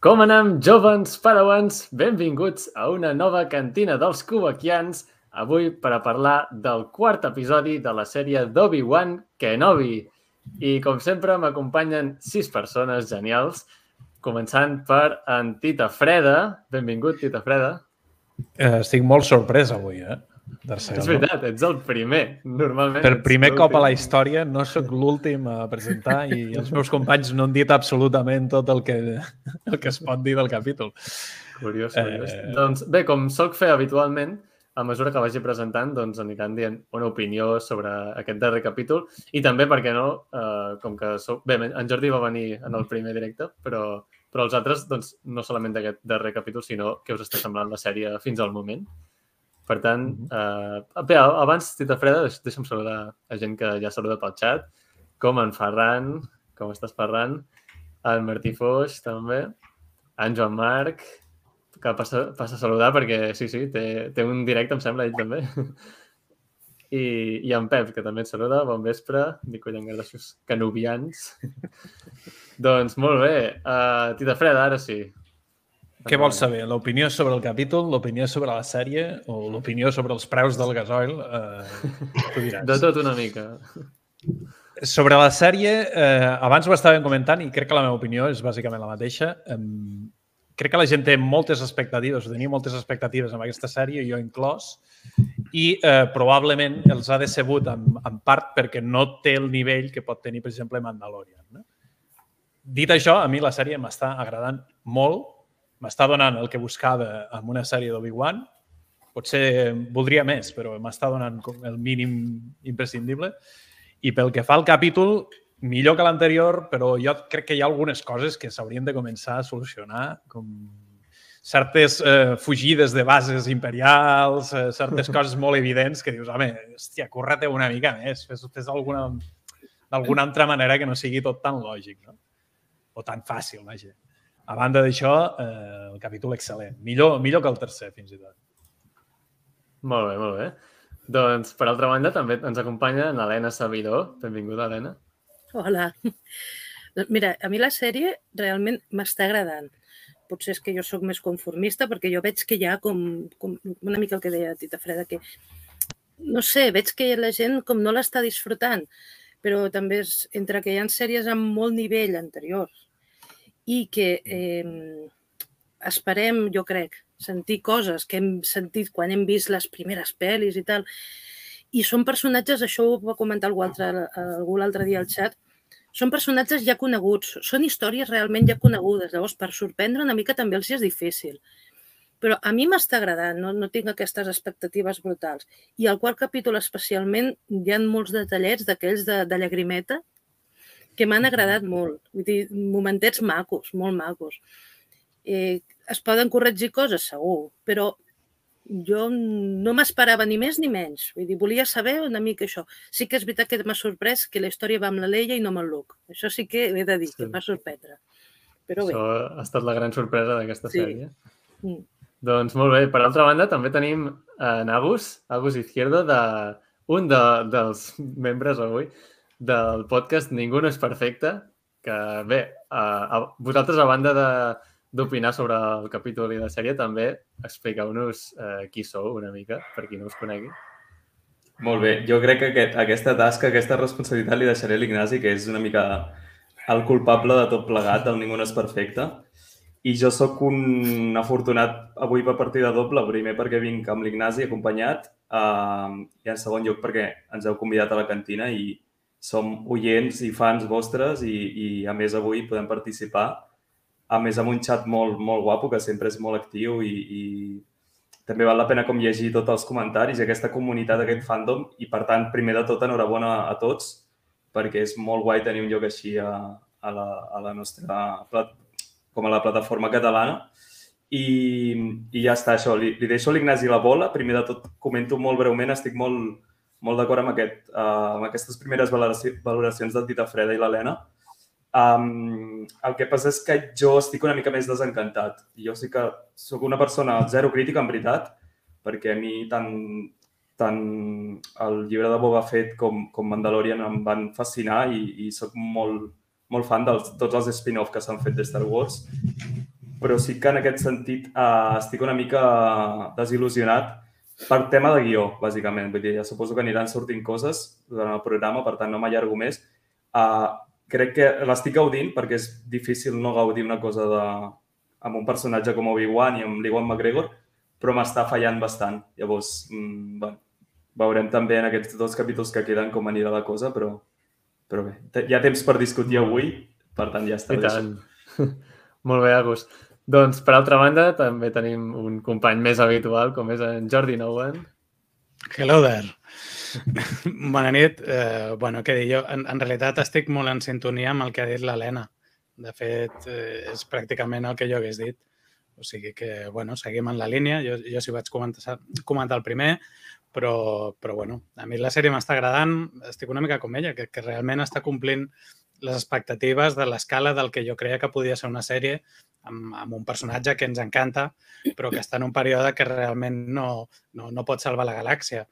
Com anem, jovens padawans? Benvinguts a una nova cantina dels Kubakians, avui per a parlar del quart episodi de la sèrie d'Obi-Wan Kenobi. I, com sempre, m'acompanyen sis persones genials, començant per en Tita Freda. Benvingut, Tita Freda. Eh, estic molt sorprès avui, eh? És veritat, ets el primer, normalment. Per primer cop a la història no sóc l'últim a presentar i els meus companys no han dit absolutament tot el que, el que es pot dir del capítol. Curiós, curiós. Eh... Doncs bé, com soc fer habitualment, a mesura que vagi presentant, doncs aniran dient una opinió sobre aquest darrer capítol i també, perquè no, eh, com que soc... Bé, en Jordi va venir en el primer directe, però, però els altres, doncs, no solament d'aquest darrer capítol, sinó que us està semblant la sèrie fins al moment. Per tant, eh, bé, abans, Tita Freda, deixa'm saludar a gent que ja saluda pel xat, com en Ferran, com estàs, Ferran, en Martí Foix, també, en Joan Marc, que passa, passa a saludar perquè, sí, sí, té, té un directe, em sembla, ell també. I, i en Pep, que també et saluda, bon vespre, Nico Llangardaixos Canubians. doncs molt bé, uh, Tita Freda, ara sí, què vols saber? L'opinió sobre el capítol, l'opinió sobre la sèrie o l'opinió sobre els preus del gasoil? Eh, tu diràs. De tot una mica. Sobre la sèrie, eh, abans ho estàvem comentant i crec que la meva opinió és bàsicament la mateixa. Eh, crec que la gent té moltes expectatives, o tenia moltes expectatives amb aquesta sèrie, jo inclòs, i eh, probablement els ha decebut en, en part perquè no té el nivell que pot tenir, per exemple, Mandalorian. No? Dit això, a mi la sèrie m'està agradant molt, m'està donant el que buscava amb una sèrie d'Obi-Wan. Potser voldria més, però m'està donant el mínim imprescindible. I pel que fa al capítol, millor que l'anterior, però jo crec que hi ha algunes coses que s'haurien de començar a solucionar, com certes eh, fugides de bases imperials, eh, certes coses molt evidents que dius, home, hòstia, curra-te una mica més, fes, fes alguna d'alguna altra manera que no sigui tot tan lògic, no? O tan fàcil, vaja. A banda d'això, eh, el capítol excel·lent. Millor, millor que el tercer, fins i tot. Molt bé, molt bé. Doncs, per altra banda, també ens acompanya l'Helena Sabidor. Benvinguda, Helena. Hola. Doncs mira, a mi la sèrie realment m'està agradant. Potser és que jo sóc més conformista perquè jo veig que hi ha com, com una mica el que deia Tita Freda, que no sé, veig que la gent com no l'està disfrutant, però també és, entre que hi ha sèries amb molt nivell anteriors i que eh, esperem, jo crec, sentir coses que hem sentit quan hem vist les primeres pel·lis i tal. I són personatges, això ho va comentar algú, altre, algú l'altre dia al xat, són personatges ja coneguts, són històries realment ja conegudes. Llavors, per sorprendre una mica també els és difícil. Però a mi m'està agradant, no, no tinc aquestes expectatives brutals. I al quart capítol especialment hi ha molts detallets d'aquells de, de llagrimeta que m'han agradat molt. Vull dir, momentets macos, molt macos. Eh, es poden corregir coses, segur, però jo no m'esperava ni més ni menys. Vull dir, volia saber una mica això. Sí que és veritat que m'ha sorprès que la història va amb la Leia i no amb el Luke. Això sí que he de dir, sí. que m'ha sorprendre. Però bé. Això ha estat la gran sorpresa d'aquesta sí. sèrie. Mm. Doncs molt bé. Per altra banda, també tenim en Agus, Agus Izquierdo, de, un de, dels membres avui del podcast Ningú no és perfecte, que bé, a, a, vosaltres a banda de d'opinar sobre el capítol i la sèrie, també expliqueu-nos eh, qui sou una mica, per qui no us conegui. Molt bé. Jo crec que aquest, aquesta tasca, aquesta responsabilitat li deixaré a l'Ignasi, que és una mica el culpable de tot plegat, el Ningú no és perfecte. I jo sóc un afortunat avui per partida doble, primer perquè vinc amb l'Ignasi acompanyat eh, i en segon lloc perquè ens heu convidat a la cantina i, som oients i fans vostres i, i a més avui podem participar a més amb un xat molt, molt guapo que sempre és molt actiu i, i també val la pena com llegir tots els comentaris i aquesta comunitat, aquest fandom i per tant, primer de tot, enhorabona a tots perquè és molt guai tenir un lloc així a, a, la, a la nostra com a la plataforma catalana i, i ja està, això. Li, li deixo a l'Ignasi la bola. Primer de tot, comento molt breument, estic molt, molt d'acord amb, aquest, uh, amb aquestes primeres valoracions del Tita Freda i l'Helena. Um, el que passa és que jo estic una mica més desencantat. Jo sí que sóc una persona zero crítica, en veritat, perquè a mi tant, tant el llibre de Boba Fett com, com Mandalorian em van fascinar i, i sóc molt, molt fan de tots els spin-off que s'han fet de Star Wars. però sí que en aquest sentit eh, estic una mica desil·lusionat per tema de guió, bàsicament. Vull dir, ja suposo que aniran sortint coses durant el programa, per tant no m'allargo més. Uh, crec que l'estic gaudint perquè és difícil no gaudir una cosa de, amb un personatge com Obi-Wan i amb l'Iwan McGregor, però m'està fallant bastant. Llavors, mm, bueno, veurem també en aquests dos capítols que queden com anirà la cosa, però, però bé, hi ha temps per discutir avui, per tant ja està. I tant. Molt bé, Agus. Doncs, per altra banda, també tenim un company més habitual, com és en Jordi Nowen. Hello there. Bona nit. Eh, bueno, què dir, jo en, en realitat estic molt en sintonia amb el que ha dit l'Helena. De fet, eh, és pràcticament el que jo hagués dit. O sigui que, bueno, seguim en la línia. Jo, jo sí vaig comentar, comentar el primer, però, però bueno, a mi la sèrie m'està agradant. Estic una mica com ella, que, que realment està complint les expectatives de l'escala del que jo creia que podia ser una sèrie amb, amb un personatge que ens encanta, però que està en un període que realment no, no, no pot salvar la galàxia.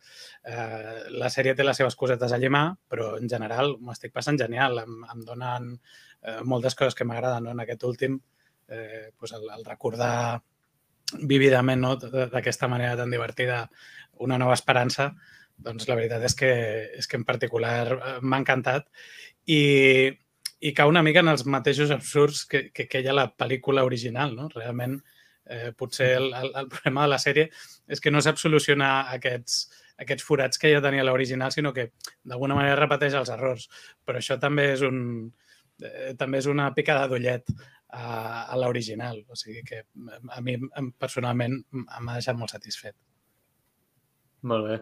Eh, la sèrie té les seves cosetes a llimar, però en general m'ho estic passant genial. Em, em donen eh, moltes coses que m'agraden no? en aquest últim. Eh, pues el, el recordar vividament no? d'aquesta manera tan divertida una nova esperança, doncs la veritat és que, és que en particular eh, m'ha encantat i, i cau una mica en els mateixos absurds que, que, que hi ha la pel·lícula original, no? Realment, eh, potser el, el, el problema de la sèrie és que no sap solucionar aquests, aquests forats que ja tenia l'original, sinó que d'alguna manera repeteix els errors. Però això també és un eh, també és una picada d'ullet a, a l'original. O sigui que a mi personalment m'ha deixat molt satisfet. Molt bé.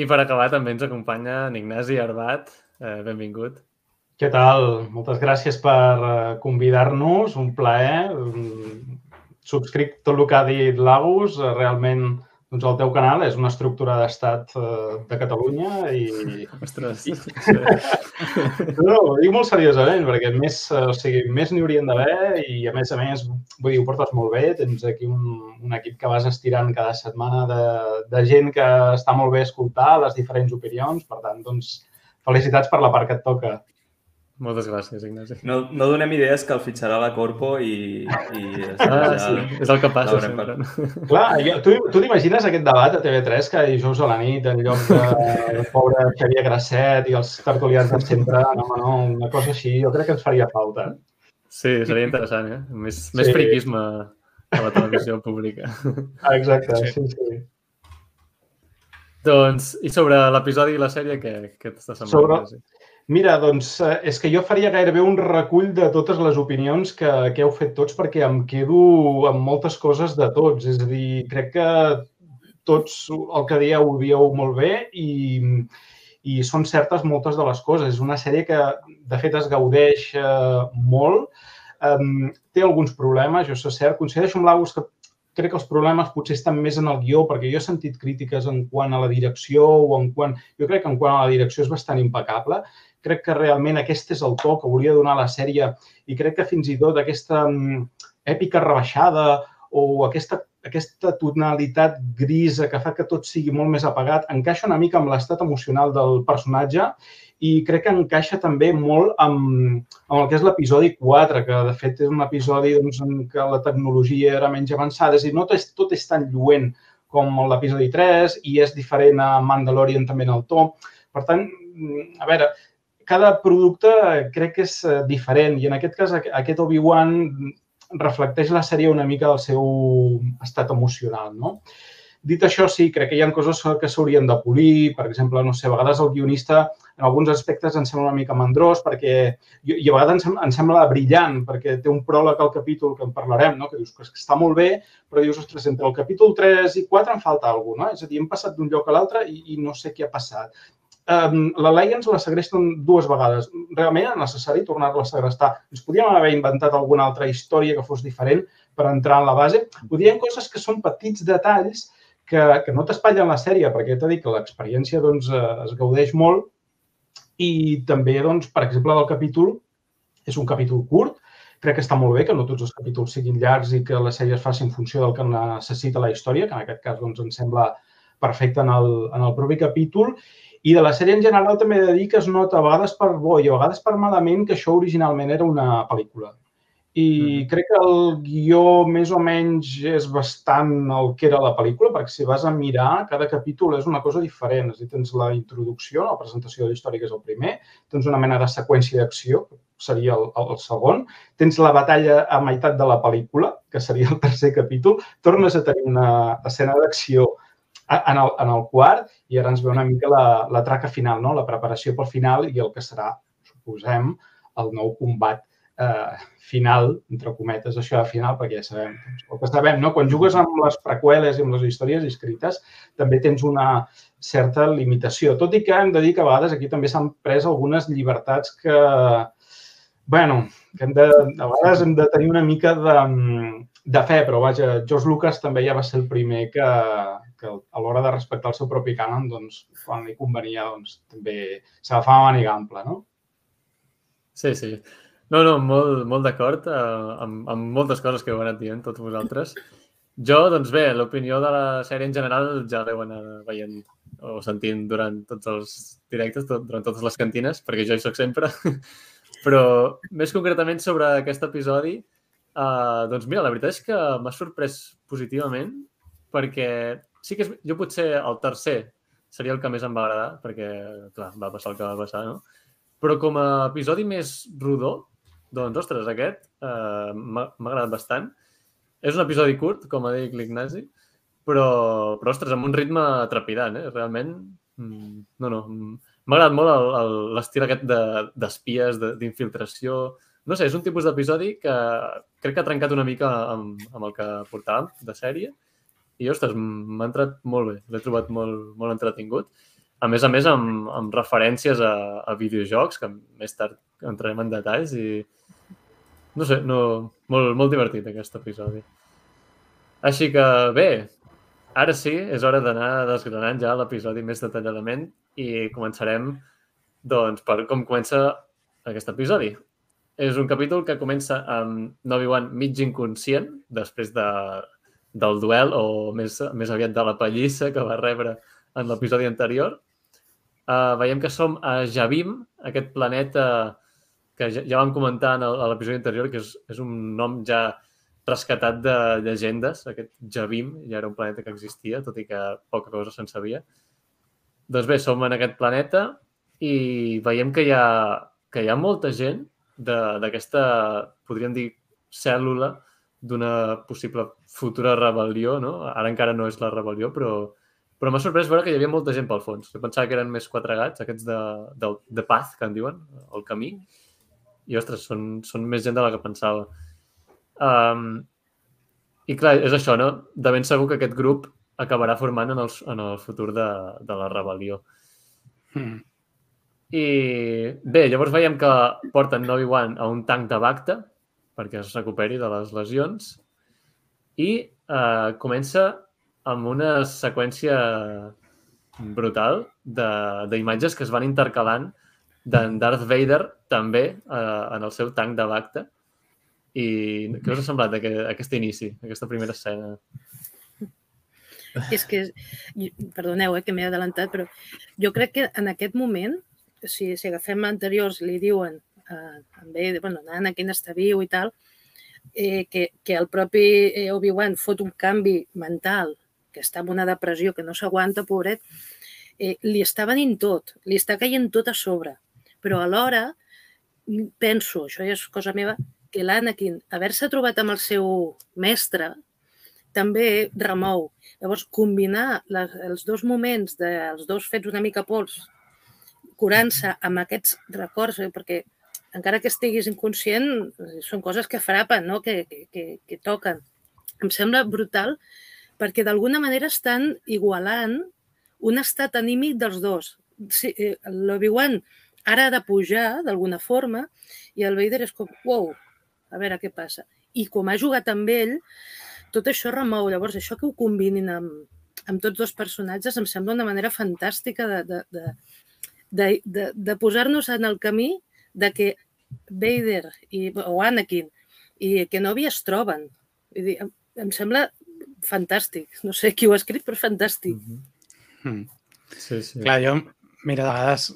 I per acabar també ens acompanya en Ignasi Arbat. Eh, benvingut. Què tal? Moltes gràcies per eh, convidar-nos, un plaer. Subscric tot el que ha dit l'Agus. Eh, realment, doncs el teu canal és una estructura d'estat eh, de Catalunya i... Ostres! no, ho dic molt seriosament, perquè més, o sigui, més n'hi haurien d'haver i, a més a més, vull dir, ho portes molt bé. Tens aquí un, un equip que vas estirant cada setmana de, de gent que està molt bé escoltar les diferents opinions. Per tant, doncs, felicitats per la part que et toca. Moltes gràcies, Ignasi. No, no donem idees que el fitxarà la Corpo i... i ah, ja, sí, és el que passa sempre. Per... Clar, jo, tu, tu t'imagines aquest debat a TV3 que dijous a la nit en lloc de pobre Xavier Grasset i els tertulians de sempre, no, no, una cosa així, jo crec que ens faria falta. Sí, seria interessant, eh? Més, sí. més friquisme a la televisió pública. Ah, exacte, sí, sí. sí. Doncs, i sobre l'episodi i la sèrie, què, què t'està semblant? Sobre... Mira, doncs eh, és que jo faria gairebé un recull de totes les opinions que, que heu fet tots perquè em quedo amb moltes coses de tots. És a dir, crec que tots el que dieu ho dieu molt bé i, i són certes moltes de les coses. És una sèrie que, de fet, es gaudeix eh, molt. Um, té alguns problemes, jo sé cert. Coincideixo amb l'August que crec que els problemes potser estan més en el guió, perquè jo he sentit crítiques en quant a la direcció o en quant... Jo crec que en quant a la direcció és bastant impecable crec que realment aquest és el to que volia donar la sèrie i crec que fins i tot aquesta mm, èpica rebaixada o aquesta, aquesta tonalitat grisa que fa que tot sigui molt més apagat encaixa una mica amb l'estat emocional del personatge i crec que encaixa també molt amb, amb el que és l'episodi 4, que de fet és un episodi doncs, en què la tecnologia era menys avançada, és a dir, no tot és, tot és tan lluent com l'episodi 3 i és diferent a Mandalorian també en el to. Per tant, mm, a veure, cada producte crec que és eh, diferent i en aquest cas aquest Obi-Wan reflecteix la sèrie una mica del seu estat emocional, no? Dit això, sí, crec que hi ha coses que s'haurien de polir. Per exemple, no sé, a vegades el guionista en alguns aspectes em sembla una mica mandrós perquè, i a vegades em, em sembla brillant perquè té un pròleg al capítol que en parlarem, no? que dius que està molt bé, però dius, ostres, entre el capítol 3 i 4 em falta alguna cosa, no? És a dir, hem passat d'un lloc a l'altre i, i no sé què ha passat um, la Lions la segresten dues vegades. Realment era necessari tornar-la a segrestar. Ens podíem haver inventat alguna altra història que fos diferent per entrar en la base. Ho diem coses que són petits detalls que, que no t'espatllen la sèrie, perquè t'he dit que l'experiència doncs, eh, es gaudeix molt i també, doncs, per exemple, del capítol, és un capítol curt, crec que està molt bé que no tots els capítols siguin llargs i que la sèrie es faci en funció del que necessita la història, que en aquest cas doncs, em sembla perfecte en el, en el propi capítol, i de la sèrie en general també he de dir que es nota a vegades per bo i a vegades per malament que això originalment era una pel·lícula. i mm. crec que el guió més o menys és bastant el que era la pel·lícula, perquè si vas a mirar, cada capítol és una cosa diferent. És dir, tens la introducció, la presentació de la història, que és el primer, tens una mena de seqüència d'acció, que seria el, el segon, tens la batalla a meitat de la pel·lícula, que seria el tercer capítol, tornes a tenir una escena d'acció en el, en el quart i ara ens ve una mica la, la traca final, no? la preparació pel final i el que serà, suposem, el nou combat eh, final, entre cometes, això de final, perquè ja sabem, doncs, el que sabem, no? quan jugues amb les preqüeles i amb les històries escrites, també tens una certa limitació. Tot i que hem de dir que a vegades aquí també s'han pres algunes llibertats que, bueno, que hem de, a vegades hem de tenir una mica de, de fe, però vaja, George Lucas també ja va ser el primer que, que a l'hora de respectar el seu propi cànon, doncs, quan li convenia, doncs, també s'agafava màniga ampla, no? Sí, sí. No, no, molt, molt d'acord eh, amb, amb moltes coses que heu anat dient tots vosaltres. Jo, doncs bé, l'opinió de la sèrie en general ja l'heu anat veient o sentint durant tots els directes, tot, durant totes les cantines, perquè jo hi sóc sempre. Però més concretament sobre aquest episodi, eh, doncs mira, la veritat és que m'ha sorprès positivament perquè sí que és, jo potser el tercer seria el que més em va agradar, perquè, clar, va passar el que va passar, no? Però com a episodi més rodó, doncs, ostres, aquest uh, m'ha agradat bastant. És un episodi curt, com ha dit l'Ignasi, però, però, ostres, amb un ritme trepidant, eh? Realment, mm, no, no, m'ha agradat molt l'estil aquest d'espies, de, d'infiltració. No sé, és un tipus d'episodi que crec que ha trencat una mica amb, amb el que portàvem de sèrie i, ostres, m'ha entrat molt bé. L'he trobat molt, molt entretingut. A més a més, amb, amb referències a, a videojocs, que més tard entrarem en detalls i, no sé, no, molt, molt divertit aquest episodi. Així que bé, ara sí, és hora d'anar desgranant ja l'episodi més detalladament i començarem doncs, per com comença aquest episodi. És un capítol que comença amb Novi-Wan mig inconscient, després de, del duel, o més, més aviat de la pallissa que va rebre en l'episodi anterior. Uh, veiem que som a Javim, aquest planeta que ja, ja vam comentar en l'episodi anterior, que és, és un nom ja rescatat de llegendes, aquest Javim, ja era un planeta que existia, tot i que poca cosa se'n sabia. Doncs bé, som en aquest planeta i veiem que hi ha, que hi ha molta gent d'aquesta, podríem dir, cèl·lula d'una possible futura rebel·lió, no? Ara encara no és la rebel·lió, però, però m'ha sorprès veure que hi havia molta gent pel fons. Jo pensava que eren més quatre gats, aquests de, de, de Path, que en diuen, el camí, i, ostres, són, són més gent de la que pensava. Um, I clar, és això, no? De ben segur que aquest grup acabarà formant en el, en el futur de, de la rebel·lió. Mm. I bé, llavors veiem que porten Novi-Wan a un tanc de Bacta perquè es recuperi de les lesions i eh, comença amb una seqüència brutal d'imatges que es van intercalant d'en Darth Vader també eh, en el seu tanc de Bacta. I què us ha semblat aquest, aquest inici, aquesta primera escena? És que, perdoneu eh, que m'he adelantat, però jo crec que en aquest moment, si, si agafem anteriors, li diuen eh, també, bueno, Anakin està viu i tal, eh, que, que el propi eh, Obi-Wan fot un canvi mental, que està en una depressió, que no s'aguanta, pobret, eh, li està venint tot, li està caient tot a sobre però alhora penso, això ja és cosa meva, que l'Anakin, haver-se trobat amb el seu mestre, també remou. Llavors, combinar les, els dos moments dels dos fets una mica pols, curant-se amb aquests records, eh, perquè encara que estiguis inconscient, són coses que frapen, no? que, que, que toquen. Em sembla brutal perquè d'alguna manera estan igualant un estat anímic dels dos. Sí, eh, L'Obi-Wan ara ha de pujar d'alguna forma i el Vader és com, wow, a veure què passa. I com ha jugat amb ell, tot això remou. Llavors, això que ho combinin amb, amb tots dos personatges em sembla una manera fantàstica de, de, de, de, de, de posar-nos en el camí de que Vader i, o Anakin i Kenobi es troben. Vull dir, em, em sembla fantàstic. No sé qui ho ha escrit, però fantàstic. Mm -hmm. Sí, sí. Clar, jo Mira, de vegades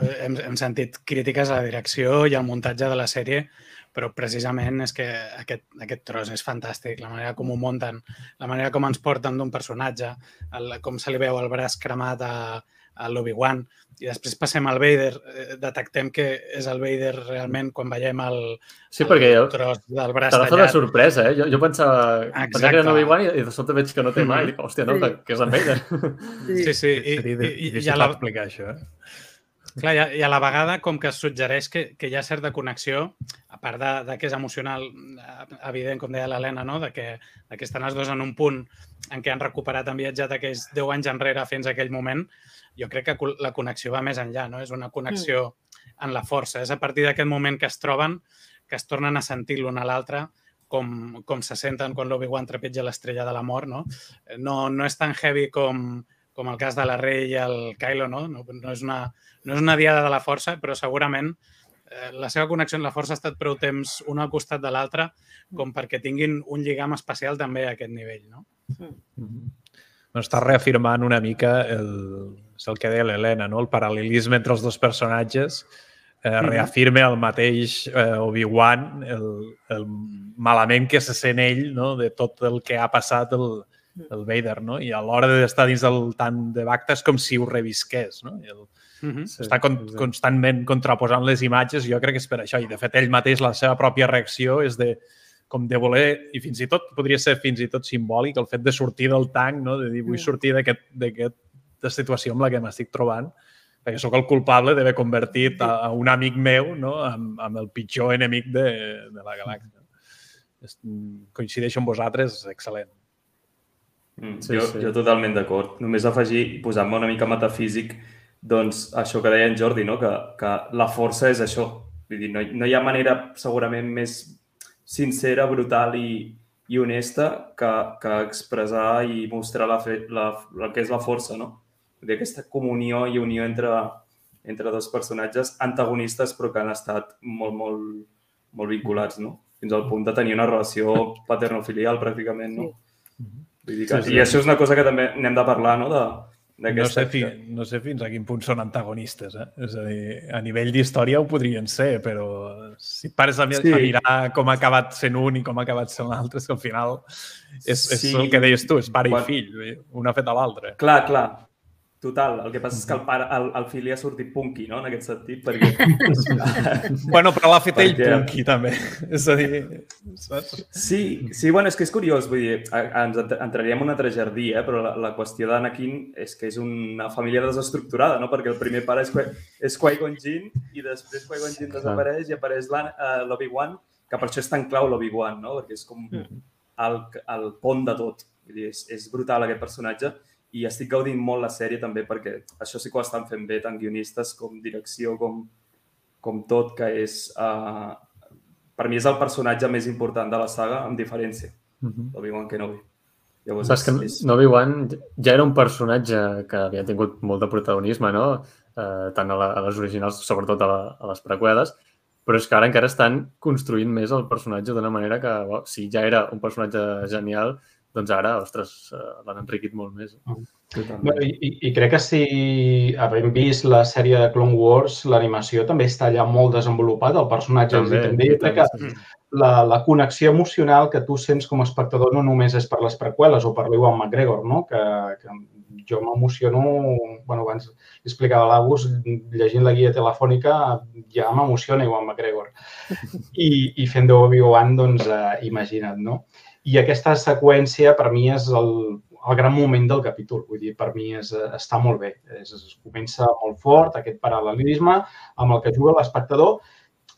eh, hem, hem sentit crítiques a la direcció i al muntatge de la sèrie però precisament és que aquest, aquest tros és fantàstic, la manera com ho munten, la manera com ens porten d'un personatge, el, com se li veu el braç cremat a, a l'Obi-Wan, i després passem al Vader, eh, detectem que és el Vader realment quan veiem el, sí, perquè el tros del braç tallat. tallat. de sorpresa, eh? Jo, jo pensava, pensava que era Obi-Wan i, i de sobte veig que no té mà i dic, hòstia, no, Sí. que és en Vader. Sí, sí, i, i, i, i, difícil a la, explicar això, eh? Clar, i a, i a la vegada com que es suggereix que, que hi ha certa connexió, a part de, de que és emocional, eh, evident, com deia l'Helena, no? de, que, de que estan els dos en un punt en què han recuperat, han viatjat aquells 10 anys enrere fins a aquell moment, jo crec que la connexió va més enllà, no? És una connexió en la força. És a partir d'aquest moment que es troben que es tornen a sentir l'un a l'altre com, com se senten quan l'Obi-Wan trepitja l'estrella de la mort, no? No, no és tan heavy com, com el cas de la Rey i el Kylo, no? No, no, és, una, no és una diada de la força, però segurament eh, la seva connexió amb la força ha estat prou temps un al costat de l'altre com perquè tinguin un lligam especial també a aquest nivell, no? Bueno, està reafirmant una mica el, és el que deia l'Helena, no? el paral·lelisme entre els dos personatges. Eh, Mhm. reafirma el mateix eh, Obi-Wan, el, el malament que se sent ell no? de tot el que ha passat el, el Vader, no? I a l'hora d'estar dins del tant de Bacta és com si ho revisqués, no? I el, -huh. Sí, està con constantment contraposant les imatges, jo crec que és per això. I, de fet, ell mateix, la seva pròpia reacció és de com de voler, i fins i tot podria ser fins i tot simbòlic, el fet de sortir del tanc, no? de dir, vull Mm. sortir d'aquest- d'aquesta situació amb la que m'estic trobant, perquè sóc el culpable d'haver convertit a, a un amic meu no? amb, amb el pitjor enemic de, de la galàxia. Coincideixo amb vosaltres, excel·lent. Mm, Sí, jo, sí. jo totalment d'acord. Només afegir i posar-me una mica metafísic, doncs això que deia en Jordi, no? que, que la força és això. Vull dir, no, no hi ha manera segurament més sincera, brutal i, i honesta que, que expressar i mostrar la fe, la, el que és la força, no? Vull dir, aquesta comunió i unió entre, entre dos personatges antagonistes però que han estat molt, molt, molt vinculats, no? Fins al punt de tenir una relació paternofilial, pràcticament, no? Vull dir que, Sí, sí. I això és una cosa que també n'hem de parlar, no? De, No d'aquesta- sé, fi, no sé fins a quin punt són antagonistes. Eh? És a dir, a nivell d'història ho podrien ser, però si et pares a, mi Sí. a mirar com ha acabat sent un i com ha acabat sent l'altre, és que al final és, és Sí. el que deies tu, és pare Quan- i fill, vull dir, un ha fet a l'altre. Clar, clar. Total. El que passa és que el, pare, el, el fill li ha sortit punky, no?, en aquest sentit, perquè... Bueno, però l'ha fet ell Perquè- punky, també. És a dir, saps? Sí, sí, bueno, és que és curiós, vull dir, ens ent- entraríem en un altre jardí, eh? però la, la qüestió d'Anakin és que és una família desestructurada, no? perquè el primer pare és, és Qui-Gon Jinn i després Qui-Gon Jinn desapareix i apareix eh, l'Obi-Wan, que per això és tan clau l'Obi-Wan, no? perquè és com el, el pont de tot. Vull dir, és, és brutal aquest personatge i estic gaudint molt la sèrie també perquè això sí que ho estan fent bé, tant guionistes com direcció, com, com tot, que és... Uh, per mi és el personatge més important de la saga, amb diferència, l'Obi-Wan Kenobi. Llavors, Saps que és, Obi-Wan ja era un personatge que havia tingut molt de protagonisme, no? Eh, tant a, la, a les originals, sobretot a, la, a les preqüeles, però és que ara encara estan construint més el personatge d'una manera que, bo, si ja era un personatge genial, doncs ara, ostres, eh, l'han enriquit molt més. totalment. Bueno, i, i- crec que si havent vist la sèrie de Clone Wars, l'animació també està allà molt desenvolupat, el personatge. També, i també i crec que la, la connexió emocional que tu sents com a espectador no només és per les preqüeles o per l'Iwan McGregor, no? que, que jo m'emociono, bueno, abans li explicava a l'Agus, llegint la guia telefònica ja m'emociona Iwan McGregor. I, i fent d'Obi-Wan, doncs, eh, imagina't, no? I aquesta seqüència per mi és el, el gran moment del capítol. Vull dir, per mi és, està molt bé. És, es comença molt fort, aquest paral·lelisme amb el que juga l'espectador.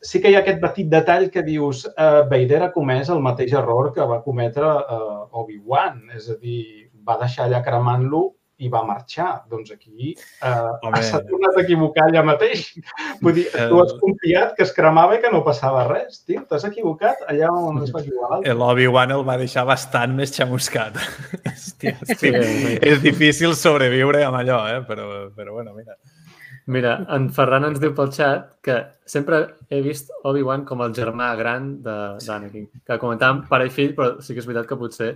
Sí que hi ha aquest petit detall que dius eh, Vader ha comès el mateix error que va cometre eh, Obi-Wan. És a dir, va deixar allà cremant-lo i va marxar. Doncs aquí eh, s'ha tornat a equivocar allà mateix. Vull dir, tu has confiat que es cremava i que no passava res, tio. T'has equivocat allà on es va equivocar l'altre. L'Obi-Wan el va deixar bastant més xamuscat. Hòstia, Sí, sí, sí. és difícil sobreviure amb allò, eh? però, però bueno, mira. Mira, en Ferran ens diu pel xat que sempre he vist Obi-Wan com el germà gran de- d'Anakin. Que comentàvem pare i fill, però sí que és veritat que potser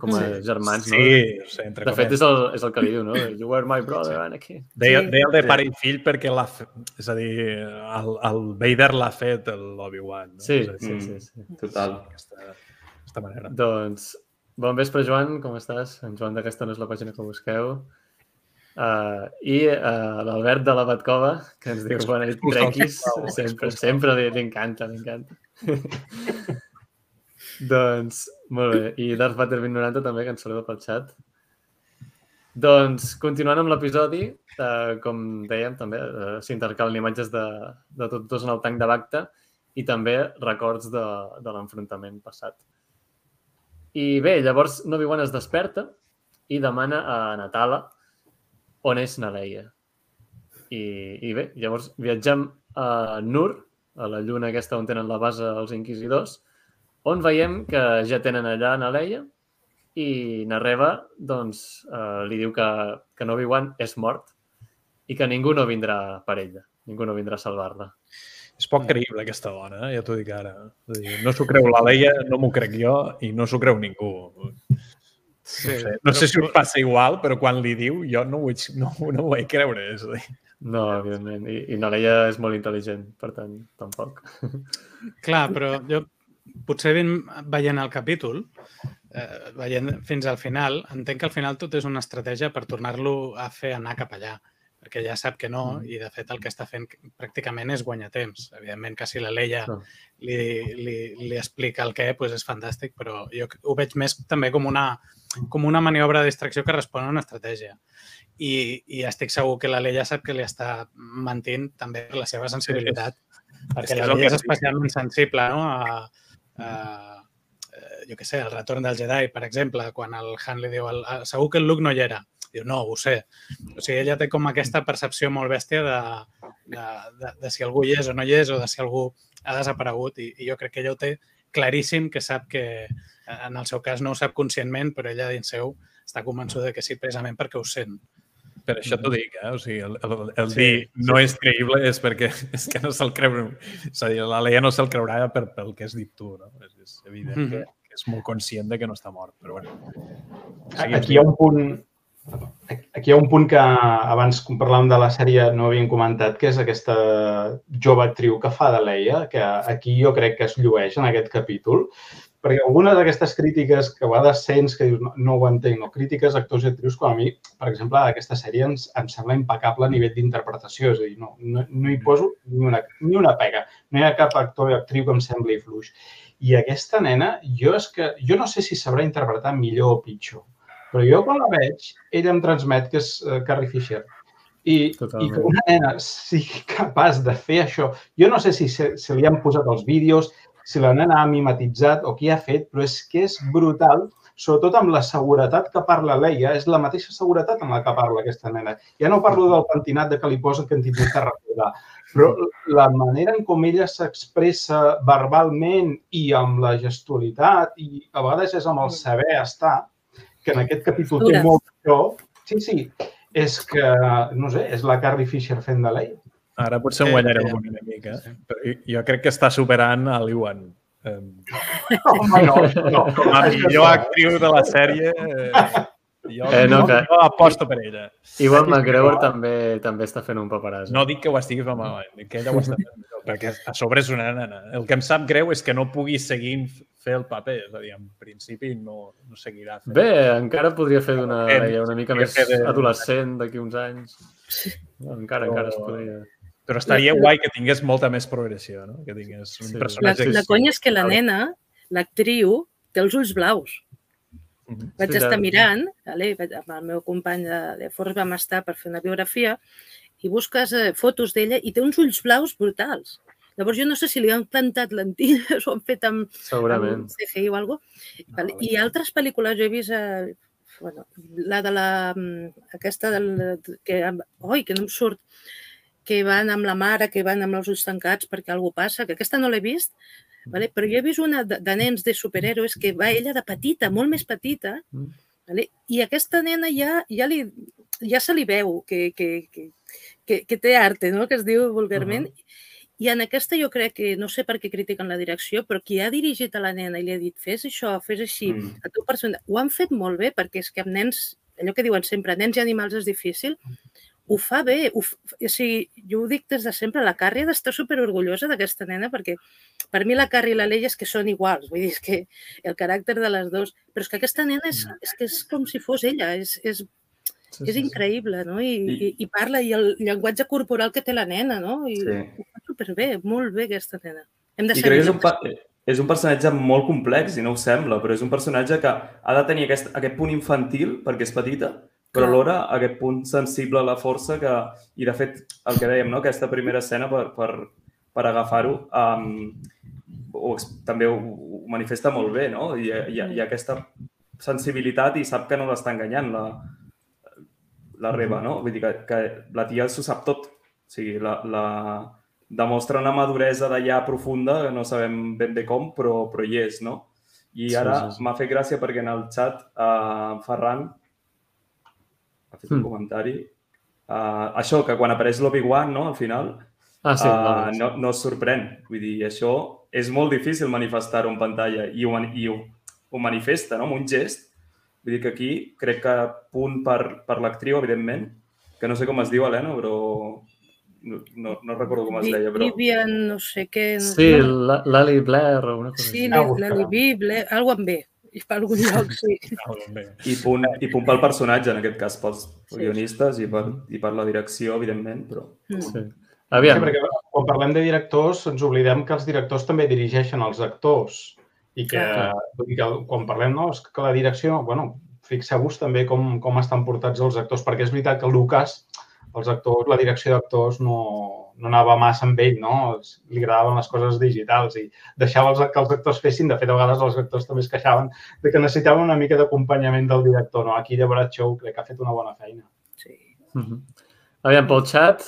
com a germans, no? Sí, o sigui, entre De fet, és el, és el que li diu, no? You were my brother, Anakin. Deia, Sí. deia el de pare i fill perquè l'ha fet... És a dir, el, el Vader l'ha fet l'Obi-Wan. No? Sí, dir, sí, Mm. sí, sí. Total. D'aquesta manera. Doncs, bon vespre, Joan, com estàs? En Joan d'aquesta no és la pàgina que busqueu. Uh, I uh, l'Albert de la Batcova, que ens diu, bona nit, Expulsa el trequis. Sempre, sempre li, li encanta, li encanta. doncs, molt bé. I Darth Vader 2090 també, que ens saluda pel xat. Doncs, continuant amb l'episodi, eh, com dèiem, també eh, s'intercalen imatges de, de tots dos en el tanc de Bacta i també records de, de l'enfrontament passat. I bé, llavors Nobi-Wan es desperta i demana a Natala on és Naleia. I, I bé, llavors viatgem a Nur, a la lluna aquesta on tenen la base els inquisidors, on veiem que ja tenen allà Naleia i Narreva doncs, eh, li diu que, que Nobi-Wan és mort i que ningú no vindrà per ella, ningú no vindrà a salvar-la. És poc creïble aquesta dona, eh? ja t'ho dic ara. És a dir, no s'ho creu la Leia, no m'ho crec jo i no s'ho creu ningú. Sí, No sé, no sé si us passa igual, però quan li diu jo no ho no, no ho vull creure. És a dir, No, evidentment. I, i Naleia és molt intel·ligent, per tant, tampoc. Clar, però jo potser ben, veient el capítol, eh, veient fins al final, entenc que al final tot és una estratègia per tornar-lo a fer anar cap allà perquè ja sap que no Mm. i de fet el que està fent pràcticament és guanyar temps. Evidentment que si la Leia li, li, li explica el què, doncs és fantàstic, però jo ho veig més també com una, com una maniobra de distracció que respon a una estratègia. I, I estic segur que la Leia sap que li està mentint també per la seva sensibilitat, perquè que és la Leia és especialment sensible no? a, eh, jo què sé, el retorn del Jedi, per exemple, quan el Han li diu el, "Ah, segur que el Luke no hi era. Diu, no, ho sé. O sigui, ella té com aquesta percepció molt bèstia de, de, de, de si algú hi és o no hi és o de si algú ha desaparegut i, i jo crec que ella ho té claríssim que sap que, en el seu cas no ho sap conscientment, però ella dins seu està convençuda que sí, precisament perquè ho sent. Per això t'ho dic, eh? O sigui, el, el, el Sí, dir no és creïble és perquè és que no se'l creu. És a dir, la Leia no se'l creurà per, pel que has dit tu, no? És, és evident Mhm. que, que és molt conscient de que no està mort, però bueno. Aquí hi ha un punt aquí hi ha un punt que abans quan parlàvem de la sèrie no havíem comentat, que és aquesta jove actriu que fa de Leia, que aquí jo crec que es llueix en aquest capítol, perquè algunes d'aquestes crítiques que a vegades sents que dius no, no ho entenc, no, crítiques actors i actrius com a mi, per exemple, aquesta sèrie ens, em sembla impecable a nivell d'interpretació, és a dir, no, no, no hi poso ni una, ni una pega, no hi ha cap actor i actriu que em sembli fluix. I aquesta nena, jo és que jo no sé si sabrà interpretar millor o pitjor, però jo quan la veig, ella em transmet que és uh, Carrie Fisher. I, i que una nena sigui capaç de fer això, jo no sé si se, se li han posat els vídeos, si la nena ha mimetitzat o qui ha fet, però és que és brutal, sobretot amb la seguretat que parla Leia, és la mateixa seguretat amb la que parla aquesta nena. Ja no parlo del pentinat de que li posen que en tingut de recordar, però la manera en com ella s'expressa verbalment i amb la gestualitat i a vegades és amb el saber estar, que en aquest capítol té molt això. Sí, sí, és que, no sé, és la Carrie Fisher fent de Leia. Ara potser Eh, em guanyarem eh, una mica, però jo, crec que està superant a l'Iwan. Eh, Home, no, no. com a millor actriu de la sèrie, eh, jo, Eh, no, jo, que- jo aposto per ella. Iwan McGregor també també està fent un paperàs. No dic que ho estigui fent malament, dic que ella ho està fent millor, perquè a sobre és una nena. El que em sap greu és que no pugui seguir fer el paper, és a dir, en principi no, no seguirà fent. Bé, encara podria fer d'una Eh, una mica més de- adolescent d'aquí uns anys. Encara, encara es podria... Però estaria guai que tingués molta més progressió, no? Que tingués un Sí. La, personatge... la conya és que la nena, l'actriu, té els ulls blaus. Mhm. Vaig Sí, estar ja- mirant, vale? amb el meu company de, de Force vam estar per fer una biografia i busques eh, fotos d'ella i té uns ulls blaus brutals. Llavors jo no sé si li han plantat lentilles o han fet amb, Segurament. amb CGI o alguna cosa. Vale? vale. I altres pel·lícules jo he vist, eh, bueno, la de la, mm, aquesta del, que, oi, que no em surt, que van amb la mare, que van amb els ulls tancats perquè alguna passa, que aquesta no l'he vist, vale? però jo he vist una de, de nens de superhéroes que va ella de petita, molt més petita, Mm. vale? i aquesta nena ja, ja, li, ja se li veu que, que, que, que, que té arte, no? que es diu vulgarment, I en aquesta jo crec que, no sé per què critiquen la direcció, però qui ha dirigit a la nena i li ha dit fes això, fes així, mm. a tu personal, ho han fet molt bé perquè és que amb nens, allò que diuen sempre, nens i animals és difícil, ho fa bé. Ho, o sigui, jo ho dic des de sempre, la Carrie ha d'estar superorgullosa d'aquesta nena perquè per mi la Carrie i la Leia és que són iguals, vull dir, és que el caràcter de les dues... Però és que aquesta nena és, és que és com si fos ella, és, és, sí, és increïble, no? I, i, i parla, i el llenguatge corporal que té la nena, no? I sí. ho fa superbé, molt bé aquesta nena. Hem de I crec que és un, pa és un personatge molt complex i no ho sembla, però és un personatge que ha de tenir aquest, aquest punt infantil perquè és petita, però alhora aquest punt sensible a la força que, i de fet, el que dèiem, no? aquesta primera escena per, per, per agafar-ho, um, o, també ho, ho manifesta molt bé, no? I, i, i aquesta sensibilitat i sap que no l'està enganyant la, la Reba, no? Vull dir que, que la tia s'ho sap tot. O sigui, la, la, demostra una maduresa d'allà profunda, que no sabem ben bé com, però, però hi és, no? I ara sí, sí, sí. m'ha fet gràcia perquè en el xat uh, Ferran ha fet un mm. comentari. Uh, això, que quan apareix l'Obi-Wan, no?, al final, ah, sí, uh, no, no es sorprèn. Vull dir, això és molt difícil manifestar-ho en pantalla i ho, i ho, ho manifesta, no?, amb un gest. Vull dir que aquí crec que punt per, per l'actriu, evidentment, que no sé com es diu, Helena, però no, no, no recordo com es deia, però... Vivian, no sé què... No, sí, l'Ali Blair o una cosa sí, així. Sí, l'Ali B, Blair, algo amb B i per algun lloc, sí. I punt, I punt pel personatge, en aquest cas, pels sí. guionistes i per, i per la direcció, evidentment, però... Mm. Sí. Aviam. Sí, perquè quan parlem de directors ens oblidem que els directors també dirigeixen els actors i que, ah, que quan parlem, no, és que la direcció, bueno, fixeu-vos també com, com estan portats els actors, perquè és veritat que Lucas, els actors, la direcció d'actors no, no anava massa amb ell, no? Li agradaven les coses digitals i deixava els, que els actors fessin. De fet, a vegades els actors també es queixaven de que necessitaven una mica d'acompanyament del director, no? Aquí de Show crec que ha fet una bona feina. Sí. Mm -hmm. Aviam, pel xat,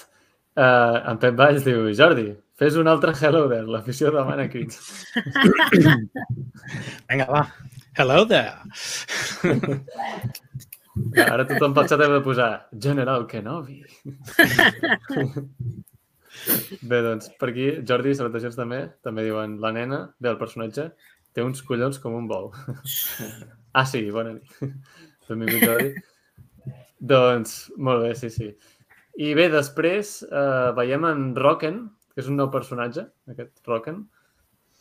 eh, en Pep Valls diu, Jordi, fes un altre Hello There, l'afició demana crits. Vinga, va. Hello there. Ara tothom pel xat hem de posar General Kenobi. Bé, doncs, per aquí, Jordi, salutacions també, també diuen la nena, bé, el personatge, té uns collons com un bou. ah, sí, bona nit. Benvingut, Jordi. doncs, molt bé, sí, sí. I bé, després eh, veiem en Rocken, que és un nou personatge, aquest Rocken,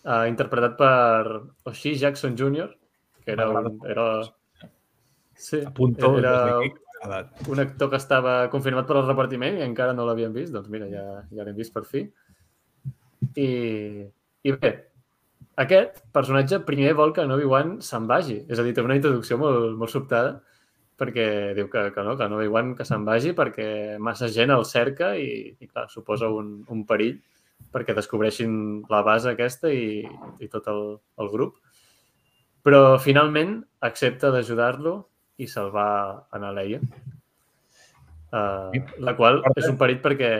eh, interpretat per Oshie Jackson Jr., que era, un, era, Sí, Apunto era un actor que estava confirmat per al repartiment i encara no l'havien vist, doncs mira, ja, ja l'hem vist per fi. I, I bé, aquest personatge primer vol que Obi-Wan se'n vagi. És a dir, té una introducció molt, molt sobtada perquè diu que, que no, que Obi-Wan que se'n vagi perquè massa gent el cerca i, i clar, suposa un, un perill perquè descobreixin la base aquesta i, i tot el, el grup. Però finalment accepta d'ajudar-lo i salvar a Leia. Uh, la qual és un perill perquè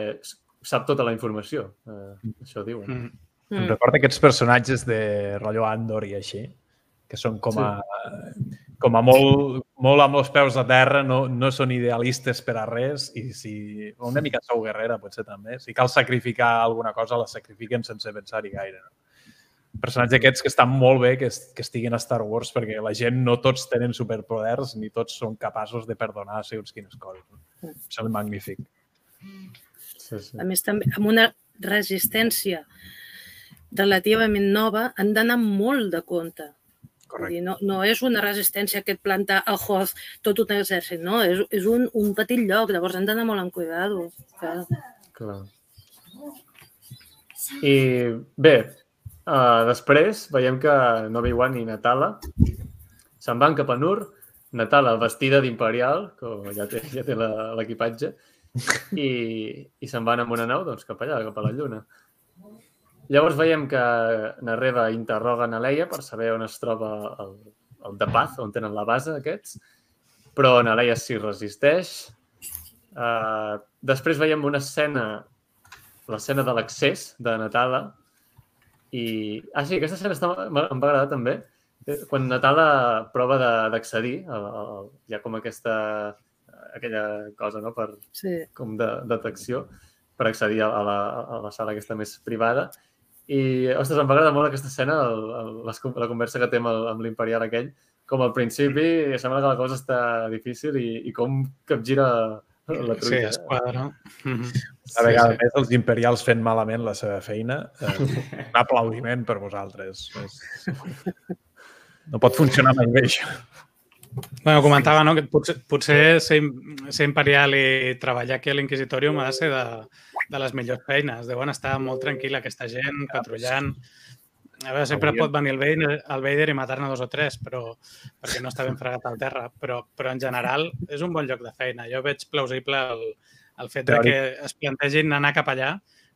sap tota la informació. Uh, això diuen. Mm. Mm. Em recorda aquests personatges de rotllo Andor i així, que són com a, sí. com a molt, molt amb els peus a terra, no, no són idealistes per a res i si una mica sou guerrera potser també. Si cal sacrificar alguna cosa, la sacrifiquen sense pensar-hi gaire. No? Personatges aquests que estan molt bé que, que estiguin a Star Wars perquè la gent no tots tenen superpoders ni tots són capaços de perdonar segons quines coses. No? És magnífic. Sí, sí. A més, també amb una resistència relativament nova han d'anar molt de compte. Correcte. Dir, no, no és una resistència que et planta a Hoth tot un exèrcit, no. És, és un, un petit lloc, llavors han d'anar molt amb cuidado. Clar. Clar. I bé, Uh, després veiem que Obi-Wan i Natala se'n van cap a Nur, Natala vestida d'imperial, que ja té, ja té l'equipatge, i, i se'n van amb una nau doncs, cap allà, cap a la Lluna. Llavors veiem que Narreva interroga a Leia per saber on es troba el, el de Paz, on tenen la base aquests, però Leia s'hi resisteix. Uh, després veiem una escena, l'escena de l'accés de Natala, i... Ah, sí, aquesta escena està... em va agradar també. Eh, quan Natala prova d'accedir, hi ha com aquesta aquella cosa, no?, per, sí. com de detecció. per accedir a la, a la sala aquesta més privada. I, ostres, em va agradar molt aquesta escena, el, el, les, la conversa que té amb, el, amb l'imperial aquell, com al principi sembla que la cosa està difícil i, i com capgira la truita. Sí, esquadra. Mm -hmm. A vegades sí, sí. més els imperials fent malament la seva feina. Eh, un aplaudiment per vosaltres. No pot funcionar mai bé, això. Bueno, comentava no, que potser, potser ser, ser imperial i treballar aquí a l'Inquisitorium ha de ser de, de les millors feines. Deuen estar molt tranquil aquesta gent, patrullant. A veure, sempre pot venir el Vader, el Vader i matar-ne dos o tres, però perquè no està ben fregat al terra. Però, però en general és un bon lloc de feina. Jo veig plausible el, el fet de que es plantegin anar cap allà,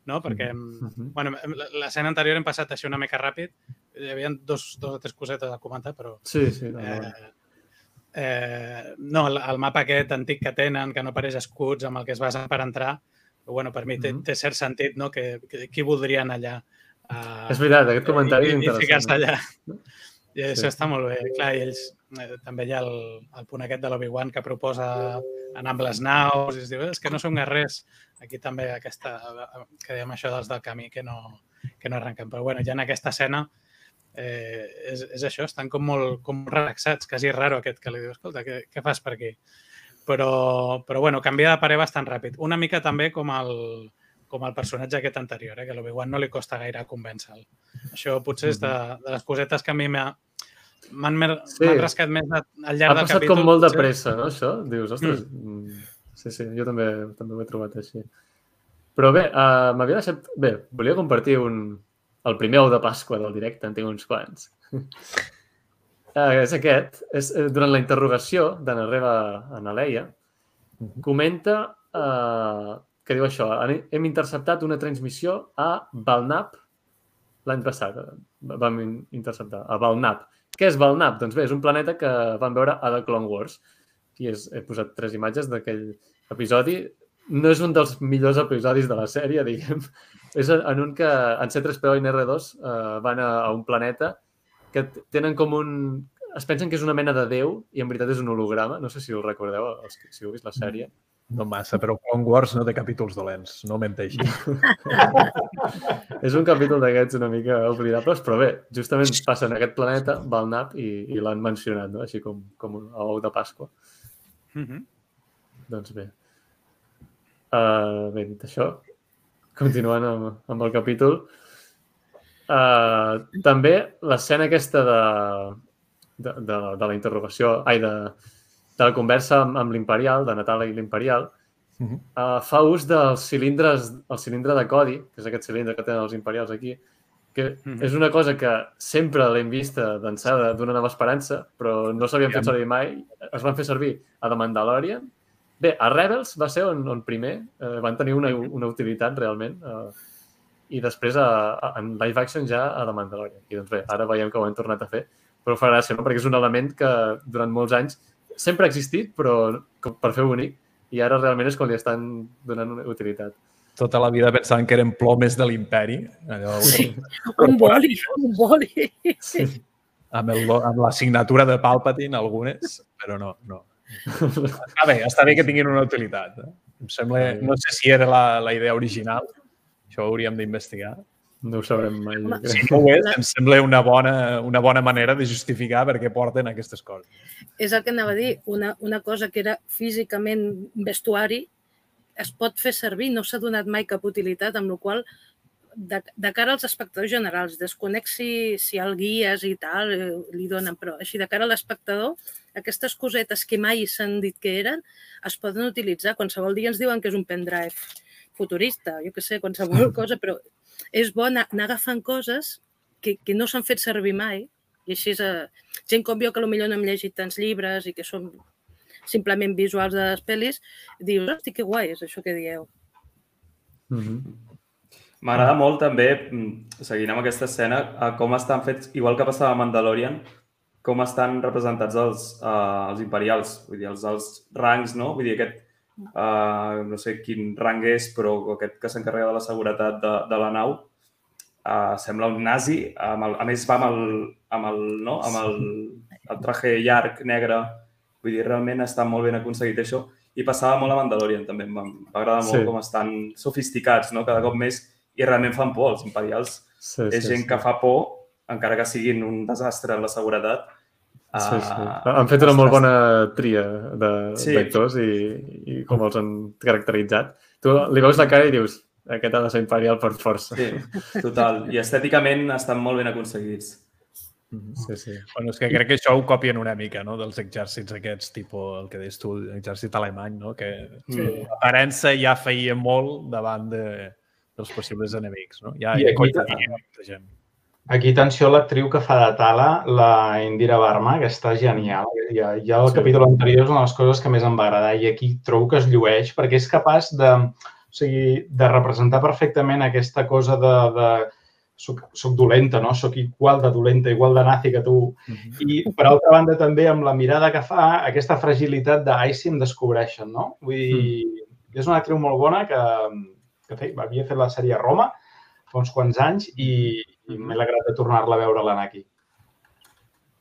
no? perquè mm -hmm. bueno, l'escena anterior hem passat així una mica ràpid. Hi havia dos, dos o tres cosetes a comentar, però... Sí, sí. No, eh, eh, no, el, el mapa aquest antic que tenen, que no apareix escuts, amb el que es basa per entrar, bueno, per mi té, té cert sentit, no? Que, que qui voldria anar allà? Uh, és veritat, aquest comentari és interessant. I ficar-se allà. I això sí. està molt bé. Clar, i ells, eh, també hi ha el, el punt aquest de l'Obi-Wan que proposa anar amb les naus i es diu, és que no som res. Aquí també aquesta, que dèiem això dels del camí que no, que no arrenquen. Però bueno, ja en aquesta escena eh, és, és això, estan com molt com relaxats, quasi raro aquest que li diu, escolta, què, què fas per aquí? Però, però bueno, canvia de parer bastant ràpid. Una mica també com el, com el personatge aquest anterior, eh? que l'Obi-Wan no li costa gaire convèncer-lo. Això potser és de, de les cosetes que a mi m'han sí. rascat més al llarg del capítol. Ha passat com molt de pressa, no, això? Dius, ostres... Mm. Sí, sí, jo també, també ho he trobat així. Però bé, uh, m'havia deixat... Bé, volia compartir un... el primer ou de Pasqua del directe, en tinc uns quants. uh, és aquest. És, eh, durant la interrogació de Narreva a Naleia, comenta uh, que diu això, hem interceptat una transmissió a Valnap l'any passat. Vam interceptar a Valnap. Què és Valnap? Doncs bé, és un planeta que vam veure a The Clone Wars. I és, he posat tres imatges d'aquell episodi. No és un dels millors episodis de la sèrie, diguem. És en un que en C3PO i en R2 eh, van a, a un planeta que tenen com un... Es pensen que és una mena de déu i en veritat és un holograma. No sé si ho recordeu, els, si heu vist la sèrie. Mm no massa, però Clone Wars no té capítols dolents, no menteixi. és un capítol d'aquests una mica oblidables, però bé, justament passa en aquest planeta, Valnap, i, i l'han mencionat, no? així com, com un ou de Pasqua. Mm -hmm. Doncs bé. Uh, bé, dit això, continuant amb, amb el capítol, uh, també l'escena aquesta de, de, de, de la interrogació, ai, de, de la conversa amb, amb l'Imperial, de Natal i l'Imperial, uh -huh. uh, fa ús dels cilindres, el cilindre de codi, que és aquest cilindre que tenen els Imperials aquí, que uh -huh. és una cosa que sempre l'hem vista d'ençada d'una nova esperança, però no s'havien fet servir mai. Es van fer servir a The Mandalorian. Bé, a Rebels va ser on, on primer eh, van tenir una, una utilitat realment eh, i després a, a, en live action ja a The Mandalorian. I doncs bé, ara veiem que ho han tornat a fer, però fa gràcia, no? perquè és un element que durant molts anys sempre ha existit, però per fer bonic, i ara realment és quan li estan donant una utilitat. Tota la vida pensaven que eren plomes de l'imperi. Allò... Sí. Un boli, un boli. Sí. Amb, el, amb la signatura de Palpatine, algunes, però no, no. Està bé, està bé que tinguin una utilitat. Eh? Em sembla, no sé si era la, la idea original, això ho hauríem d'investigar, no ho sabrem mai. Si no ho és, em sembla una bona, una bona manera de justificar per què porten aquestes coses. És el que anava a dir. Una, una cosa que era físicament vestuari es pot fer servir, no s'ha donat mai cap utilitat, amb la qual de, de cara als espectadors generals, desconec si, si el guies i tal eh, li donen, però així de cara a l'espectador, aquestes cosetes que mai s'han dit que eren, es poden utilitzar. Qualsevol dia ens diuen que és un pendrive futurista, jo que sé, qualsevol cosa, però és bo anar, anar agafant coses que, que no s'han fet servir mai i així és, eh, gent com jo que potser no hem llegit tants llibres i que som simplement visuals de les pel·lis, dius, hosti, que guai és això que dieu. Mm -hmm. M'agrada molt també, mm, seguint amb aquesta escena, com estan fets, igual que passava a Mandalorian, com estan representats els, uh, els imperials, vull dir, els, els rangs, no? Vull dir, aquest, uh, no sé quin rang és, però aquest que s'encarrega de la seguretat de, de la nau, uh, sembla un nazi, amb el, a més va amb el, amb el, no? amb el, el traje llarg, negre, vull dir, realment està molt ben aconseguit això. i passava molt a Mandalorian també. Em va agradar molt Sí. com estan sofisticats, no? Cada cop més i realment fan por. Els imperials Sí, és sí, gent sí. que fa por, encara que siguin un desastre en la seguretat. Sí, sí. Ah, Han fet una molt bona tria de- Sí. d'actors i, i com els han caracteritzat. Tu li veus la cara i dius aquest ha de ser imperial per força. Sí, total. I estèticament estan molt ben aconseguits. sí. sí. Bueno, és que crec que això ho copien una mica, no?, dels exèrcits aquests, tipus el que deies tu, l'exèrcit alemany, no?, que Sí. l'aparença ja feia molt davant de, dels possibles enemics, no? Ja, I ja aquí- coincidien molta gent. Aquí, atenció l'actriu que fa de Tala, la Indira Varma, que està genial. Ja, ja el Sí. capítol anterior és una de les coses que més em va agradar i aquí trobo que es llueix perquè és capaç de, o sigui, de representar perfectament aquesta cosa de, de soc, soc dolenta, no? Soc igual de dolenta, igual de nazi que tu. I, per altra banda, també amb la mirada que fa, aquesta fragilitat de ai, si em descobreixen, no? Vull dir, és una actriu molt bona que, que fe, havia fet la sèrie Roma fa uns quants anys i, i m'he alegrat de tornar-la a veure-la aquí.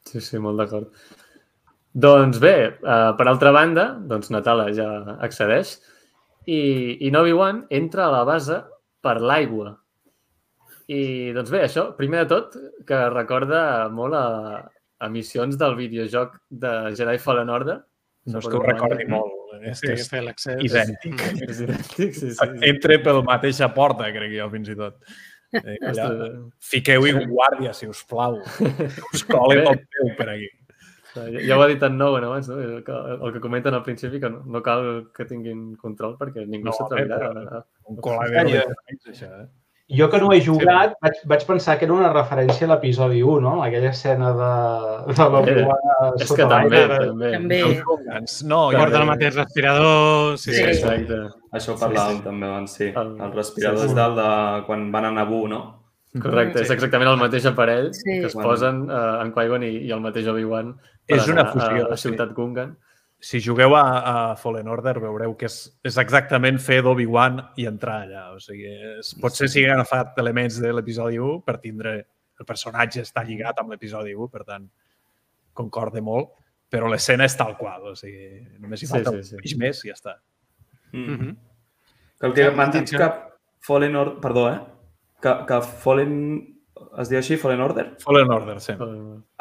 Sí, sí, molt d'acord. Doncs bé, uh, per altra banda, doncs Natala ja accedeix i, i Novi-Wan entra a la base per l'aigua. I doncs bé, això, primer de tot, que recorda molt a, a missions del videojoc de Jedi Fallen Order. No és que ho recordi molt, és Sí, que és fer l'accés. idèntic. És idèntic, sí, sí. sí. Entre per la mateixa porta, crec jo, fins i tot. Eh, allà, fiqueu-hi un guàrdia, si us plau. Us cole el peu per aquí. Ja, ja ho ha dit en Nowen abans, no? El que, el que comenten al principi, que no, no cal que tinguin control perquè ningú No, s'atrevirà. Un col·lega Ja. això, eh? Jo que no he jugat, vaig, vaig pensar que era una referència a l'episodi 1, no? Aquella escena de, de l'Obi-Wan És sota que també, també. També. No, jo Porta el mateix respirador... Sí, Sí, sí. exacte. Això parlàvem també abans, sí. El- El respirador sí, sí. és dalt de quan van a Naboo, no? Correcte, és Sí. exactament el mateix aparell Sí. que es Bueno. posen eh, en Qui-Gon i, i el mateix Obi-Wan per És una anar fusió, a, a sí. Ciutat Gungan. Si jugueu a, a Fallen Order veureu que és, és exactament fer d'Obi-Wan i entrar allà. O sigui, és, potser s'hi han agafat elements de l'episodi 1 per tindre... El personatge està lligat amb l'episodi 1, per tant, concorde molt, però l'escena és tal qual. O sigui, només hi Sí, falta sí, un sí. peix més i ja està. Mm. Mhm. Que el que m'han dit que Fallen Order... Perdó, eh? Que, que Fallen... Es diu així, Fallen Order? Fallen Order, sí.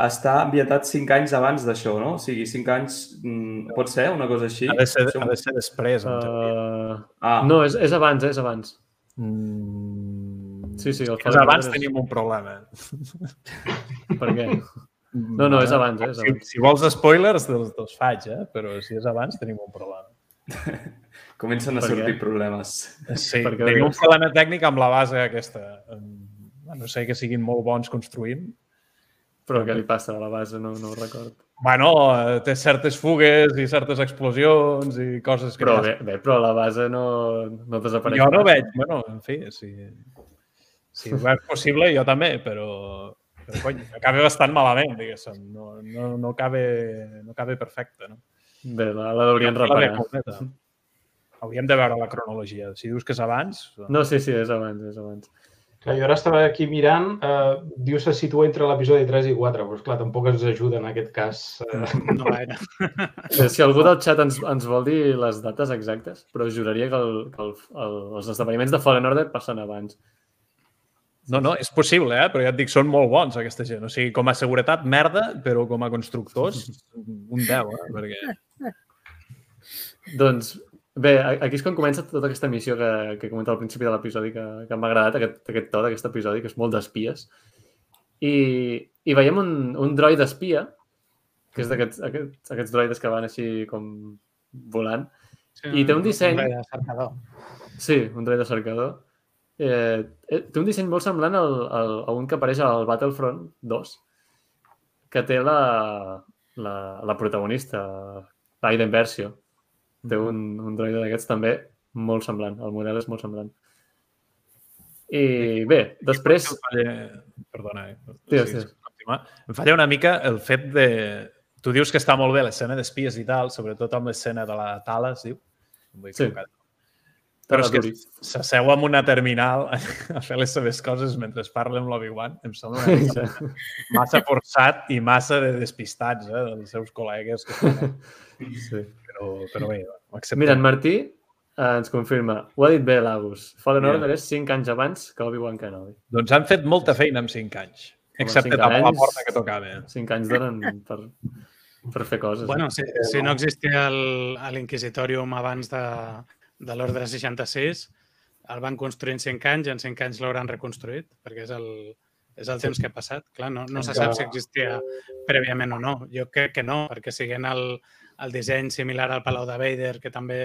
Està ambientat 5 anys abans d'això, no? O sigui, 5 anys... Mm, pot ser una cosa així? Ha de ser, ha de ser després. en teoria. Uh, Ah, no, és, és abans, eh, és abans. Mm, Sí, sí, el si és Fallen abans Order és- tenim un problema. Per què? No, no, és abans, eh, és Si, abans. si vols spoilers, te'ls, te'ls faig, eh? però si és abans tenim un problema. comencen a Per què? sortir problemes. Sí, Per què tenim un problema tècnic amb la base aquesta. A no sé que siguin molt bons construint. Però què li passa a la base? No, no ho record. Bueno, té certes fugues i certes explosions i coses que... Però bé, bé, però la base no, no desapareix. jo no veig, bueno, en fi, si, si ho és possible, jo també, però, però cony, acaba bastant malament, diguéssim. No, no, no, cabe, no cabe perfecte, no? Bé, la, la deurien reparar. Hauríem de veure la cronologia. Si dius que és abans... doncs- No, sí, sí, és abans, és abans. Clar, jo ara estava aquí mirant, eh, diu se situa entre l'episodi 3 i 4, però clar, tampoc ens ajuda en aquest cas. Eh, No gaire. Eh, Si algú del xat ens, ens vol dir les dates exactes, però juraria que, el, que el, el, els esdeveniments de Fallen Order passen abans. No, no, és possible, eh? però ja et dic, són molt bons aquesta gent. O sigui, com a seguretat, merda, però com a constructors, un 10, eh? perquè... Doncs bé, aquí és quan comença tota aquesta missió que, que comenta al principi de l'episodi que, que m'ha agradat, aquest, aquest to d'aquest episodi, que és molt d'espies. I, I veiem un, un droid espia, que és d'aquests aquests, aquests droides que van així com volant. Sí, I té un disseny- gaire cercador. Sí, un droid de cercador. Eh, eh, té un disseny molt semblant al, al, a un que apareix al Battlefront 2, que té la, la, la protagonista, l'Aiden Versio. Té un, un droide d'aquests també molt semblant. El model és molt semblant. I bé, després... Perdona, eh? Digues. continuar. Em falla una mica el fet de... Tu dius que està molt bé l'escena d'espies i tal, sobretot amb l'escena de la Tala, es diu? Vull Sí. Però és que s'asseu en una terminal a fer les seves coses mentre parla amb l'Obi-Wan. Em sembla una mica massa forçat i massa de despistats eh, dels seus col·legues. Que Sí. Però, però bé, Acceptem. Mira, en Martí eh, ens confirma. Ho ha dit bé l'Agus. Fallen Mira. Order és 5 anys abans que Obi-Wan Kenobi. Doncs han fet molta feina amb 5 anys. Excepte cinc tapar la porta que tocava. 5 anys donen per, per fer coses. Bueno, si, si no existia l'Inquisitorium abans de, de l'Ordre 66, el van construir en 5 anys i en 5 anys l'hauran reconstruït, perquè és el, és el temps que ha passat. Clar, no, no se sap si existia prèviament o no. Jo crec que no, perquè siguent el, el disseny similar al Palau de Vader, que també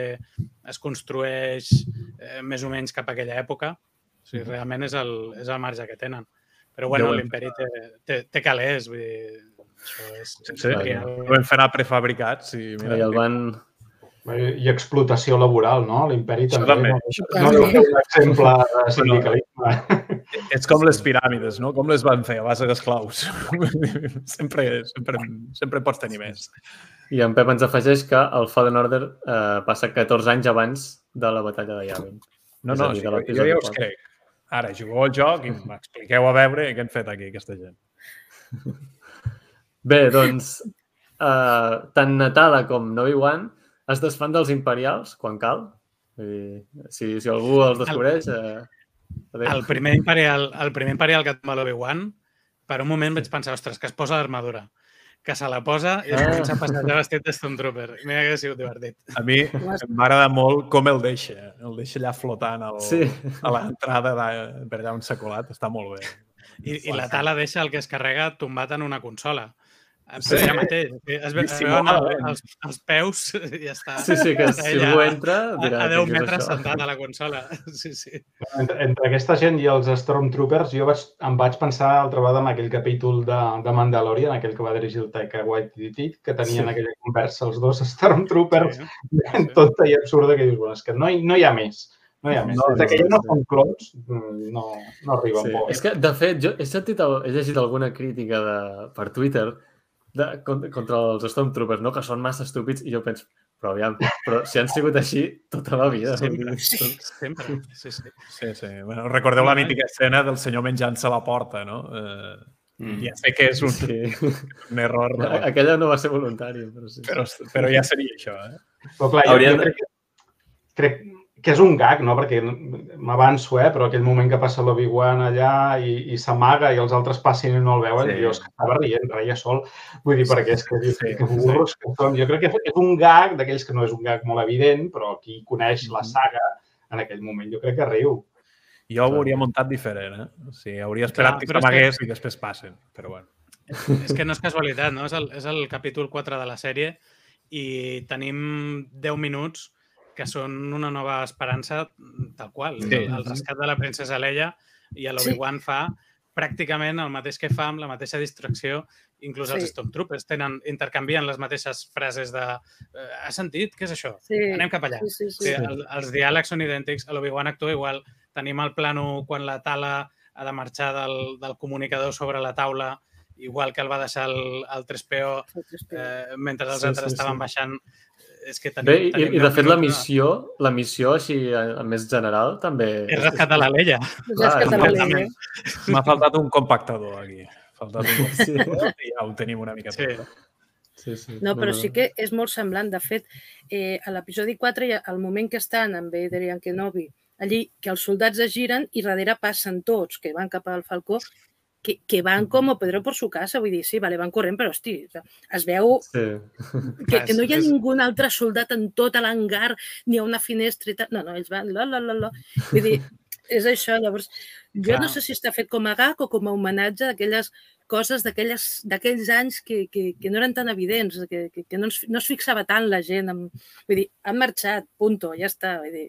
es construeix eh, més o menys cap a aquella època, o sigui, realment és el, és el marge que tenen. Però bueno, l'imperi té, té, té calés, vull dir, això és, és Sí, real. ho vam fer anar prefabricats i mira, I el van... I explotació laboral, no? L'imperi també. també, això No deu ser un exemple de sindicalisme. és com les piràmides, no? Com les van fer a base d'esclaus. sempre, sempre, sempre pots tenir més. I en Pep ens afegeix que el Fallen Order eh, passa 14 anys abans de la batalla de Yavin. No, no, dir, sí, de jo, ja us crec. Ara, jugueu al joc i m'expliqueu a veure què han fet aquí, aquesta gent. Bé, doncs, eh, tant Natala com Novi-Wan es desfan dels imperials quan cal. Vull dir, si, si algú els descobreix... Eh, adéu. El primer imperial, el primer imperial que tomba l'Obi-Wan, per un moment vaig pensar, ostres, que es posa l'armadura. Que se la posa i es Ah. comença a passejar vestit de Stormtrooper. Mira que ha sigut divertit. A mi agradar molt com el deixa. El deixa allà flotant al, Sí. a l'entrada de- per allà on s'ha colat. Està molt bé. I, i la tala deixa el que es carrega tombat en una consola. Sí. ja mateix. Es, ve, es veuen Dissimuladament. els, els peus i ja està. Sí, sí, que Està si algú entra a, dirà a 10 "Què és metres això?" sentat a la consola. Sí, sí. Entre, entre aquesta gent i els Stormtroopers, jo vaig, em vaig pensar altra vegada en aquell capítol de, de Mandalorian, aquell que va dirigir el Taika Waititi, que tenien Sí. aquella conversa els dos Stormtroopers, Sí. sí. tonta i absurda, que dius, bueno, és que no hi, no hi ha més. No hi ha més. No, Des que no, ja no són mm, no, no arriben Sí. molt. És que, de fet, jo he, sentit, he llegit alguna crítica de, per Twitter de, contra, contra els Stormtroopers, no? que són massa estúpids, i jo penso, però aviam, però si han sigut així tota la vida. Sempre, dir, sempre. Sí, sí. Sí, sí. Bueno, recordeu la mítica escena del senyor menjant-se a la porta, no? Eh, Mm. ja sé que és un, Sí. un error, no? Aquella no va ser voluntària, però sí. però, però ja seria això, eh? Però clar, jo, Haurien jo de- crec, crec que és un gag, no? Perquè m'avanço, eh? Però aquell moment que passa l'Obi-Wan allà i, i s'amaga i els altres passin i no el veuen, Sí. sí. jo és que estava rient, reia sol. Vull dir, perquè és que, Sí, sí, que burros que són. Jo crec que és un gag d'aquells que no és un gag molt evident, però qui coneix la saga en aquell moment jo crec que riu. Jo ho hauria muntat diferent, eh? O sigui, hauria esperat Clar, que però és que- s'amagués i després passen, però bueno. És que no és casualitat, no? És el, és el capítol 4 de la sèrie i tenim 10 minuts que són una nova esperança tal qual. Sí. El, el rescat de la princesa Leia i l'Obi-Wan fa pràcticament el mateix que fa amb la mateixa distracció. Inclús els Sí. Stormtroopers tenen, intercanvien les mateixes frases de eh, has sentit? Què és això? Sí. Anem cap allà. Sí, sí, Sí, sí. el, els diàlegs són idèntics, a l'Obi-Wan actua igual. Tenim el plano quan la tala ha de marxar del, del comunicador sobre la taula, igual que el va deixar el, el 3PO eh, mentre els Sí, altres sí, estaven sí. baixant. És que tenim, Bé, i, tenim i de fet la missió, la missió així a, més general també... És rescatar la Leia. M'ha faltat un compactador aquí. Faltat un Sí, i ja ho tenim una mica Sí. tot. sí, sí. No, però sí que és molt semblant. De fet, eh, a l'episodi 4, hi ha el moment que estan amb Vader i en Kenobi, allí que els soldats es giren i darrere passen tots, que van cap al Falcó, que, que van com a Pedro por su casa. Vull dir, sí, vale, van corrent, però, hosti, es veu Sí. que, que no hi ha És- ningú altre soldat en tot l'hangar, ni a una finestra i tal. No, no, ells van... La, la, la, la. Vull dir, és això. Llavors, jo Clar. no sé si està fet com a gag o com a homenatge d'aquelles coses d'aquelles- d'aquells anys que, que, que no eren tan evidents, que, que, que no, es, no es fixava tant la gent. En, vull dir, han marxat, punto, ja està. Vull dir,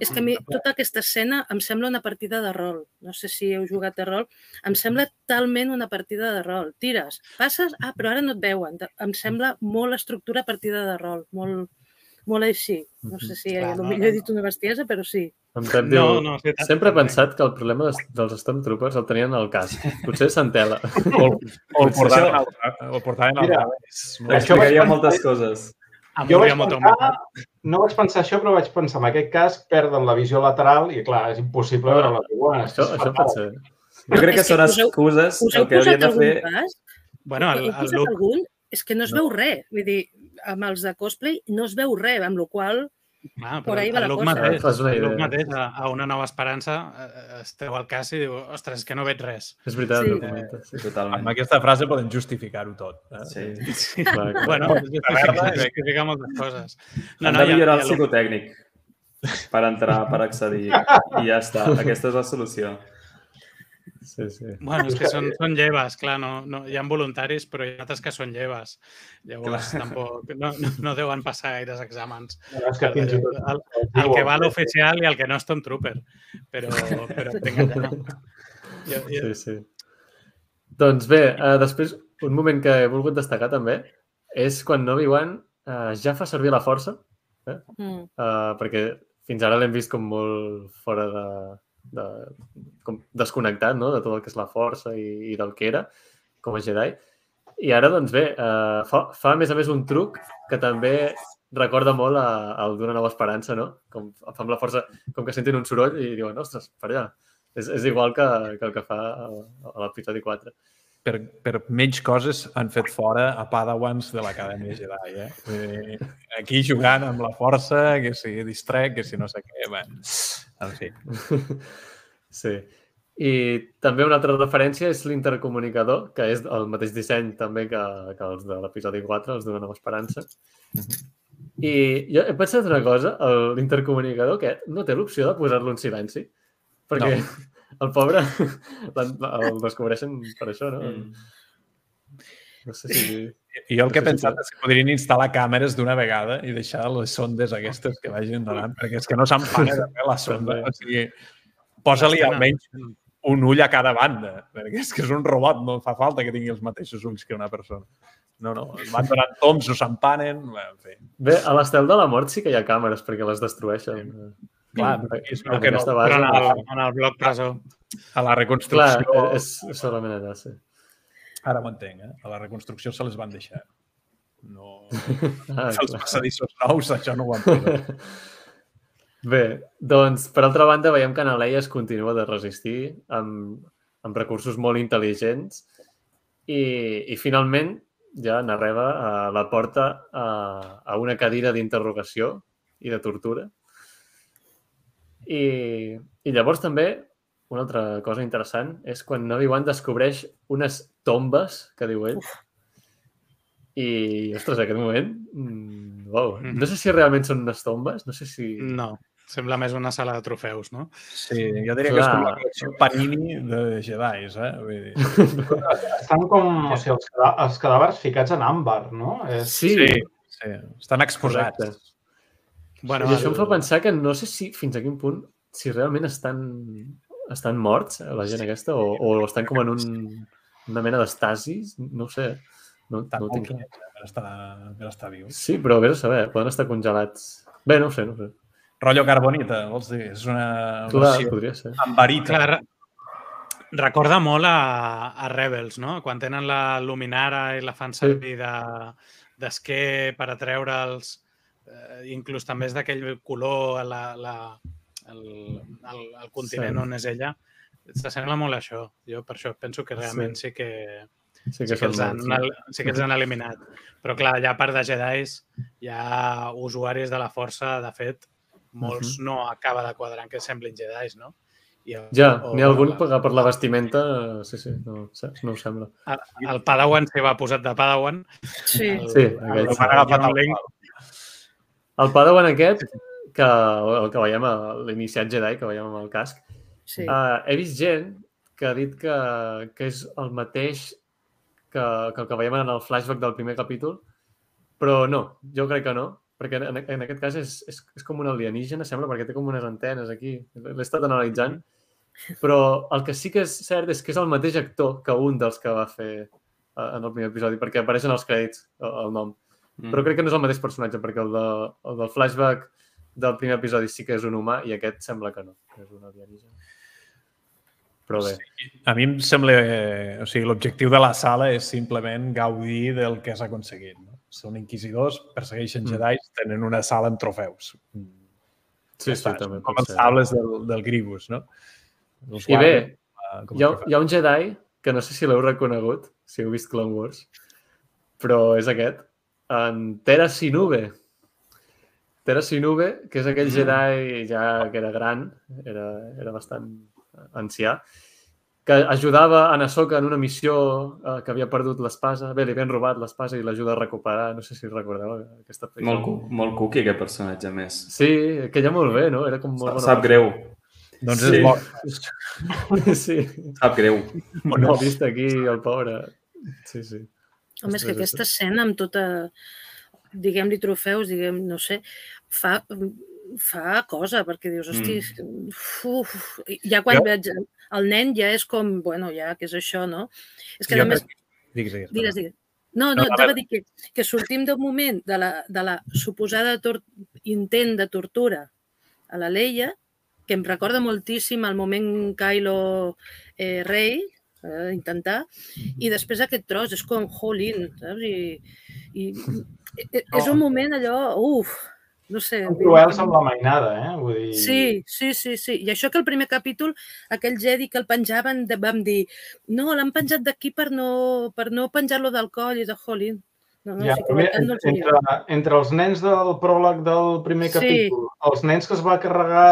és que a mi tota aquesta escena em sembla una partida de rol. No sé si heu jugat a rol. Em sembla talment una partida de rol. Tires, passes, ah, però ara no et veuen. Em sembla molt estructura partida de rol, molt, molt així. No sé si Clar, no, no, no, he dit una bestiesa, però sí. En Pep No, diu, no, sí, tant, sempre he pensat que el problema dels, dels Stormtroopers el tenien al cas. Potser s'entela. O, o el portaven al, o el portaven al revés. Això Explicaria moltes coses. Em Jo vaig pensar, no vaig pensar això, però vaig pensar, en aquest cas, perden la visió lateral i, clar, és impossible veure la iguana. això, això ser. Jo crec que són us heu- excuses Us el heu que haurien de fer... cas? Bueno, el, el Luke, algun? És que no es No. veu res. Vull dir, amb els de cosplay no es veu res, amb la qual Ah, Por ahí va el la cosa. mateix, una el mateix a, a una nova esperança eh, es treu el cas i diu, ostres, és que no veig res. És veritat, Sí. sí. ho comentes. Sí. Totalment. Amb aquesta frase podem justificar-ho tot. Eh? Sí. Sí. Clar, clar. Bueno, justifica, justifica moltes coses. No, Han de hi ha- millorar hi el psicotècnic per entrar, per accedir. I ja està. Aquesta és la solució. Sí, sí. Bueno, és que són, són lleves, clar, no, no, hi ha voluntaris, però hi ha altres que són lleves. Llavors, Clar. tampoc, no, no, no deuen passar gaires exàmens. És que El, els el que va a l'oficial i el que no és Stormtrooper. Però, però vinga, ja. Jo, jo, Sí, sí. Doncs bé, uh, després, un moment que he volgut destacar també és quan Obi-Wan uh, ja fa servir la força, Mm. uh, perquè fins ara l'hem vist com molt fora de, de com desconnectat no? de tot el que és la força i, i del que era com a Jedi. I ara, doncs bé, uh, fa, fa a més a més un truc que també recorda molt al d'una nova esperança, no? Com fa amb la força, com que sentin un soroll i diuen, ostres, per allà. És, és igual que, que el que fa a, l'episodi 4. Per, per menys coses han fet fora a Padawans de l'Acadèmia Jedi, eh? Dir, Aquí jugant amb la força, que si distrec, que si no sé què, bé. En fi. Sí. I també una altra referència és l'intercomunicador, que és el mateix disseny també que, que els de l'episodi 4, els d'Una nova esperança. I jo he pensat una cosa, el- l'intercomunicador aquest no té l'opció de posar-lo en silenci, perquè no. el pobre el descobreixen per això, no? Mm. No sé si... I jo el que he Sí, sí, pensat és que podrien instal·lar càmeres d'una vegada i deixar les sondes aquestes que vagin donant, perquè és que no s'empana de fer la sonda. O sigui, posa-li almenys un ull a cada banda, perquè és que és un robot, no fa falta que tingui els mateixos ulls que una persona. No, no, van donant toms o s'empanen, en fi. Bé, a l'estel de la mort sí que hi ha càmeres perquè les destrueixen. Clar, es En veu que no, aquesta però en base, el, en el bloc presó. a la Clar, reconstrucció... és, és solament allà, sí. Ara ho entenc, eh? A la reconstrucció se les van deixar. No... Ah, Els passadissos nous, això no ho posat. Bé, doncs, per altra banda, veiem que Leia es continua de resistir amb, amb recursos molt intel·ligents i, i finalment ja n'arriba a la porta a, a una cadira d'interrogació i de tortura. I, I llavors també una altra cosa interessant és quan Obi-Wan descobreix unes tombes, que diu ell, i, ostres, en aquest moment, mm, uau, no sé si realment són unes tombes, no sé si... No, sembla més una sala de trofeus, no? Sí, jo diria que és com la Clar. col·lecció Panini de Jedis, eh? Vull dir... Estan com, o sigui, els, cadà- els cadàvers ficats en àmbar, no? És, Sí, Sí, sí. Estan exposats. Correcte. Bueno, I això em fa pensar que no sé si fins a quin punt, si realment estan, estan morts, eh, la gent Sí. aquesta, o, o estan com en un, una mena d'estasis, no ho sé. No, Estan no ho tinc clar. quiets, eh, per estar, per estar vius. Sí, però vés a saber, poden estar congelats. Bé, no ho sé, no ho sé. Rotllo carbonita, vols dir? És una Clar, podria ser. ambarita. Clar, recorda molt a, a Rebels, no? Quan tenen la luminara i la fan servir de d'esquer per atreure'ls, eh, inclús també és d'aquell color la, la, el, el, el continent Sí. on és ella. S'assembla molt a això. Jo per això penso que realment sí, que, Sí sí que que, són els han, morts. sí que els han eliminat. Però clar, ja a part de Jedis, hi ha usuaris de la força, de fet, molts no acaba de quadrar en que semblin Jedis, no? I, Ja, o- n'hi ha algun la- per, per la vestimenta, sí, sí, no, saps? no ho sembla. El, el Padawan s'hi va posat de Padawan. Sí. El, Sí, el, El sí. Youngling, qual. El Padawan aquest, que, el que veiem, a l'iniciat Jedi, que veiem amb el casc, Sí. Uh, he vist gent que ha dit que, que és el mateix que, que el que veiem en el flashback del primer capítol, però no, jo crec que no, perquè en, en aquest cas és, és, és com un alienígena, sembla, perquè té com unes antenes aquí. L'he estat analitzant. Però el que sí que és cert és que és el mateix actor que un dels que va fer eh, en el primer episodi, perquè apareixen els crèdits, el, el nom. Mm. Però crec que no és el mateix personatge, perquè el, de, el del flashback del primer episodi sí que és un humà i aquest sembla que no, que és un alienígena. Però bé, A mi em sembla... O sigui, l'objectiu de la sala és simplement gaudir del que s'ha aconseguit. No? Són inquisidors, persegueixen Mm. Jedi, tenen una sala amb trofeus. sí, Ja sí, està, també com els sables del, del Gribus, no? Els I bé, eh, com hi ha, hi ha un Jedi que no sé si l'heu reconegut, si heu vist Clone Wars, però és aquest, en Tera Sinube. Tera Sinube, que és aquell mm. Jedi ja que era gran, era, era bastant ancià, que ajudava a Nasoka en una missió eh, que havia perdut l'espasa. Bé, li havien robat l'espasa i l'ajuda a recuperar. No sé si recordeu aquesta pel·lícula. Molt, cu molt cuqui, aquest personatge, més. Sí, que ja molt bé, no? Era com molt bona Sap greu. Doncs sí. és mort. sí. Sap greu. No ha vist aquí el pobre. Sí, sí. Home, és que aquesta escena amb tota, diguem-li trofeus, diguem, no sé, fa, fa cosa, perquè dius, hosti, mm. uf, ja quan jo... veig el nen ja és com, bueno, ja, què és això, no? És que, a més... Digues, digues. Digues, digues. No, no, no, no dir que, que sortim del moment de la, de la suposada intent de tortura a la Leia, que em recorda moltíssim el moment Kylo eh, Rey, eh, intentar, i després aquest tros és com Holin, saps? I, i, i és un moment allò, uf, no sé. Són cruels amb la mainada, eh? Vull dir... Sí, sí, sí, sí. I això que el primer capítol, aquell Jedi que el penjaven, vam dir, no, l'han penjat d'aquí per no, per no penjar-lo del coll i de Holin. No, no, ja, sí entre, entre, entre els nens del pròleg del primer sí. capítol, els nens que es va carregar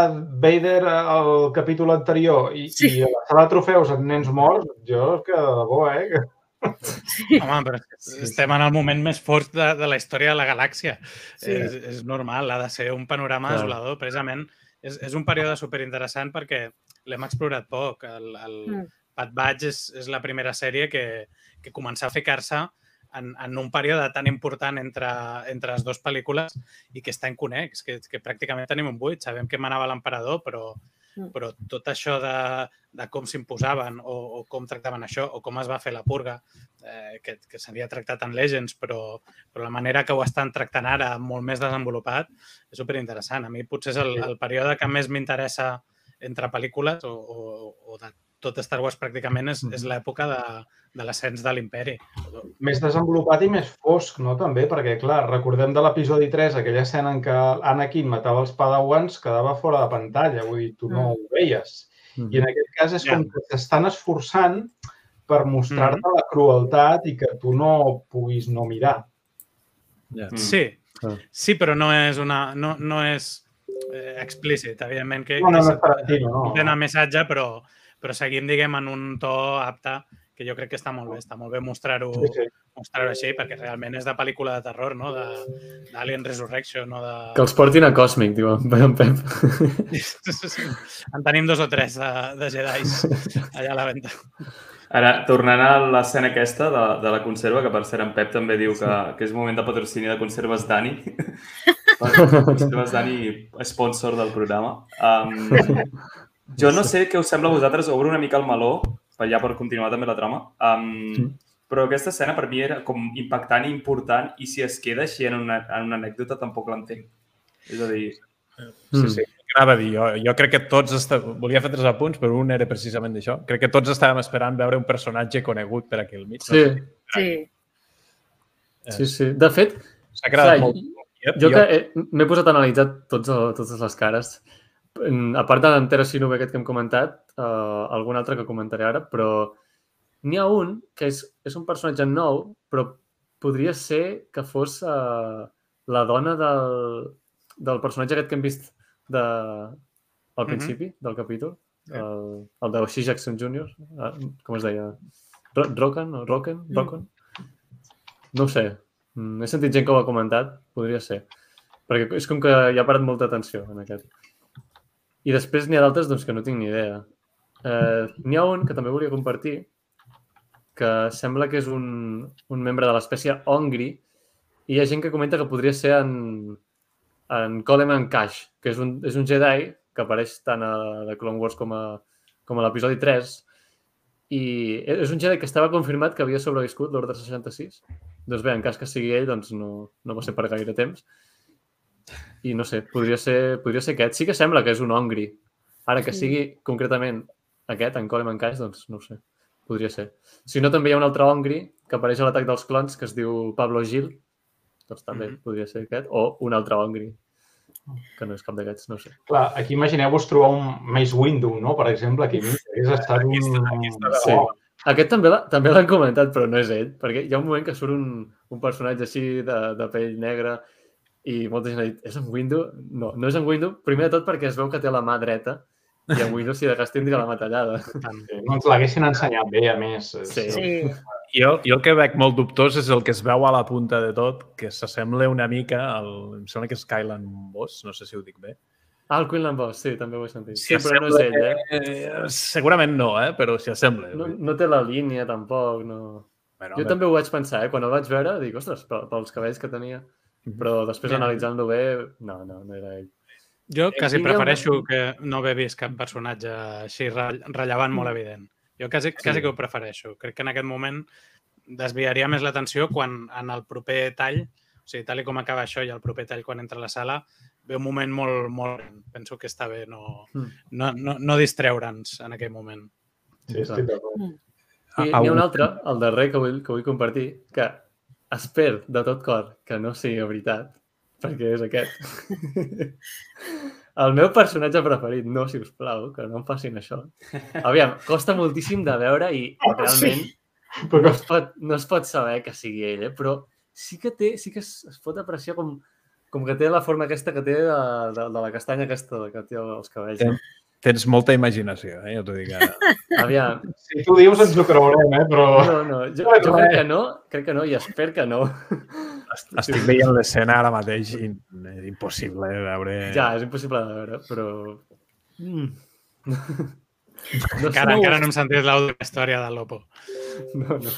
Vader al capítol anterior i, sí. i a la sala de trofeus amb nens morts, jo que de bo, eh? Home, però estem en el moment més fort de, de la història de la galàxia. Sí. És, és normal, ha de ser un panorama Clar. desolador. Precisament és, és un període superinteressant perquè l'hem explorat poc. El, el mm. Bad Batch és, és la primera sèrie que, que comença a ficar-se en, en un període tan important entre, entre les dues pel·lícules i que està en connex, que, que pràcticament tenim un buit. Sabem que manava l'emperador, però. Però tot això de, de com s'imposaven o, o com tractaven això o com es va fer la purga, eh, que, que s'havia tractat en Legends, però, però la manera que ho estan tractant ara, molt més desenvolupat, és superinteressant. A mi potser és el, el període que més m'interessa entre pel·lícules o, o, o de tot Star Wars pràcticament és, és l'època de, de l'ascens de l'imperi. Més desenvolupat i més fosc, no? També, perquè, clar, recordem de l'episodi 3, aquella escena en què Anakin matava els padawans, quedava fora de pantalla, vull dir, tu no mm. ho veies. I en aquest cas és com que s'estan esforçant per mostrar-te mm. la crueltat i que tu no puguis no mirar. Yeah. Mm. Sí, sí, però no és una... No, no és eh, explícit, evidentment que, no, no, no, que no, no. tenen missatge, però, però seguim, diguem, en un to apte que jo crec que està molt bé, està molt bé mostrar-ho sí, sí. mostrar així, perquè realment és de pel·lícula de terror, no? d'Alien Resurrection, no de... Que els portin a Cosmic, diu en Pep. en tenim dos o tres de, de Jedis allà a la venda. Ara, tornant a l'escena aquesta de, de la conserva, que per cert en Pep també diu que, que és moment de patrocini de conserves Dani. conserves Dani, sponsor del programa. Um, jo no sé què us sembla a vosaltres, obro una mica el meló, per ja per continuar també la trama. Um, sí. Però aquesta escena per mi era com impactant i important i si es queda així en una, en una anècdota tampoc l'entenc. És a dir... Sí, sí. Anava a dir, jo, jo crec que tots... Est... Volia fer tres apunts, però un era precisament d'això. Crec que tots estàvem esperant veure un personatge conegut per aquí al mig. Sí. No? Sí. Sí, sí. De fet, s'ha quedat molt... Jo, jo que m'he posat a analitzar tots, totes les cares a part de l'Antera Sinove aquest que hem comentat, uh, algun altre que comentaré ara, però n'hi ha un que és, és un personatge nou, però podria ser que fos uh, la dona del, del personatge aquest que hem vist de, al mhm. principi mm -hmm. del capítol, el, el de O'Shea Jackson Jr., uh, com es deia? Rocken o Rocken? Mm. Rocken? No ho sé. Mm, he sentit gent que ho ha comentat, podria ser. Perquè és com que hi ha parat molta atenció en aquest. I després n'hi ha d'altres doncs, que no tinc ni idea. Eh, n'hi ha un que també volia compartir, que sembla que és un, un membre de l'espècie Ongri, i hi ha gent que comenta que podria ser en, en Coleman Cash, que és un, és un Jedi que apareix tant a The Clone Wars com a, com a l'episodi 3, i és un Jedi que estava confirmat que havia sobreviscut l'Ordre 66. Doncs bé, en cas que sigui ell, doncs no, no va ser per gaire temps. I no sé, podria ser, podria ser aquest. Sí que sembla que és un ongri. Ara que sigui concretament aquest, en Coleman Cash, doncs no ho sé. Podria ser. Si no, també hi ha un altre ongri que apareix a l'atac dels clons que es diu Pablo Gil. Doncs també mm -hmm. podria ser aquest. O un altre ongri que no és cap d'aquests, no sé. Clar, aquí imagineu-vos trobar un Mace Windu, no? Per exemple, aquí hagués estat un... Aquí està sí. aquest també també l'han comentat, però no és ell, perquè hi ha un moment que surt un, un personatge així de, de pell negra i molta gent ha dit, és en Windu? No, no és en Windu, primer de tot perquè es veu que té la mà dreta i en Windu si de cas tindria la mà tallada. No ens l'haguessin ensenyat bé, a més. Sí. Sí. Jo, jo el que veig molt dubtós és el que es veu a la punta de tot, que s'assembla una mica al... Em sembla que és Kylan Boss, no sé si ho dic bé. Ah, el Queenland Boss, sí, també ho he sentit. Sí, però no és ell, eh? Eh, segurament no, eh? però s'hi assembla. No, no té la línia, tampoc, no... bueno, Jo també ho vaig pensar, eh? Quan el vaig veure, dic, ostres, pel- pels cabells que tenia. Però després, analitzant-lo bé, no, no, no era ell. Jo quasi tingueu- prefereixo que no haver vist cap personatge així re- rellevant molt evident. Jo quasi, quasi que ho prefereixo. Crec que en aquest moment desviaria més l'atenció quan en el proper tall, o sigui, tal i com acaba això i el proper tall quan entra a la sala, ve un moment molt, molt... Penso que està bé no, Mm. no, no, no distreure'ns en aquell moment. Sí, estic d'acord. I n'hi ha un altre, el darrer que vull, que vull compartir, que espero de tot cor que no sigui veritat, perquè és aquest. El meu personatge preferit, no, si us plau, que no em facin això. Aviam, costa moltíssim de veure i realment no es pot, no es pot saber que sigui ell, eh? però sí que té, sí que es, es pot apreciar com, com que té la forma aquesta que té de, de, de la castanya aquesta que té els cabells. Té- Tens molta imaginació, eh? jo t'ho dic ara. Aviam, Si tu dius ens ho creurem, eh? però... no, no, jo, jo crec que no, crec que no i espero que no. Estic veient l'escena ara mateix i és impossible veure... Ja, és impossible de veure, però... Mm. No, Encara, encara no hem sentit l'àudio de la història del Lopo. No, no.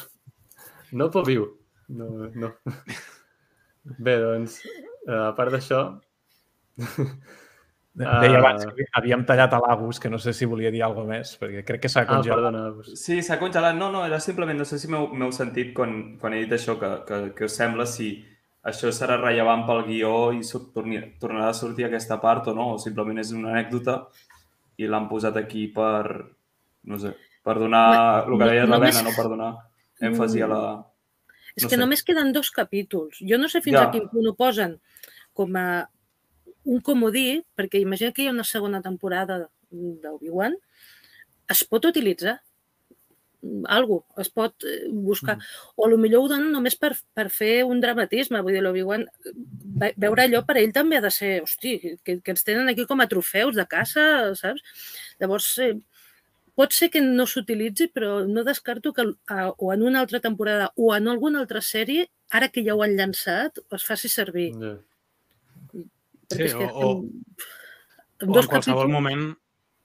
No pot viu. No, no. Bé, doncs, eh, a part d'això... Deia Ah. abans que havíem tallat a l'Agus, que no sé si volia dir alguna més, perquè crec que s'ha Ah, congelat. perdona. Pues... Sí, s'ha congelat. No, no, era simplement, no sé si m'heu sentit quan, quan he dit això, que, que, que us sembla si això serà rellevant pel guió i torni, tornarà a sortir aquesta part o no, o simplement és una anècdota i l'han posat aquí per, no sé, per donar, el que no- deia només- l'Helena, no? per donar èmfasi a la... És No que sé. només queden dos capítols. Jo no sé fins Ja. a quin punt ho posen com a un comodí, perquè imagina que hi ha una segona temporada d'Obi-Wan, es pot utilitzar algo, es pot eh, buscar. O a lo millor ho donen només per, per fer un dramatisme. Vull dir, l'Obi-Wan, ve- veure allò per ell també ha de ser, hosti, que, que ens tenen aquí com a trofeus de caça, saps? Llavors, eh, pot ser que no s'utilitzi, però no descarto que a, o en una altra temporada o en alguna altra sèrie, ara que ja ho han llançat, es faci servir. Ja. Sí, és que o- o- en, en O en qualsevol capítols- moment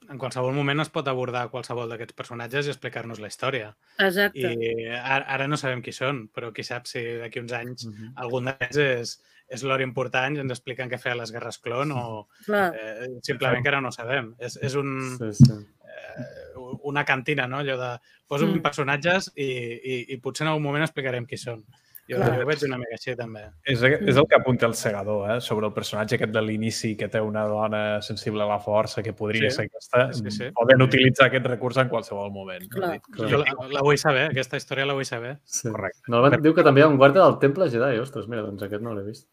en qualsevol moment es pot abordar qualsevol d'aquests personatges i explicar-nos la història. Exacte. I ara, ara no sabem qui són, però qui sap si d'aquí uns anys Mhm. algun d'ells és, és l'hora important i ens expliquen què feien les guerres clon o Clar. eh, simplement que ara no sabem. És, és un, Sí, sí. eh, una cantina, no? Allò de posa'm Mm. personatges i, i, i potser en algun moment explicarem qui són. Jo, Clar. jo veig una mica així, també. És, és el que apunta el segador, eh? sobre el personatge aquest de l'inici que té una dona sensible a la força que podria Sí, ser aquesta. sí, sí. Poden utilitzar aquest recurs en qualsevol moment. Clar. Dic, Jo la, la vull saber, aquesta història la vull saber. sí. Correcte. No, van, diu que també hi ha un guarda del Temple Jedi. Ostres, mira, doncs aquest no l'he vist.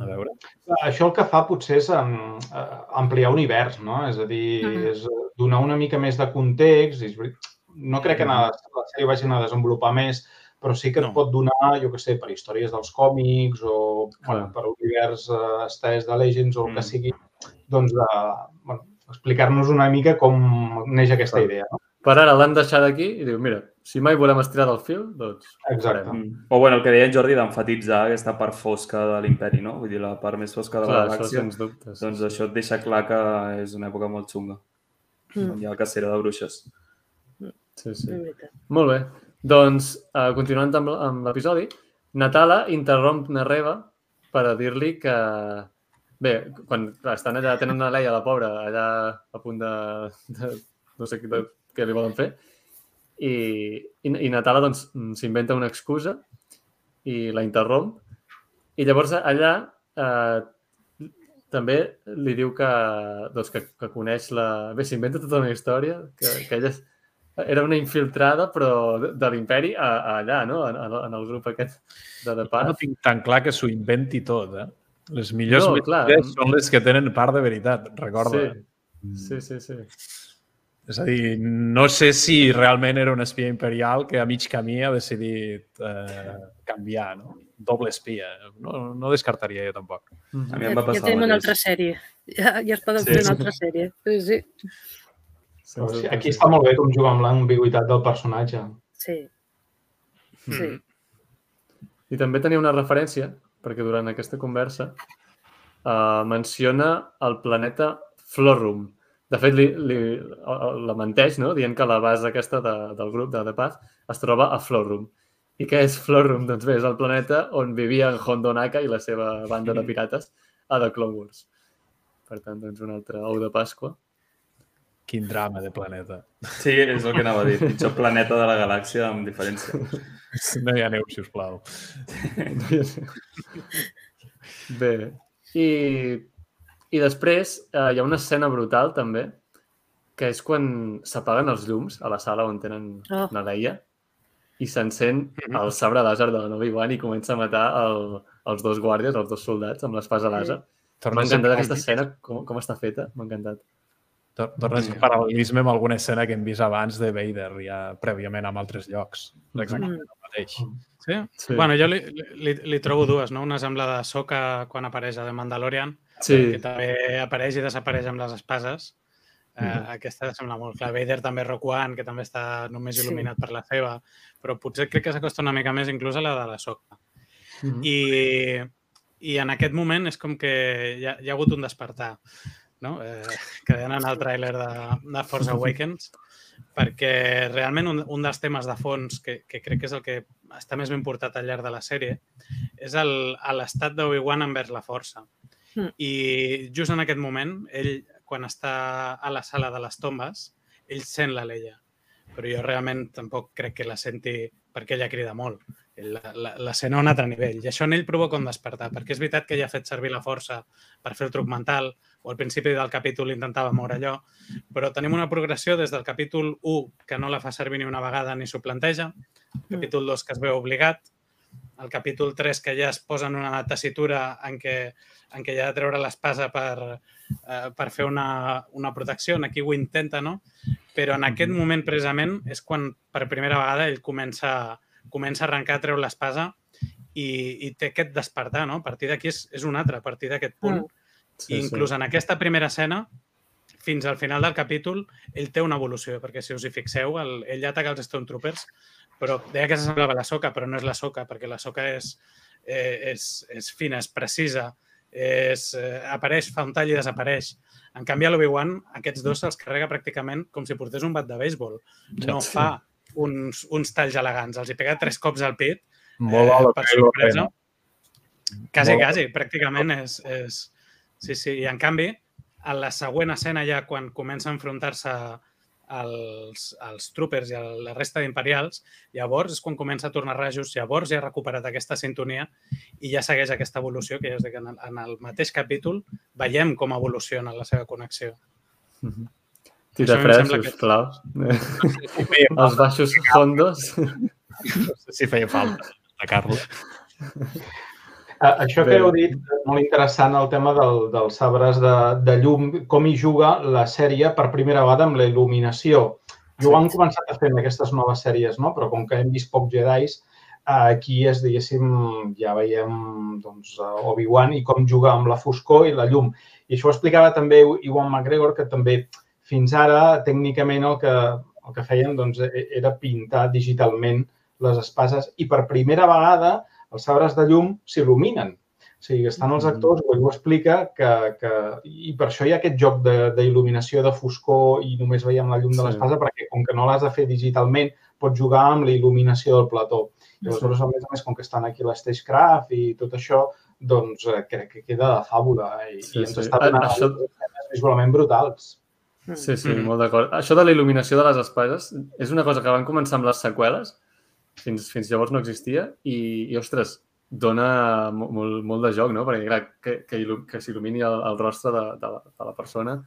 A veure. Això el que fa potser és um, ampliar univers, no? És a dir, Mhm. és eh, donar una mica més de context. I és no crec que la, la sèrie vagi a desenvolupar més, però sí que et No. pot donar, jo que sé, per històries dels còmics o bueno, per univers eh, estès de Legends o el Mm. que sigui, doncs de, bueno, explicar-nos una mica com neix aquesta Clar. idea. No? Per ara l'han deixat aquí i diu, mira, si mai volem estirar del fil, doncs Exacte. farem. Mm. O bueno, el que deia en Jordi d'enfatitzar aquesta part fosca de l'imperi, no? Vull dir, la part més fosca de Clar, la això galàxia. sens dubte. sí, Doncs sí. això et deixa clar que és una època molt xunga. Mm. Hi ha cacera de bruixes. Sí, sí. Molt bé. Doncs, uh, continuant amb, amb l'episodi, Natala interromp Narreva per dir-li que... Bé, quan estan allà, tenen una Leia, la pobra, allà a punt de... de no sé de, què li volen fer. I, i, i Natala doncs, s'inventa una excusa i la interromp. I llavors allà eh, també li diu que, doncs, que, que coneix la... Bé, s'inventa tota una història, que, que ella era una infiltrada, però de, de l'imperi a, a allà, no? En, en, el grup aquest de The No Path. tinc tan clar que s'ho inventi tot, eh? Les millors No, no, clar. són les que tenen part de veritat, recorda. Sí, sí, sí. sí. És a dir, no sé si realment era un espia imperial que a mig camí ha decidit eh, canviar, no? Doble espia. No, no descartaria jo tampoc. A mi em va Ja passar tenim una altra sèrie. Ja, ja es poden Sí, fer una altra sèrie. Sí, sí. Sí, aquí està molt bé com juga amb l'ambigüitat del personatge. sí. sí. I també tenia una referència, perquè durant aquesta conversa uh, menciona el planeta Florum. De fet, li, li, la menteix, no? dient que la base aquesta de, del grup de The Path es troba a Florum. I què és Florum? Doncs bé, és el planeta on vivien Hondo Naka i la seva banda de pirates a The Clone Wars. Per tant, doncs, un altre ou de Pasqua. Quin drama de planeta. Sí, és el que anava a dir. Pitjor planeta de la galàxia amb diferència. No hi ha neu, si us plau. Bé, i, i després eh, hi ha una escena brutal també, que és quan s'apaguen els llums a la sala on tenen Oh. oh. Leia i s'encén el sabre làser de la Obi-Wan i comença a matar el, els dos guàrdies, els dos soldats, amb l'espasa làser. M'ha Torna a encantat aquesta escena, com, com està feta, m'ha encantat. Tor- Torna a ser paral·lelisme amb alguna escena que hem vist abans de Vader, ja prèviament en altres llocs. Exactament el mateix. Sí? Sí. sí. Bueno, jo li, li, li trobo dues, no? Una és amb la de Soka quan apareix a The Mandalorian, Sí, que també apareix i desapareix amb les espases. Eh, Aquesta sembla molt clar. Vader també Rock One, que també està només Sí. il·luminat per la seva, però potser crec que s'acosta una mica més inclús a la de la Soka. Mhm. I, I en aquest moment és com que hi ha, hi ha hagut un despertar, no? Eh, que deien en el tràiler de, de Force Awakens, perquè realment un, un dels temes de fons que, que crec que és el que està més ben portat al llarg de la sèrie és l'estat d'Obi-Wan envers la força. Mm. I just en aquest moment, ell, quan està a la sala de les tombes, ell sent la Leia. Però jo realment tampoc crec que la senti perquè ella crida molt. La, la, la sent a un altre nivell. I això en ell provoca un despertar, perquè és veritat que ella ha fet servir la força per fer el truc mental, o al principi del capítol intentava moure allò, però tenim una progressió des del capítol 1 que no la fa servir ni una vegada ni s'ho planteja, capítol 2 que es veu obligat, el capítol 3 que ja es posa en una tessitura en què, en què ja ha de treure l'espasa per, eh, per fer una, una protecció, aquí ho intenta, no? Però en aquest moment precisament és quan per primera vegada ell comença, comença a arrencar, a treure l'espasa i, i té aquest despertar, no? A partir d'aquí és, és un altre, a partir d'aquest punt. Mm. I inclús en aquesta primera escena, fins al final del capítol, ell té una evolució, perquè si us hi fixeu, el, ell ataca els Stormtroopers, però deia que s'assemblava a la soca, però no és la soca, perquè la soca és, eh, és, és fina, és precisa, és, eh, apareix, fa un tall i desapareix. En canvi, a l'Obi-Wan, aquests dos se'ls carrega pràcticament com si portés un bat de béisbol. No Sí. fa uns, uns talls elegants, els hi pega tres cops al pit Molt eh, per sorpresa. Quasi, quasi, pràcticament és, és... Sí, sí, i en canvi, a la següent escena ja quan comença a enfrontar-se als, als troopers i a la resta d'imperials, llavors és quan comença a tornar rajos, llavors ja ha recuperat aquesta sintonia i ja segueix aquesta evolució, que ja us dic, en el, en el mateix capítol veiem com evoluciona la seva connexió. Tira Això a mi em fred, sembla que- sisplau. Els baixos fondos. No sé si feia falta destacar-lo. Eh, Això que heu dit, és molt interessant el tema del, dels sabres de, de llum, com hi juga la sèrie per primera vegada amb la il·luminació. Jo ho han començat a fer en aquestes noves sèries, no? però com que hem vist pocs Jedis, eh, aquí és, diguéssim, ja veiem doncs, eh, Obi-Wan i com juga amb la foscor i la llum. I això ho explicava també Iwan McGregor, que també fins ara, tècnicament, el que, el que feien doncs, e- era pintar digitalment les espases i per primera vegada els sabres de llum s'il·luminen. O sigui, estan els actors, ell ho explica, que, que, i per això hi ha aquest joc de- d'il·luminació de, de foscor i només veiem la llum de Sí. l'espasa, perquè com que no l'has de fer digitalment, pots jugar amb la il·luminació del plató. I aleshores, a més a més, com que estan aquí l'Stagecraft i tot això, doncs eh, crec que queda de fàbula i, Sí, i ens sí. està donant això- visualment brutals. Sí, sí, Mhm. molt d'acord. Això de la il·luminació de les espases és una cosa que van començar amb les seqüeles, fins, fins llavors no existia, i, i ostres, dona mo- molt, molt de joc, no? Perquè, clar, que, que, que s'il·lumini el, el rostre de, de, la, de la persona,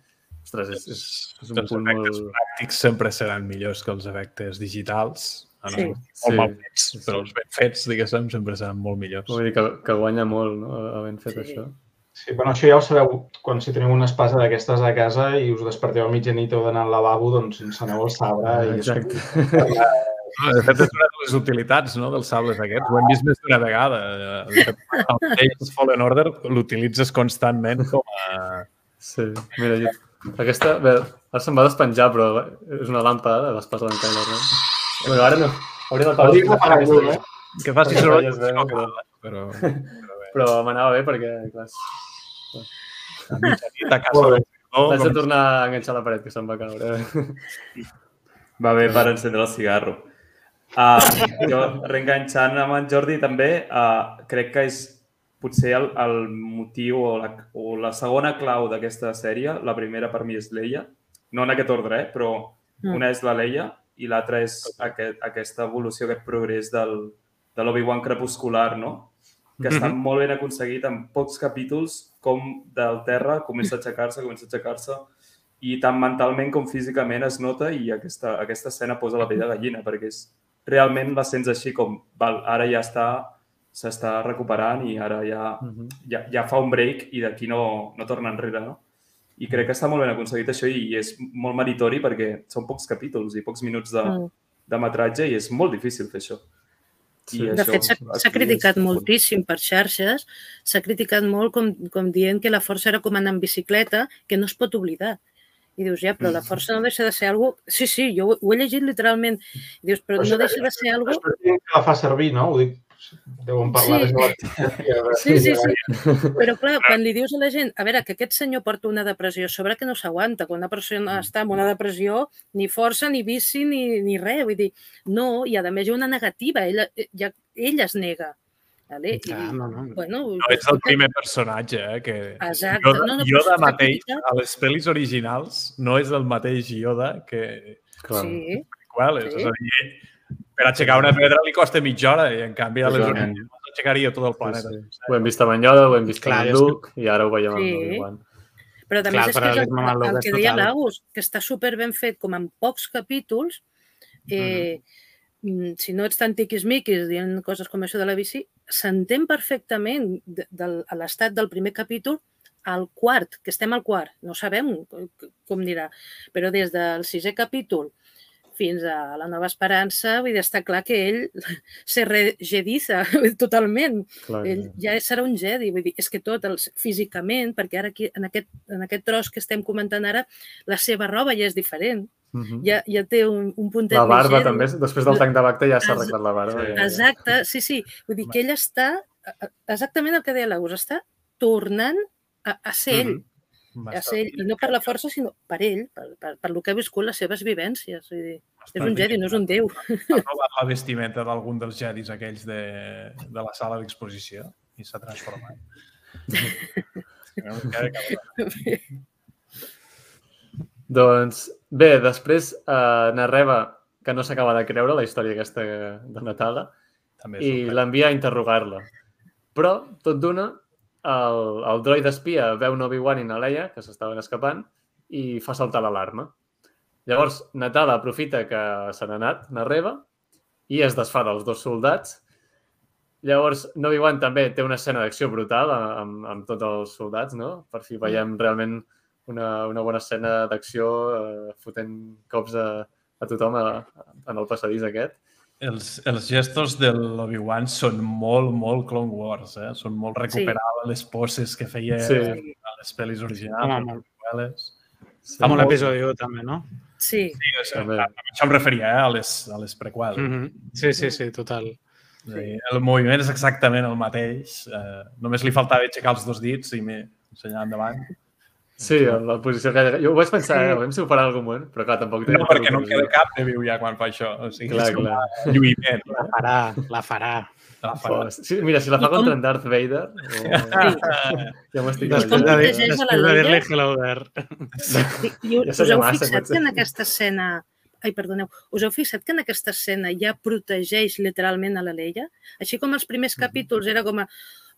ostres, és, és, és un Els punt molt... pràctics sempre seran millors que els efectes digitals. A no Sí. molt Sí. mal fets, Sí. però els ben fets, diguéssim, sempre seran molt millors. Vull dir que, que guanya molt, no?, havent fet Sí. això. Sí, bueno, això ja ho sabeu quan si teniu una espasa d'aquestes a casa i us desperteu a mitjanit o d'anar al lavabo, doncs enceneu el sabre i... Exacte. De fet, és una de les utilitats no, dels sables aquests. Ho hem vist més d'una vegada. El mateix Fallen Order l'utilitzes constantment com a... Sí, mira, jo... Aquesta, bé, ara se'm va despenjar, però és una làmpada de l'espasa d'en Kylo Ren. Bueno, ara no. Hauria de Hauria de parar eh? Que faci soroll, no però- però... però bé, Però m'anava bé perquè, clar, a mitjanit a casa. No, vaig de com- tornar a enganxar la paret que se'm va caure. Va bé per encendre el cigarro. Uh, jo, reenganxant amb en Jordi, també, uh, crec que és potser el, el motiu o la, o la segona clau d'aquesta sèrie. La primera per mi és Leia. No en aquest ordre, eh? però Mm. una és la Leia i l'altra és aquest, aquesta evolució, aquest progrés del, de l'Obi-Wan crepuscular, no? que està Mhm. molt ben aconseguit en pocs capítols, com del terra comença a aixecar-se, comença a aixecar-se, i tant mentalment com físicament es nota i aquesta, aquesta escena posa la pell de gallina, perquè és, realment la sents així com, val, ara ja està, s'està recuperant i ara ja, Mhm. ja, ja fa un break i d'aquí no, no torna enrere, no? I crec que està molt ben aconseguit això i és molt meritori perquè són pocs capítols i pocs minuts de, Mm. de metratge i és molt difícil fer això. Sí. De fet, s'ha criticat és- moltíssim per xarxes, s'ha criticat molt com, com dient que la força era com anar en bicicleta, que no es pot oblidar. I dius, ja, però la força no deixa de ser algo... Sí, sí, jo ho, ho he llegit literalment. I dius, però no deixa de ser algo... Que la fa servir, no? Ho dic, deuen parlar Sí. de la... Sí, sí, sí. Però clar, quan li dius a la gent, a veure, que aquest senyor porta una depressió sobre que no s'aguanta. Quan una persona està amb una depressió, ni força, ni bici, ni, ni res. Vull dir, no, i a més hi ha una negativa. Ella, ja, ell es nega. Vale? I, Clar, no, no. Bueno, No ets el primer personatge, eh? Que Exacte. Yoda, No, no, però Yoda mateix, a les pel·lis originals, no és el mateix Yoda que Clar. Sí, prequeles. Sí. És a dir, per aixecar una pedra li costa mitja hora i en canvi a les originals aixecaria tot el Sí, planeta. sí. Ho hem vist amb en Yoda, ho hem vist Clar, amb en és que- Luke i ara ho veiem amb Sí. Obi-Wan. però també Clar, és que és el, amb el el, Lucas que deia l'Agus, que està super ben fet com en pocs capítols. Eh, mm, Si no ets tan tiquismiquis dient coses com això de la bici, s'entén perfectament de, del, a l'estat del primer capítol al quart, que estem al quart, no sabem com- com anirà, però des del sisè capítol fins a la nova esperança, vull dir, està clar que ell se regediza totalment. Clar, Ell ja serà un Jedi, vull dir, és que tot, els, físicament, perquè ara aquí, en aquest, en aquest tros que estem comentant ara, la seva roba ja és diferent. Mhm. Ja, ja té un, un puntet La barba Jedi. també, després del tanc de Bacta ja s'ha arreglat la barba. Sí. ja- Exacte, sí, sí. Vull dir que ell està, exactament el que deia l'Agus, està tornant a, a ser ell, a ser ell, i no per la força, sinó per ell, per, per, per lo que ha viscut les seves vivències. Vull dir, és un Jedi, no és un déu. Ha robat la vestimenta d'algun dels jedis aquells de, de la sala d'exposició i s'ha transformat. Doncs bé, després eh, Narreva, que no s'acaba de creure la història aquesta de Natala, També i és l'envia a interrogar-la. Però, tot d'una, el, el droid espia veu en Obi-Wan i na Leia, que s'estaven escapant, i fa saltar l'alarma. Llavors, Natala aprofita que se n'ha anat, Narreva, i es desfà dels dos soldats. Llavors, Obi-Wan també té una escena d'acció brutal amb, amb tots els soldats, no? Per fi veiem realment una, una bona escena d'acció eh, fotent cops a, a tothom a, en el passadís aquest. Els, els gestos de l'Obi-Wan són molt, molt Clone Wars, eh? Són molt recuperava les poses que feia Sí. a les pel·lis originals. Home, les molt. prequeles. Sí, molt molt- episodi 1 també, no? Sí, Sí, o sigui, a, a això em referia, eh? a les, a les prequels. Mm -hmm. Sí, sí, sí, total. Sí. El moviment és exactament el mateix. Eh, només li faltava aixecar els dos dits i me ensenyar endavant. Sí, en la posició que... Jo ho vaig pensar, Sí. eh? Vam ser ho per algun moment, però clar, tampoc... No, perquè no posició. queda cap de viu ja quan fa això. O sigui, Clar, és clar. un lluïment. La farà, la farà. La farà. Oh, sí, mira, si la fa I com- contra en Darth Vader... O... ja m'estic... Després Leia? hello there. I, Ja us heu fixat que en aquesta escena... Ai, perdoneu. Us heu fixat que en aquesta escena ja protegeix literalment a la Leia? Així com els primers capítols era com a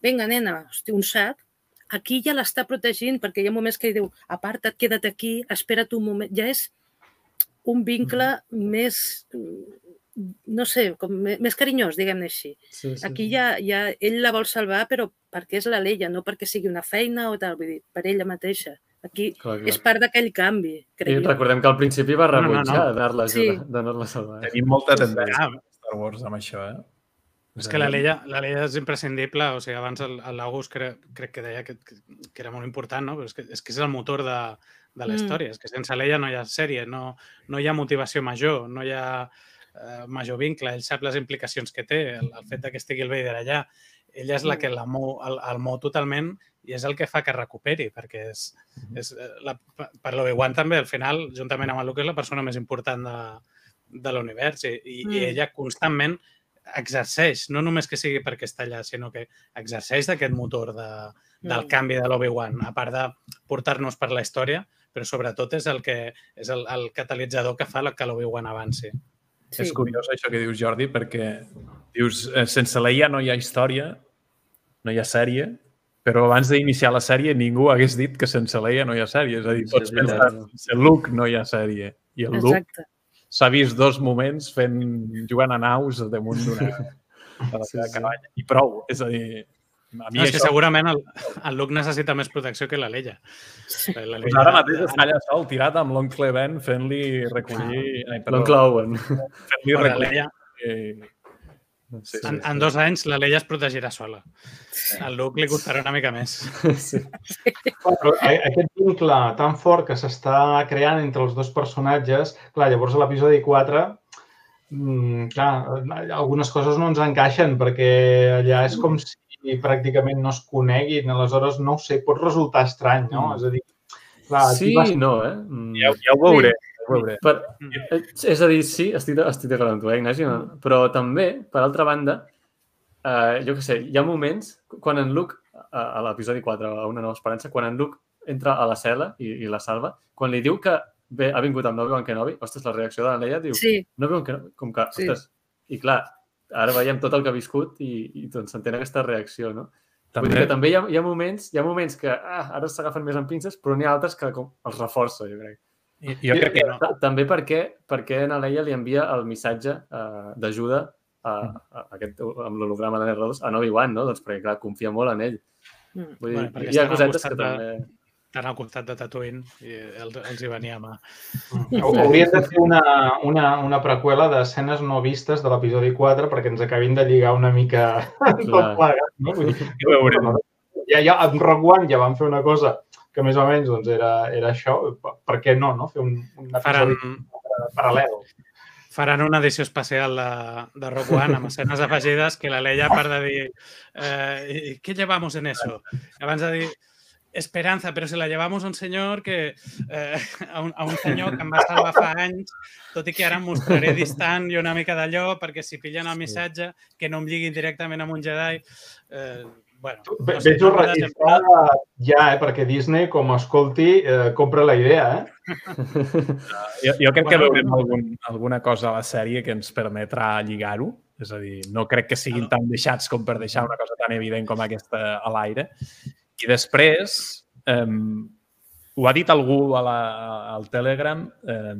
vinga, nena, hosti, un sac, aquí ja l'està protegint perquè hi ha moments que li diu aparta't, queda't aquí, espera't un moment. Ja és un vincle més mm, no sé, com més carinyós, diguem-ne així. Sí, sí. Aquí ja, ja ell la vol salvar, però perquè és la Leia, no perquè sigui una feina o tal, vull dir, per ella mateixa. Aquí Clar, clar. és part d'aquell canvi, I crec jo. recordem que al principi va No, no, no. rebutjar d'anar-la a Sí. d'anar-la a salvar. Tenim molta tendència a Star Wars amb això, eh? És que la Leia, la Leia és imprescindible, o sigui, abans el Lagos crec, que deia que, que, que era molt important, no? Però és que, és que és el motor de, de la Mm. història, és que sense Leia no hi ha sèrie, no, no hi ha motivació major, no hi ha eh, major vincle, ell sap les implicacions que té, el, el fet de que estigui el Vader allà, ella és la que la mou, el, el mou totalment i és el que fa que recuperi, perquè és, és eh, la, per l'Obi-Wan també, al final, juntament amb el Luke, és la persona més important de, de l'univers i, i, mm. i Mm. ella constantment exerceix, no només que sigui perquè està allà, sinó que exerceix d'aquest motor de, del Mm. canvi de l'Obi-Wan, a part de portar-nos per la història, però sobretot és el que és el, el catalitzador que fa que l'Obi-Wan avanci. Sí. És curiós això que dius, Jordi, perquè dius, eh, sense Leia no hi ha història, no hi ha sèrie, però abans d'iniciar la sèrie ningú hagués dit que sense Leia no hi ha sèrie. És a dir, Sí, tots és pensen, sense Luke no hi ha sèrie. I el Luke Exacte. S'ha vist dos moments fent, jugant a naus damunt d'una Sí, sí. cabanya. I prou. És a dir, a mi No, és que això... segurament el, el Luke necessita més protecció que la Leia. La Pues ara mateix està allà sol, tirat amb l'oncle Ben, fent-li recollir... Ai, perdó, L'oncle Owen. fent-li recollir... Leia, eh, Sí, en, en dos anys, la Leia es protegirà sola. Al Luke li costarà una mica més. Sí. Però a- aquest vincle tan fort que s'està creant entre els dos personatges, clar, llavors a l'episodi 4, mm, clar, algunes coses no ens encaixen perquè allà és com si pràcticament no es coneguin, aleshores no ho sé, pot resultar estrany, no? Mm. És a dir, clar, aquí Sí vas- no, eh? Mm. Ja, ja ho veuré. Ja ho veuré. Per, eh, és a dir, sí, estic, estic d'acord amb tu, eh, Ignasi, no? però també, per altra banda, eh, jo què sé, hi ha moments, quan en Luke, a, a l'episodi 4, a Una nova esperança, quan en Luke entra a la cel·la i, i la salva, quan li diu que bé, ha vingut amb Obi-Wan Kenobi, ostres, la reacció de la Leia diu, Sí, no Obi-Wan Kenobi, com que, Sí. ostres, i clar, ara veiem tot el que ha viscut i, i doncs s'entén aquesta reacció, no? Vull dir També, que també hi ha, hi ha moments, hi ha moments que ah, ara s'agafen més amb pinces, però n'hi ha altres que com, els reforça, jo crec. Jo crec que Ta- També perquè, perquè a Leia li envia el missatge uh, d'ajuda a, a, aquest, amb l'holograma de R2 a Obi-Wan, no? Doncs perquè, clar, confia molt en ell. Mm. Vull dir, Bueno, hi ha cosetes que de- també... Estan al costat de Tatooine i els, els hi venia a mà. Haurien de fer una, una, una preqüela d'escenes no vistes de l'episodi 4 perquè ens acabin de lligar una mica tot Clar. plegat. No? Vull dir, ja ja, ja, amb Rogue One ja van fer una cosa que més o menys doncs, era, era això. Per, per què no, no? Fer un, un Faran, episodi paral·lel. faran una edició especial de, de Rock One amb escenes afegides que la Leia, a part de dir eh, ¿qué llevamos en eso? Abans de dir Esperanza, però si la llevamos a un senyor que eh, a, un, a un senyor que em va salvar fa anys, tot i que ara em mostraré distant i una mica d'allò, perquè si pillen el missatge, que no em lligui directament amb un Jedi. Eh, bueno, no sé, Veig no m'ha registrar ja, eh? perquè Disney, com escolti, eh, compra la idea. Eh? Jo, jo crec que Bueno, veurem algun, alguna cosa a la sèrie que ens permetrà lligar-ho. És a dir, no crec que siguin tan deixats com per deixar una cosa tan evident com aquesta a l'aire. I després, eh, ho ha dit algú a la, al Telegram, eh,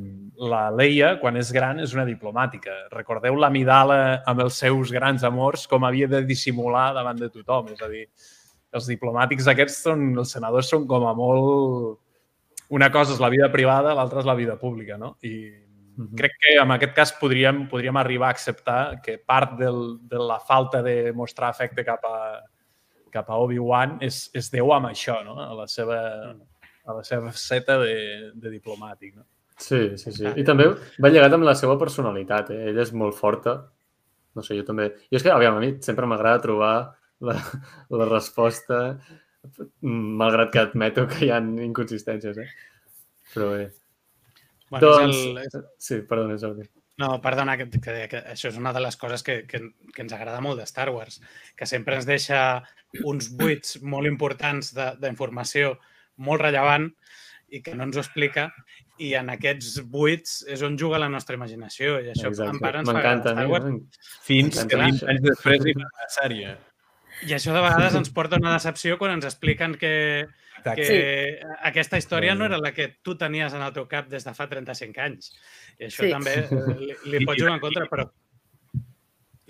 la Leia, quan és gran, és una diplomàtica. Recordeu la Midala amb els seus grans amors, com havia de dissimular davant de tothom. És a dir, els diplomàtics aquests són, els senadors són com a molt... Una cosa és la vida privada, l'altra és la vida pública, no? I crec que en aquest cas podríem, podríem arribar a acceptar que part del, de la falta de mostrar afecte cap a, cap a Obi-Wan és, és deu amb això, no? A la seva, a la seva faceta de, de diplomàtic, no? Sí, sí, sí. I també va llegat amb la seva personalitat. Eh? Ella és molt forta. No sé, jo també... Jo és que, aviam, a mi sempre m'agrada trobar la, la resposta, malgrat que admeto que hi ha inconsistències, eh? Però bé. Bueno, doncs... és el, Sí, perdona, Jordi. No, perdona, que, que, que això és una de les coses que, que, que ens agrada molt de Star Wars, que sempre ens deixa uns buits molt importants de- d'informació molt rellevant i que no ens ho explica i en aquests buits és on juga la nostra imaginació i això en part ens fa M'encanta. Fins Clar. que 20 anys després hi fa una sèrie. I això de vegades ens porta una decepció quan ens expliquen que, que Sí. aquesta història no era la que tu tenies en el teu cap des de fa 35 anys. I això Sí. també li, li pot jugar en contra, però,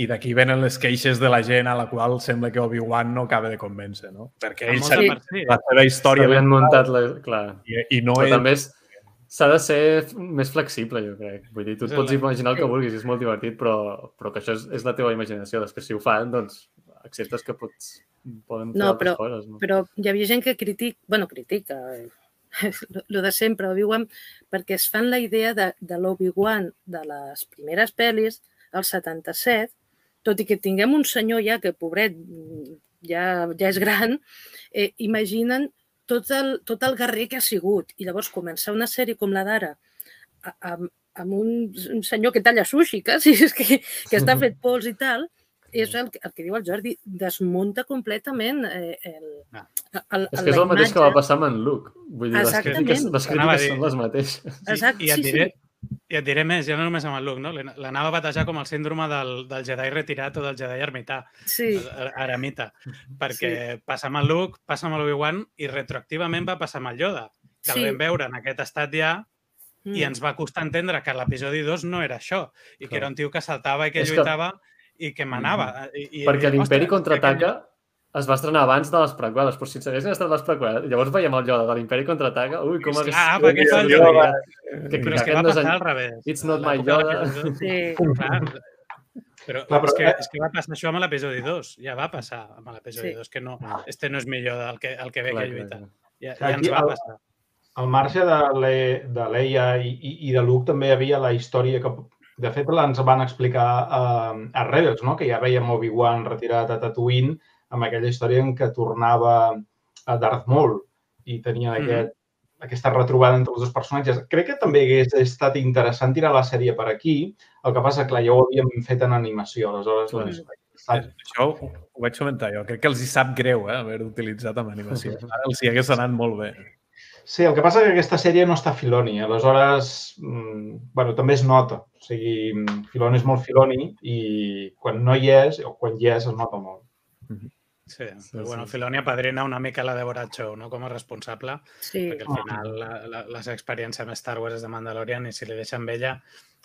I d'aquí venen les queixes de la gent a la qual sembla que Obi-Wan no acaba de convèncer, no? Perquè ell Molta sabia part sí. la seva història S'havien ben muntat... La... Clar. i, i no Però és... també és- s'ha de ser més flexible, jo crec. Vull dir, tu et pots el- imaginar el que vulguis, és molt divertit, però, però que això és, és la teva imaginació. Després, si ho fan, doncs acceptes que pots, poden fer No, altres però- coses. No? Però hi havia gent que critica, bueno, critica, eh, lo- lo de sempre, Obi-Wan, perquè es fan la idea de, de l'Obi-Wan de les primeres pel·lis, el 77, tot i que tinguem un senyor ja que, pobret, ja, ja és gran, eh, imaginen tot el, tot el guerrer que ha sigut. I llavors començar una sèrie com la d'ara a- amb, amb un, un senyor que talla sushi, quasi, és que, que està fet pols i tal, és el, que- el que diu el Jordi, desmunta completament eh, el, Ah. el, És que és el mateix que va passar amb en Luke. Vull dir, les crítiques, les crítiques són les mateixes. Exacte, I, i, et sí, diré, sí. I et diré més, ja no només amb el Luke, no? L'anava a batejar com el síndrome del, del Jedi retirat o del Jedi ermità, Sí, el- eremita, perquè passa amb el Luke, passa amb l'Obi-Wan i retroactivament va passar amb el Yoda, que el Sí. vam veure en aquest estat ja Mm. i ens va costar entendre que l'episodi 2 no era això, i que Clar. era un tio que saltava i que És que- lluitava i que manava. I, i, Perquè l'Imperi contraataca es va estrenar abans de les prequeles, però si ens haguessin estat les prequeles, llavors veiem el Yoda de l'Imperi contraataca, ui, com hagués... Clar, perquè fa el Yoda, Yoda. Que, Però que és que va és passar al revés. It's not my Yoda. Sí. Clar, però, Clar, però- és, que, és que va passar això amb l'episodi 2. Ja va passar amb l'episodi Sí. 2, que no, este no és millor del que, el que ve Clar, que lluita. clar. Ja, Clar, ja ens va passar. Al marge de, Le, de Leia i, i, i de Luke també hi havia la història que, de fet, ens van explicar a, a Rebels, no? que ja veiem Obi-Wan retirat a Tatooine amb aquella història en què tornava a Darth Maul i tenia Mhm. aquest, aquesta retrobada entre els dos personatges. Crec que també hagués estat interessant tirar la sèrie per aquí, el que passa, clar, ja ho havíem fet en animació, aleshores, Clar. doncs, està- Això ho, ho vaig comentar jo. Crec que els hi sap greu eh, haver utilitzat amb animació. Ara els hi hagués anat molt bé. Sí, el que passa que aquesta sèrie no està a Filoni, aleshores, mm, bueno, també es nota. O sigui, mm, Filoni és molt Filoni i quan no hi és, o quan hi és, es nota molt. Sí, Sí, però, bueno, sí. Filoni apadrina una mica la Deborah Chow no? com a responsable, sí. perquè al final la, la, la seva experiència amb Star Wars és de Mandalorian i si li deixen amb ella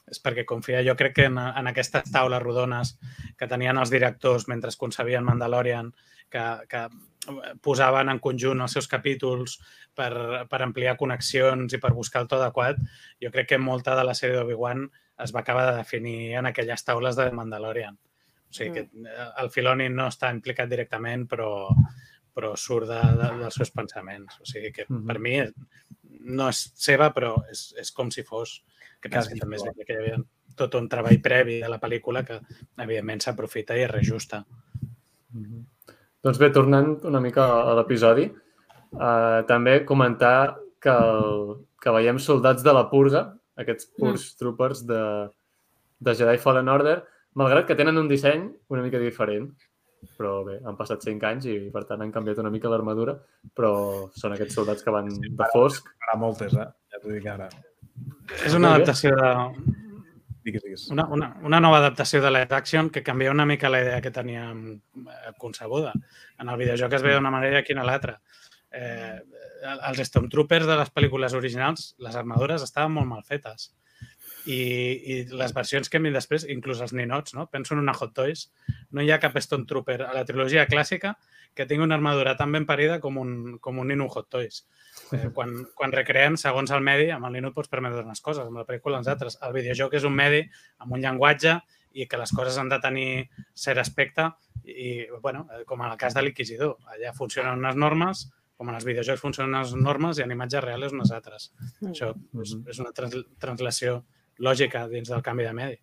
és perquè confia. Jo crec que en, en aquestes taules rodones que tenien els directors mentre es concebien Mandalorian, que, que posaven en conjunt els seus capítols per, per ampliar connexions i per buscar el to adequat, jo crec que molta de la sèrie d'Obi-Wan es va acabar de definir en aquelles taules de Mandalorian. O sigui que eh, el Filoni no està implicat directament, però, però surt de, de, dels seus pensaments. O sigui que Mhm. per mi no és seva, però és, és com si fos. Que penso que també és que hi havia tot un treball previ de la pel·lícula que, evidentment, s'aprofita i es reajusta. Doncs bé, tornant una mica a l'episodi, eh, també comentar que, el, que veiem soldats de la purga, aquests purs troopers de, de Jedi Fallen Order, malgrat que tenen un disseny una mica diferent. Però bé, han passat 5 anys i per tant han canviat una mica l'armadura, però són aquests soldats que van de fosc. Farà moltes, eh? Ja t'ho dic ara. És una adaptació de, Digues, digues. una, una, una nova adaptació de live action que canvia una mica la idea que teníem eh, concebuda. En el videojoc es veia d'una manera i aquí en l'altra. Eh, els Stormtroopers de les pel·lícules originals, les armadures estaven molt mal fetes. I, i les versions que hem després, inclús els ninots, no? penso en una Hot Toys, no hi ha cap Stormtrooper a la trilogia clàssica que tingui una armadura tan ben parida com un, com un nino Hot Toys. Eh, quan, quan recreem, segons el medi, amb el Linux pots permetre unes coses, amb la pel·lícula els altres. El videojoc és un medi amb un llenguatge i que les coses han de tenir cert aspecte i, bueno, eh, com en el cas de l'Inquisidor. Allà funcionen unes normes, com en els videojocs funcionen unes normes i en imatges reals unes altres. Això és, és una trans translació lògica dins del canvi de medi.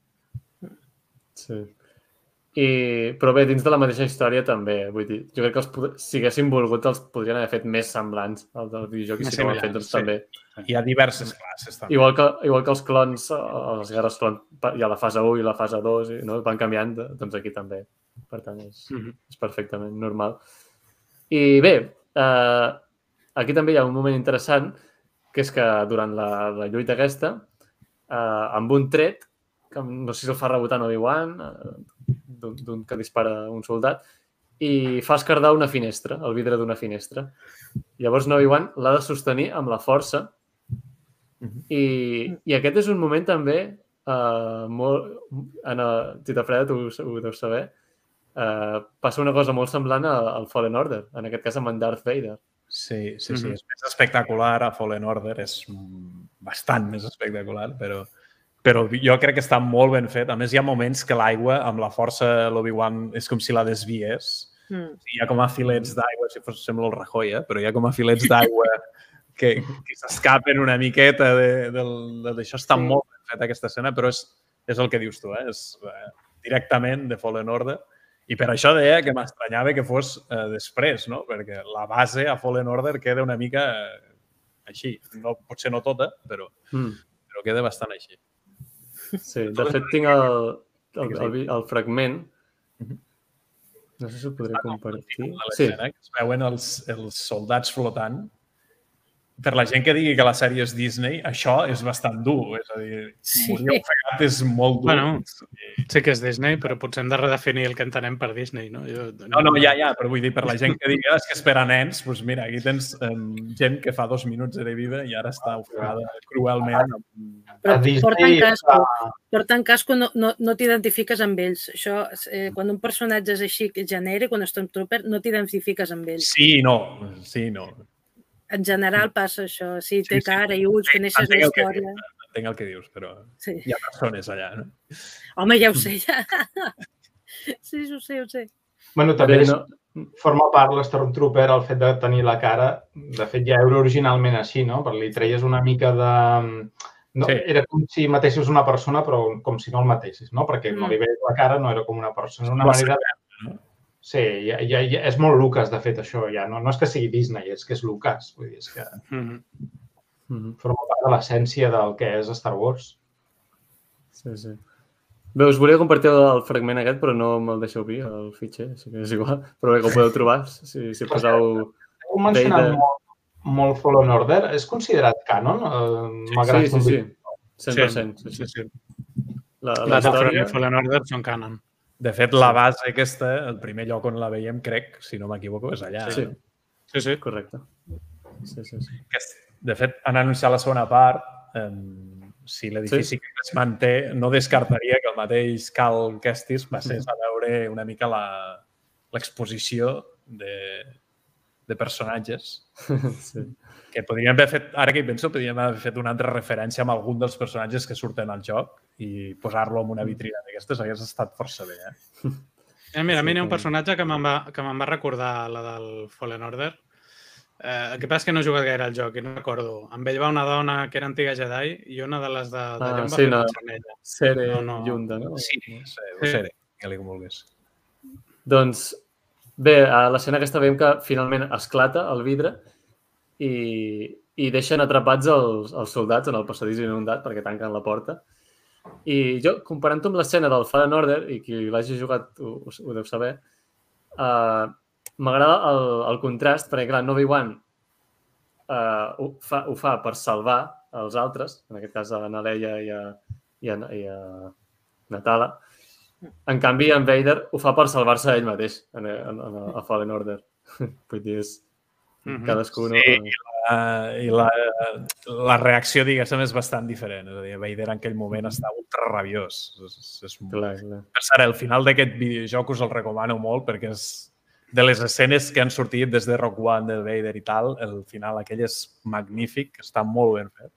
Sí. I, però bé, dins de la mateixa història també, vull dir, jo crec que els, si haguessin volgut els podrien haver fet més semblants al del videojoc i si no ho han fet, doncs sí. també. Hi ha diverses classes, també. Igual que, igual que els clons, eh, les guerres clons, pa- hi ha la fase 1 i la fase 2, i, no? van canviant, doncs aquí també. Per tant, és, Mhm. és perfectament normal. I bé, eh, aquí també hi ha un moment interessant, que és que durant la, la lluita aquesta, eh, amb un tret, que no sé si el fa rebotant Obi-Wan, eh, d'un que dispara un soldat, i fa escardar una finestra, el vidre d'una finestra. Llavors Obi-Wan l'ha de sostenir amb la força i, i aquest és un moment també uh, molt... En el, Tita Freda, tu ho deus saber, uh, passa una cosa molt semblant al Fallen Order, en aquest cas amb en Darth Vader. Sí, sí, sí. Mm -hmm. És més espectacular a Fallen Order, és bastant més espectacular, però, però jo crec que està molt ben fet. A més, hi ha moments que l'aigua, amb la força l'Obi-Wan, és com si la desvies. Mm. Hi ha com a filets d'aigua, si fos, sembla el Rajoy, eh? però hi ha com a filets d'aigua que, que s'escapen una miqueta d'això. Està sí. molt ben fet aquesta escena, però és, és el que dius tu, eh? és eh, directament de Fallen Order. I per això deia que m'estranyava que fos eh, després, no? perquè la base a Fallen Order queda una mica eh, així. No, potser no tota, però, mm. però queda bastant així. Sí, de fet tinc el, el, el, el fragment mhm. no sé si ho podré compartir. Sí. Que es veuen els, els soldats flotant per la gent que digui que la sèrie és Disney, això és bastant dur. És a dir, sí. morir ofegat és molt dur. Bueno, sé que és Disney, però potser hem de redefinir el que entenem per Disney, no? Jo, no, no, ja, ja, però vull dir, per la gent que digui ah, és que espera nens, doncs mira, aquí tens um, gent que fa dos minuts era viva i ara està ofegada cruelment. Però porten casco, porten casco no, no, no t'identifiques amb ells. Això, eh, quan un personatge és així genèric, quan és Stormtrooper, no t'identifiques amb ells. Sí, no, sí, no en general passa això. Si té sí, cara i ulls, coneixes la història. Entenc el que dius, però sí. hi ha persones allà, no? Home, ja ho sé, ja. Sí, ho sé, ho sé. Bueno, també no... forma part l'Stormtrooper el fet de tenir la cara. De fet, ja era originalment així, no? Perquè li treies una mica de... No, sí. Era com si mateixos una persona, però com si no el mateixis, no? Perquè mm. no li veies la cara, no era com una persona. Una manera... De... Sí, ja, ja, ja, és molt Lucas, de fet, això. Ja. No, no és que sigui Disney, és que és Lucas. Vull dir, és que mm -hmm. forma part de l'essència del que és Star Wars. Sí, sí. Bé, us volia compartir el fragment aquest, però no me'l deixeu dir, el fitxer, així que és igual. Però bé, que ho podeu trobar, si, si poseu... Heu mencionat de... molt, molt Fallen Order. És considerat canon? Eh, sí, sí, sí, sí. 100%. Sí, sí, sí. La, la, la història... Fallen Order són canon. De fet, la base aquesta, el primer lloc on la veiem, crec, si no m'equivoco, és allà. Sí, no? sí, sí, correcte. Sí, sí, sí. De fet, han anunciat la segona part. Eh, si l'edifici sí. que es manté, no descartaria que el mateix Cal Kestis passés a veure una mica l'exposició de, de personatges. Sí. Que podríem haver fet, ara que hi penso, podríem haver fet una altra referència amb algun dels personatges que surten al joc i posar-lo en una vitrina d'aquestes hagués estat força bé. Eh? Eh, mira, a mi hi ha un personatge que me'n va, que va recordar la del Fallen Order. Eh, el que passa és que no he jugat gaire al joc i no recordo. Amb ell va una dona que era antiga Jedi i una de les de, de ah, sí, no. Sere no, no. Yunda, no? Sí, sí. Sere, que li vulguis. Doncs Bé, a l'escena aquesta veiem que finalment esclata el vidre i, i deixen atrapats els, els soldats en el passadís inundat perquè tanquen la porta. I jo, comparant-ho amb l'escena del Fallen Order, i qui l'hagi jugat ho, ho deu saber, uh, m'agrada el, el contrast, perquè clar, Novi One uh, ho, fa, ho fa per salvar els altres, en aquest cas a Naleia i a, i a, i a Natala, en canvi, en Vader ho fa per salvar-se ell mateix en, en, en, a Fallen Order. Vull dir, és mm -hmm. cadascú... Sí, i, la, i la, la reacció, diguéssim, és bastant diferent. És a dir, Vader en aquell moment està ultra rabiós. És, és, clar, clar. Per cert, el final d'aquest videojoc us el recomano molt perquè és de les escenes que han sortit des de Rock One, de Vader i tal, el final aquell és magnífic, està molt ben fet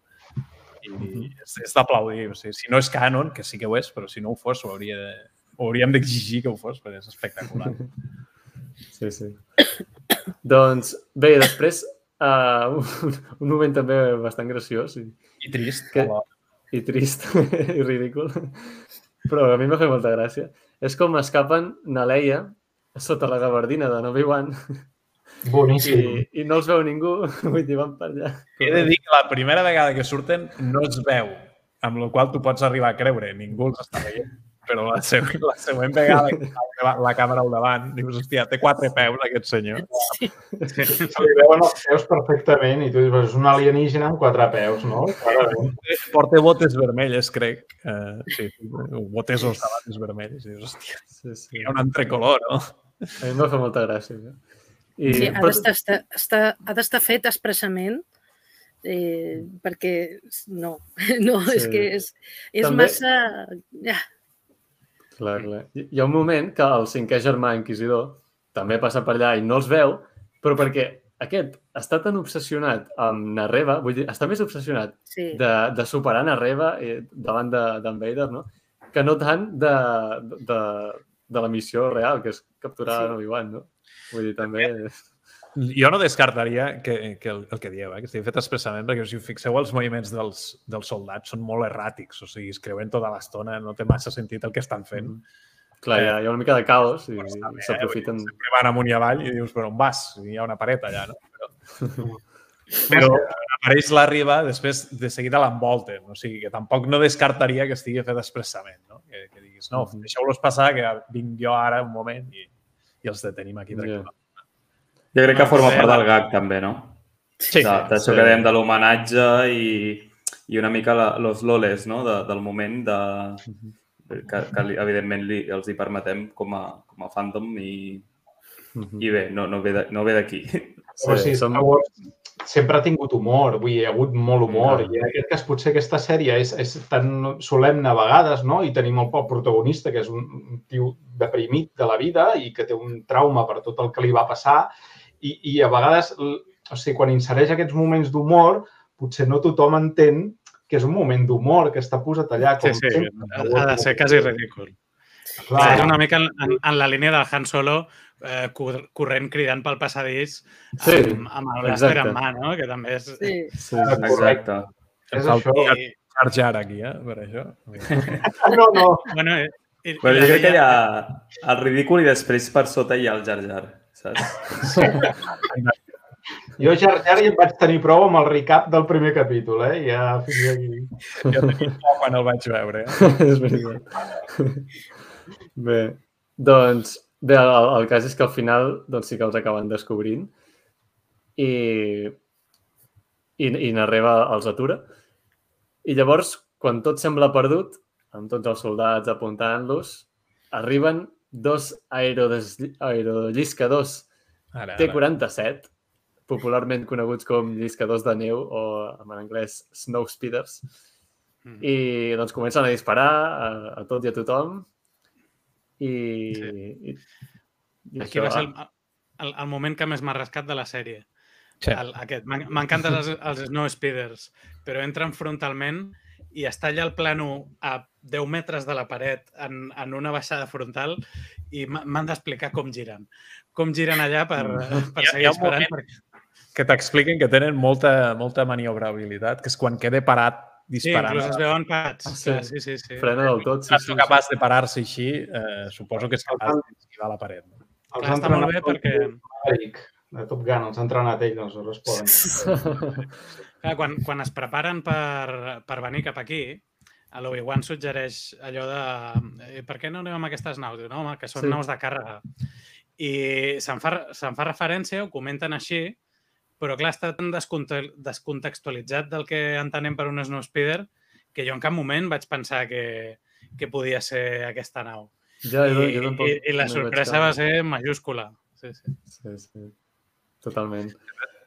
i és, és d'aplaudir. O sigui, si no és canon, que sí que ho és, però si no ho fos, ho hauria de, ho hauríem d'exigir que ho fos, perquè és espectacular. Sí, sí. Doncs, bé, després, uh, un, un moment també bastant graciós. I, I trist. Que, I trist, i ridícul. Però a mi m'ha fet molta gràcia. És com escapen Naleia sota la gabardina de Novi Wan Boníssim. I, I no els veu ningú, vull dir, van per allà. He de dir que la primera vegada que surten no es veu, amb la qual tu pots arribar a creure, ningú els està veient. Però la següent, la següent vegada que la, la càmera al davant, dius, hòstia, té quatre peus aquest senyor. Sí. Se li veuen els peus perfectament i tu dius, és un alienígena amb quatre peus, no? Porta botes vermelles, crec. Uh, sí, botes o sabates vermelles. I dius, hòstia, sí, sí. hi ha un entrecolor, no? A mi m'ha fet molta gràcia. Eh? I, sí, ha d'estar està, ha d'estar fet expressament eh, perquè no, no, sí. és que és, és També- massa... Ja, Clar, clar. Hi ha un moment que el cinquè germà inquisidor també passa per allà i no els veu, però perquè aquest està tan obsessionat amb Narreva, vull dir, està més obsessionat sí. de, de superar Narreva eh, davant de- d'en Vader, no? que no tant de, de, de la missió real, que és capturar Sí. sí. Obi-Wan, no? Vull dir, també... Jo no descartaria que, que el, el que dieu, eh, que estigui fet expressament, perquè si us fixeu, els moviments dels, dels soldats són molt erràtics, o sigui, es creuen tota l'estona, no té massa sentit el que estan fent. Clar, hi ha, hi ha una mica de caos i s'aprofiten. Sempre van amunt i avall i dius, però on vas? Hi ha una paret allà, no? Però, però apareix la riba, després de seguida l'envolten. O sigui, que tampoc no descartaria que estigui fet expressament, no? Que, que diguis, no, Mhm. deixeu-los passar, que vinc jo ara un moment i, i els detenim aquí. Tranquil·lament. Jo crec que Ah, forma sí, part del gag, també, no? Sí, De- D'això sí. que dèiem de l'homenatge i, i una mica la, los loles, no? De, del moment de, que, que li, evidentment li, els hi permetem com a, com a fandom i, Mhm. i bé, no, no ve de- no ve d'aquí. Però sí, som- sempre ha tingut humor, vull dir, hi ha hagut molt humor. Mm. I en aquest cas potser aquesta sèrie és, és tan solemne a vegades, no? I tenim el, el protagonista, que és un, un tio deprimit de la vida i que té un trauma per tot el que li va passar. I, i a vegades, o sigui, quan insereix aquests moments d'humor, potser no tothom entén que és un moment d'humor, que està posat allà Sí, com sí, sempre. ha, ha de ser quasi ridícul. Clar, és una mica en, en, en la línia del Han Solo eh, cor- corrent cridant pel passadís Sí, amb, amb el exacte. en mà, no? Que també és... Sí. Sí, sí, sí. Exacte. és això. I, Jar Jar aquí, eh, per això. No, no, bueno, i, i, Però i jo crec que hi ha el ridícul i després per sota hi ha el Jar Jar, saps? jo Jar ja en vaig tenir prou amb el recap del primer capítol, eh? Ja fins aquí. Jo tenia por quan el vaig veure. Eh? és veritat. Bé, doncs, bé, el, el cas és que al final doncs, sí que els acaben descobrint i, i, i Narreva els atura. I llavors, quan tot sembla perdut, amb tots els soldats apuntant-los, arriben dos aerodes, aerolliscadors Ara, ara. T-47, popularment coneguts com lliscadors de neu o en anglès snow speeders, Mm. i doncs comencen a disparar a, a tot i a tothom i, Sí. i, i Aquí va ser el, el, el moment que més m'ha rascat de la sèrie. Sí. El, aquest. M'en- M'encanten els, els Snow Speeders, però entren frontalment i està allà el plano a 10 metres de la paret en, en una baixada frontal i m'ha- m'han d'explicar com giren. Com giren allà per, per Hi ha- seguir hi ha disparant. moment Perquè, que t'expliquen que tenen molta, molta maniobrabilitat, que és quan quede parat sí, disparant. inclús es veuen parats. Ah, sí. Clar, sí, sí, sí. frena del tot. Sí, Si sí, és capaç de parar-se així, eh, suposo que és capaç d'esquivar la paret. No? Els Clar, està molt bé perquè de Top Gun, els ha entrenat ell, doncs sí. Clar, quan, quan es preparen per, per venir cap aquí, a l'Obi-Wan suggereix allò de eh, per què no anem amb aquestes naus? Diu, no, home, que són Sí. naus de càrrega. I se'n fa, se'n fa referència, ho comenten així, però clar, està tan desconte descontextualitzat del que entenem per un Snowspeeder que jo en cap moment vaig pensar que, que podia ser aquesta nau. Ja, jo, I, jo tampoc i, I la sorpresa va ser majúscula. Sí, sí. Sí, sí. Totalment.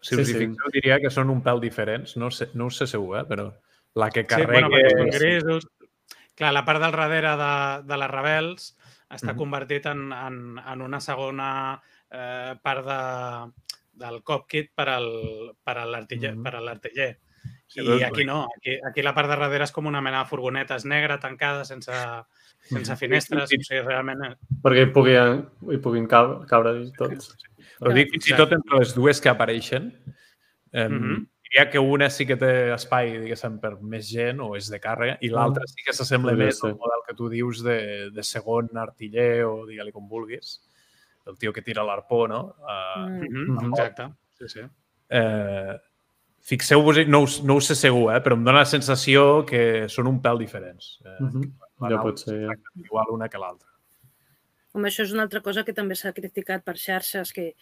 Si us Sí, hi sí. fixeu, diria que són un pèl diferents. No, sé, no ho sé segur, eh? però la que Sí, carrega... bueno, perquè són grisos. Clar, la part del darrere de, de les rebels està Mhm. convertit en, en, en una segona eh, part de, del cockpit per al, per a l'artiller. A l'artiller. Sí, I doncs, aquí no, aquí, aquí la part de darrere és com una mena de furgoneta és negra, tancada, sense, sense finestres. O sigui, realment... eh, Perquè hi puguin, hi puguin caure, caure tots. Però dic, fins i tot entre les dues que apareixen, eh, Mhm. Diria que una sí que té espai, diguéssim, per més gent o és de càrrega, i l'altra sí que s'assembla Podria més al model que tu dius de, de segon artiller o digue-li com vulguis, el tio que tira l'arpó, no? Uh, Mm. mhm, Exacte. Sí, sí. eh, Fixeu-vos, no, us- no ho sé segur, eh, però em dóna la sensació que són un pèl diferents. Eh, Mhm. la Ja pot ser, ja. Igual una que l'altra. Com això és una altra cosa que també s'ha criticat per xarxes, que,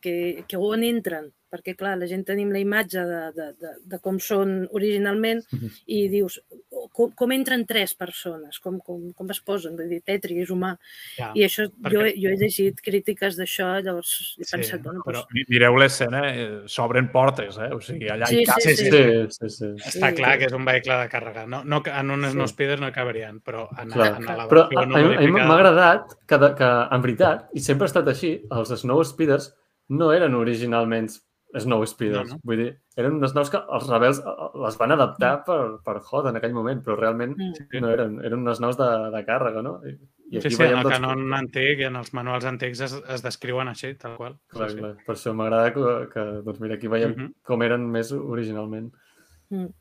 que, que on entren, perquè clar, la gent tenim la imatge de, de, de, de com són originalment Mhm. i dius, oh, com, com entren tres persones, com, com, com es posen, vull dir, Tetri és humà. Ja, I això, perquè- jo, jo he llegit crítiques d'això, llavors he Sí, pensat, bueno, Però doncs, mireu l'escena, eh, s'obren portes, eh? O sigui, allà Sí, hi cap... sí, Sí, sí. sí, sí. està Sí. clar que és un vehicle de càrrega. No, no, en un Sí. No hi cabrien, però en, Clar. en la Però versió a, no a, mi- a mi modificada- m'ha agradat que, de, que, en veritat, i sempre ha estat així, els Snow Speeders no eren originalment Snow Speeders. No, no. Vull dir, eren unes naus que els rebels eh, les van adaptar per, per Hot en aquell moment, però realment Mm. no eren, eren unes naus de, de càrrega, no? I, i Sí, sí, en el doncs, canon antic i en els manuals antics es, es descriuen així, tal qual. Clar, sí, sí. clar. Per això m'agrada que, que, doncs mira, aquí veiem Mhm. com eren més originalment. Mm.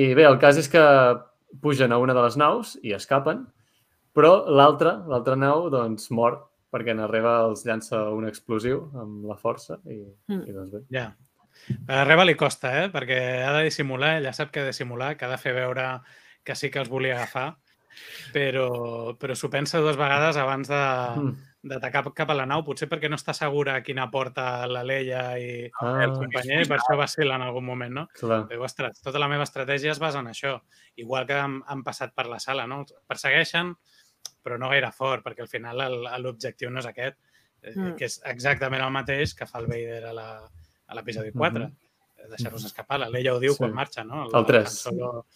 I bé, el cas és que pugen a una de les naus i escapen, però l'altra, l'altra nau, doncs mor perquè Narreva els llança un explosiu amb la força i, Mm. i doncs bé. Ja. A Reba li costa, eh? perquè ha de dissimular, ella sap que ha de dissimular, que ha de fer veure que sí que els volia agafar, però, però s'ho pensa dues vegades abans de, Mm. d'atacar cap a la nau, potser perquè no està segura a quina porta la Leia i Ah, el companyer, i per això vacila en algun moment, no? clar. Diu, ostres, tota la meva estratègia es basa en això. Igual que han, han passat per la sala, no? Persegueixen, però no gaire fort, perquè al final el- l'objectiu no és aquest, eh, Mm. que és exactament el mateix que fa el Vader a la- a l'episodi 4. Mhm. Deixar-los escapar. La Leia ho diu Sí. quan marxa, no? El tres. Han Solo...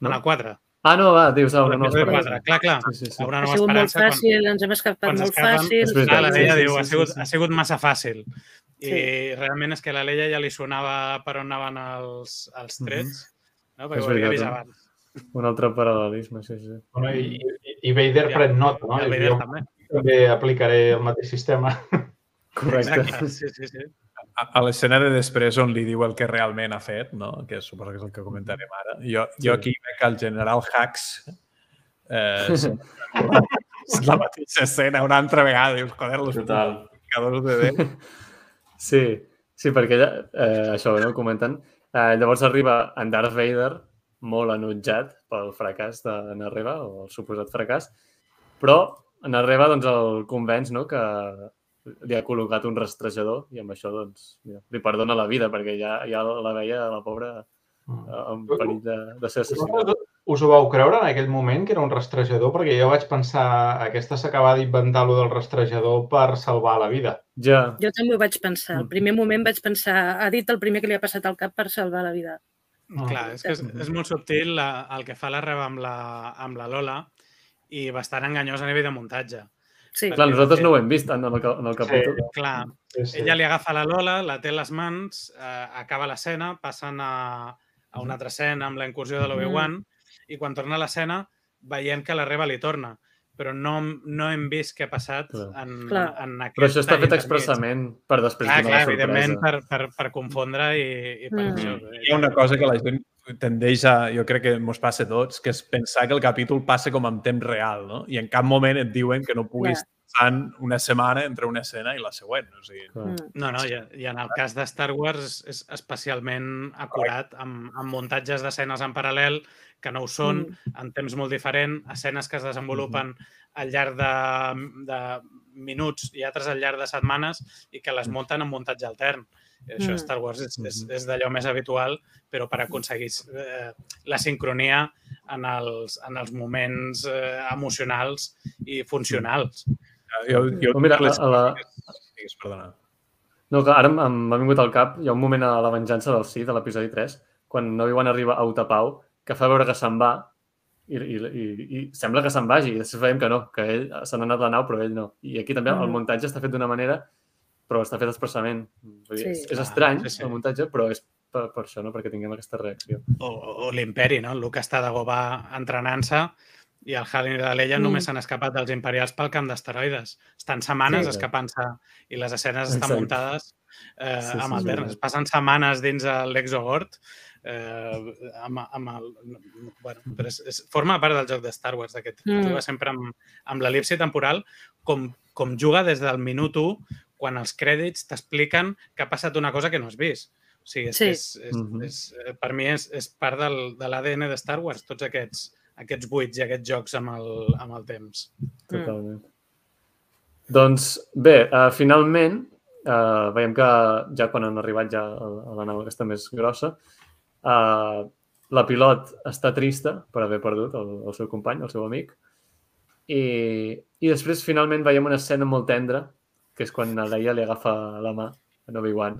No? El 4. Ah, no, va, dius, ah, una nova esperança. 4. Clar, clar. Sí, sí, sí. A una Ha nova sigut molt esperança quan- fàcil, ens hem escapat molt fàcil. Clar, la Leia Sí, sí, diu, sí, ha, sí, sigut, sí. ha sigut massa fàcil. I Sí. realment és que la Leia ja li sonava per on anaven els, els trets, no? perquè És ho havia vist eh? abans. Un altre paral·lelisme, sí, sí. Bueno, i, i, Vader Ja. pren nota, no? I Vader jo també. també aplicaré el mateix sistema. Correcte. Exacte, sí, sí, sí. A, a l'escena de després on li diu el que realment ha fet, no? que suposo que és el que comentarem ara, jo, jo aquí veig el general Hux eh, és la mateixa escena una altra vegada. Dius, joder, los Total. purificadors de Déu. Sí, sí, perquè ella, eh, això, no? Comenten. Eh, llavors arriba en Darth Vader molt enutjat pel fracàs de Narreva, o el suposat fracàs, però Narreva doncs, el convenç no? que li ha col·locat un rastrejador i amb això doncs, mira, li perdona la vida perquè ja, ja la veia, la pobra, eh, en perill de, de ser assassinada. Us ho vau creure en aquell moment, que era un rastrejador? Perquè jo vaig pensar, aquesta s'acaba d'inventar lo del rastrejador per salvar la vida. Ja, Jo també ho vaig pensar. Al primer moment vaig pensar, ha dit el primer que li ha passat al cap per salvar la vida. Ah. Clar, és que és, és molt subtil la, el que fa la Reba amb la, amb la Lola i bastant enganyós a nivell de muntatge. Sí, clar, nosaltres no ho hem vist en el, en el capítol. Clar, Sí, sí. ella li agafa la Lola, la té a les mans, eh, acaba l'escena, passen a, a una altra escena amb la incursió de l'Obi-Wan i quan torna a l'escena veiem que la Reba li torna però no, no hem vist què ha passat Clar. en, Clar. en aquest Però això està fet intermig. expressament per després Clar, donar clar, la evidentment, per, per, per confondre i, i per Mm. això. Hi ha una cosa que la gent tendeix a, jo crec que ens passa a tots, que és pensar que el capítol passa com en temps real, no? I en cap moment et diuen que no puguis passar una setmana entre una escena i la següent. O sigui. Mm. No, no, i, i en el cas de Star Wars és especialment acurat, amb, amb muntatges d'escenes en paral·lel que no ho són, Mm. en temps molt diferent, escenes que es desenvolupen al llarg de, de minuts i altres al llarg de setmanes i que les munten en muntatge altern. I això a Mm. Star Wars és, és, és d'allò més habitual, però per aconseguir eh, la sincronia en els, en els moments eh, emocionals i funcionals. jo, jo, Però mira, les... a la- perdona. No, que ara m'ha vingut al cap, hi ha un moment a la venjança del sí, de l'episodi 3, quan Obi-Wan arriba a Utapau, que fa veure que se'n va i, i, i, i sembla que se'n vagi, i després veiem que no, que ell se n'ha anat la nau, però ell no. I aquí també el Mm. muntatge està fet d'una manera, però està fet expressament. Vull dir, Sí. és, és Clar, estrany, sí, sí. el muntatge, però és per, per això, no? perquè tinguem aquesta reacció. o, o l'imperi, no? El Luke està de Gobà entrenant-se i el Han i la Leia Mm. només s'han escapat dels imperials pel camp d'asteroides. Estan setmanes Sí. escapant-se i les escenes estan Exacte. muntades eh, Sí, sí, amb sí, alternes. sí. Passen setmanes dins l'Exogord eh, amb, amb el... Bueno, però és, és, forma part del joc de Star Wars, d'aquest. Mm. Mm. Juga sempre amb, amb l'elipsi temporal com, com juga des del minut 1 quan els crèdits t'expliquen que ha passat una cosa que no has vist. O sigui, és, Sí. és, és, Mhm. és, és, per mi és, és part del, de l'ADN de Star Wars, tots aquests, aquests buits i aquests jocs amb el, amb el temps. Totalment. Doncs bé, uh, finalment, uh, veiem que ja quan han arribat ja a, a la nau aquesta més grossa, uh, la pilot està trista per haver perdut el, el seu company, el seu amic, i, i després finalment veiem una escena molt tendra, que és quan la Leia li agafa la mà a Obi-Wan.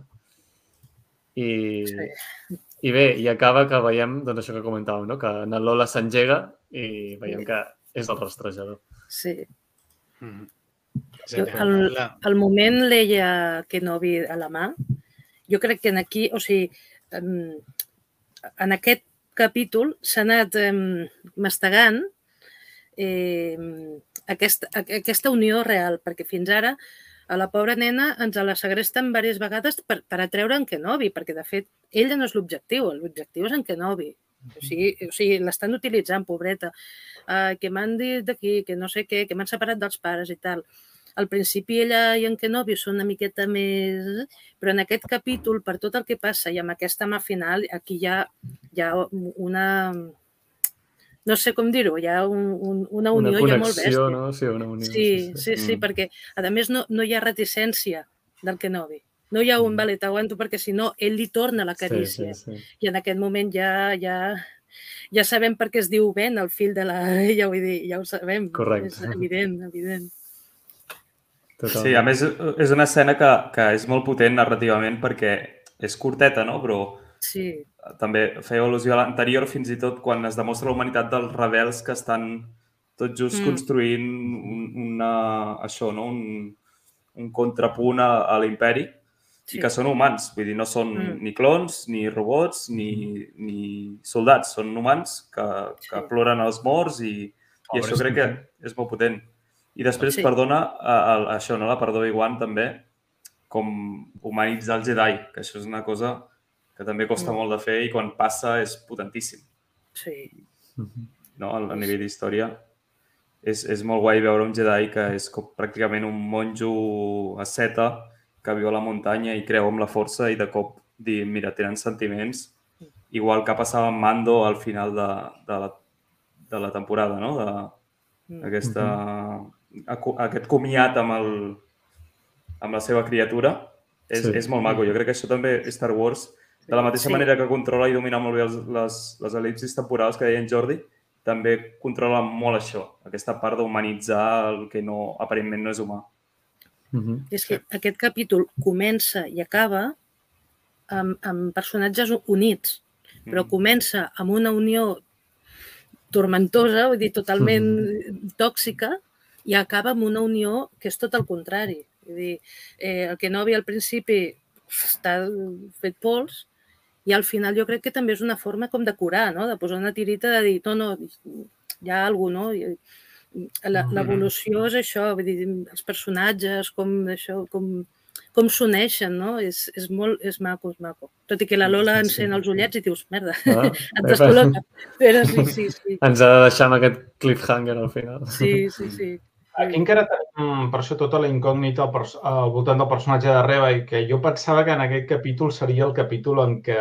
I, sí. I bé, i acaba que veiem doncs, això que comentàvem, no? que en el Lola s'engega i veiem que és el rastrejador. Sí. Mm. Sí, el, el moment Leia Kenobi a la mà, jo crec que en aquí, o sigui, en aquest capítol s'ha anat mastegant eh, aquesta, aquesta unió real, perquè fins ara a la pobra nena ens la segresten diverses vegades per, per atreure en Kenobi, perquè de fet ella no és l'objectiu, l'objectiu és en Kenobi. O sigui, o sigui l'estan utilitzant, pobreta, uh, que m'han dit d'aquí, que no sé què, que m'han separat dels pares i tal. Al principi ella i en Kenobi són una miqueta més... Però en aquest capítol, per tot el que passa i amb aquesta mà final, aquí hi ha, hi ha una, no sé com dir-ho, hi ha un, un, una unió una connexió, ja molt bèstia. No? Sí, una unió. Sí, sí, sí, sí mm. perquè a més no, no hi ha reticència del Kenobi. No hi ha un, mm. vale, t'aguanto perquè si no, ell li torna la carícia. Sí, sí, sí. I en aquest moment ja, ja, ja sabem per què es diu Ben, el fill de la... Ja vull dir, ja ho sabem. Correcte. És evident, evident. Totalment. Sí, a més, és una escena que, que és molt potent narrativament perquè és curteta, no? Però sí també feia al·lusió a l'anterior, fins i tot quan es demostra la humanitat dels rebels que estan tot just mm. construint un, una, això, no? un, un contrapunt a, a l'imperi sí. i que són humans, vull dir, no són mm. ni clons, ni robots, ni, ni soldats, són humans que, que sí. ploren els morts i, i això crec que és molt potent. I després sí. perdona a, a, a això, no? la perdó Iwan també, com humanitzar el Jedi, que això és una cosa que també costa mm. molt de fer i quan passa és potentíssim. Sí. No? A, a nivell d'història és, és molt guai veure un Jedi que és com pràcticament un monjo asceta que viu a la muntanya i creu amb la força i de cop dir, mira, tenen sentiments, igual que passava amb Mando al final de, de, la, de la temporada, no? De, mm. aquesta, mm -hmm. Aquest comiat amb, el, amb la seva criatura és, sí. és molt maco. Jo crec que això també Star Wars de la mateixa sí. manera que controla i domina molt bé els, les, les el·lipsis temporals que deia en Jordi, també controla molt això, aquesta part d'humanitzar el que no, aparentment no és humà. Mm -hmm. És que aquest capítol comença i acaba amb, amb personatges units, però mm -hmm. comença amb una unió tormentosa, vull dir, totalment mm -hmm. tòxica, i acaba amb una unió que és tot el contrari. Vull dir, eh, el que no havia al principi està fet pols i al final jo crec que també és una forma com de curar, no? de posar una tirita de dir, no, no, hi ha alguna cosa, no? L'evolució és això, vull dir, els personatges, com això, com, com s'uneixen, no? És, és molt, és maco, és maco. Tot i que la Lola encén els ullets i dius, merda, ah, et descol·loca. Però sí, sí, sí. Ens ha de deixar amb aquest cliffhanger al final. Sí, sí, sí. Aquí encara tenim, per això, tota la incògnita al, al voltant del personatge de Reba i que jo pensava que en aquest capítol seria el capítol en què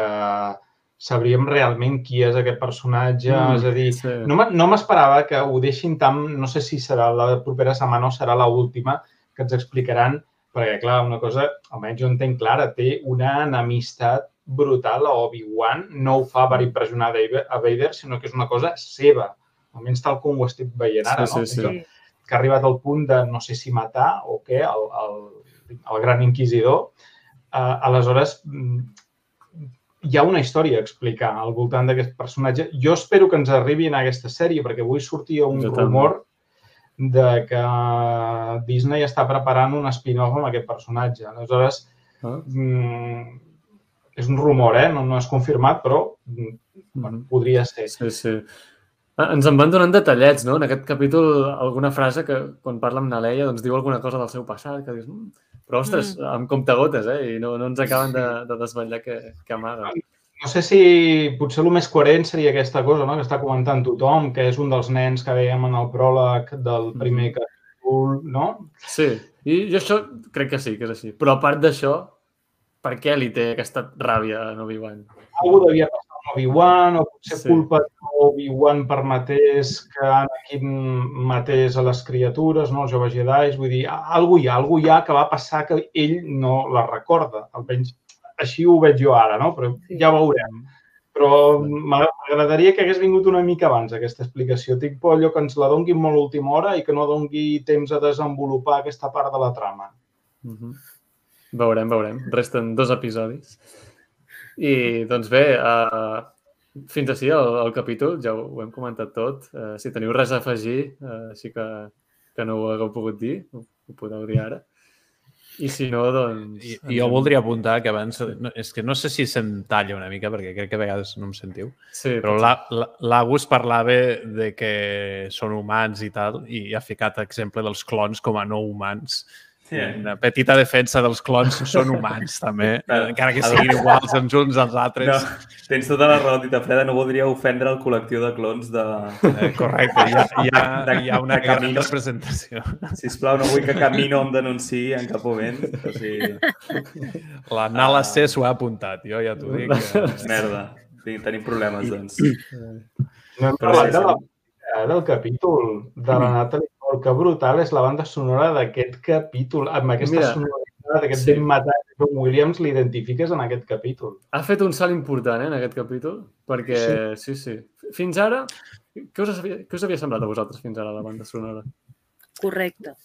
sabríem realment qui és aquest personatge. Mm, és a dir, sí. no m'esperava que ho deixin tan... No sé si serà la propera setmana o serà la última que ens explicaran, perquè, clar, una cosa, almenys jo entenc clara, té una enemistat brutal a Obi-Wan. No ho fa per impressionar a Vader, sinó que és una cosa seva. Almenys tal com ho estic veient ara, sí, no? Sí, sí que ha arribat al punt de no sé si matar o què, el, el, el gran inquisidor. Uh, aleshores, mm, hi ha una història a explicar al voltant d'aquest personatge. Jo espero que ens arribi en aquesta sèrie, perquè avui sortia un jo rumor de que Disney està preparant un spin-off amb aquest personatge. Aleshores, ah. mm, és un rumor, eh? No, no és confirmat, però mm, bueno, podria ser. Sí, sí. Ah, ens en van donant detallets, no? En aquest capítol, alguna frase que, quan parla amb Naleia, doncs diu alguna cosa del seu passat, que dius, mm, però, ostres, mm. amb comptagotes, eh? I no, no ens acaben de, de desvetllar que, que amaga. No sé si potser el més coherent seria aquesta cosa, no?, que està comentant tothom, que és un dels nens que veiem en el pròleg del mm. primer mm. capítol, no? Sí, i jo això crec que sí, que és així. Però a part d'això, per què li té aquesta ràbia a Obi-Wan? Algú devia passar Obi-Wan o potser sí. culpa Obi-Wan permetés que Anakin matés a les criatures, no, els joves Jedi, vull dir, algú hi ha, algú hi ha que va passar que ell no la recorda, almenys així ho veig jo ara, no? Però ja veurem. Però m'agradaria que hagués vingut una mica abans aquesta explicació. Tinc por allò que ens la donguin molt a última hora i que no dongui temps a desenvolupar aquesta part de la trama. Mm -hmm. Veurem, veurem. Resten dos episodis. I, doncs bé, uh, fins així el, el capítol, ja ho, ho hem comentat tot. Uh, si teniu res a afegir, uh, així que, que no ho hagueu pogut dir, ho, ho podeu dir ara. I si no, doncs... I, jo voldria apuntar que abans... No, és que no sé si se'm talla una mica, perquè crec que a vegades no em sentiu, Sí, però l'Agus parlava de que són humans i tal, i ha ficat exemple dels clons com a no humans. Sí. Una petita defensa dels clons són humans, també, encara que siguin iguals els uns als altres. No, tens tota la raó, Tita Freda, no voldria ofendre el col·lectiu de clons de... Eh, correcte, hi ha, hi ha, De- hi ha una de gran camino. representació. Sisplau, no vull que cap no em denunciï en cap moment. O sigui, La Nala C s'ho ha apuntat, jo ja t'ho dic. eh. merda. Tinc, tenim problemes, doncs. No hem Però parlat sí, de del capítol de la Natalie Cole. Que brutal és la banda sonora d'aquest capítol. Amb aquesta Mira, sonoritat, aquest sí. ben matat de John Williams, l'identifiques en aquest capítol. Ha fet un salt important eh, en aquest capítol, perquè sí, sí. Fins ara, què us, havia, què us havia semblat a vosaltres fins ara la banda sonora? Correcte.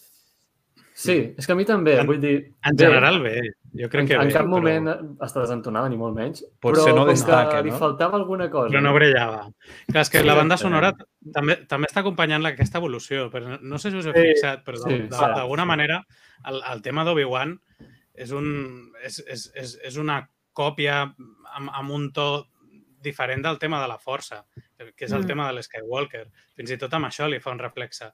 Sí, és que a mi també, En- vull dir... En bé, general, bé. Jo crec en, que en bé. cap però- moment està desentonada, ni molt menys. Potser però no com destaca, que li no? faltava alguna cosa. Però no brillava. Clar, és que Sí, la banda eh. sonora també, també està acompanyant la- aquesta evolució, però no- no sé si us heu Sí, fixat, però sí, d'al- sí, d'al- d'alguna sí. manera el, el tema d'Obi-Wan és, un, és, és, és, és una còpia amb, amb un to diferent del tema de la força, que és el Mm. tema de l'Skywalker. Fins i tot amb això li fa un reflexe.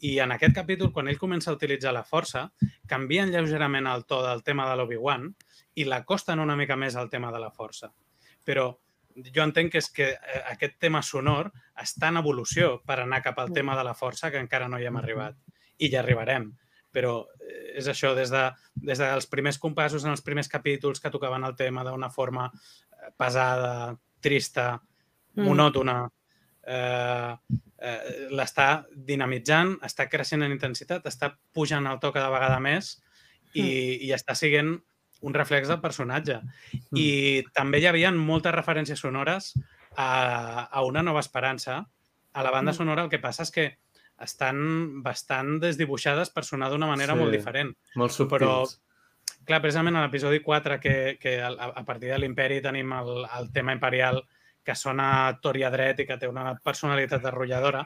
I en aquest capítol, quan ell comença a utilitzar la força, canvien lleugerament el to del tema de l'Obi-Wan i l'acosten una mica més al tema de la força. Però jo entenc que és que eh, aquest tema sonor està en evolució per anar cap al tema de la força que encara no hi hem arribat. I hi arribarem. Però eh, és això, des, de, des dels primers compassos en els primers capítols que tocaven el tema d'una forma eh, pesada, trista, Mm. monòtona, eh, eh, l'està dinamitzant, està creixent en intensitat, està pujant el to cada vegada més i, i està sent un reflex del personatge. I també hi havia moltes referències sonores a, a Una nova esperança. A la banda Mm. sonora el que passa és que estan bastant desdibuixades per sonar d'una manera Sí. molt diferent. Molt subtils. Però, clar, precisament a l'episodi 4, que, que a, a partir de l'imperi tenim el, el tema imperial que sona tor i a dret i que té una personalitat arrolladora,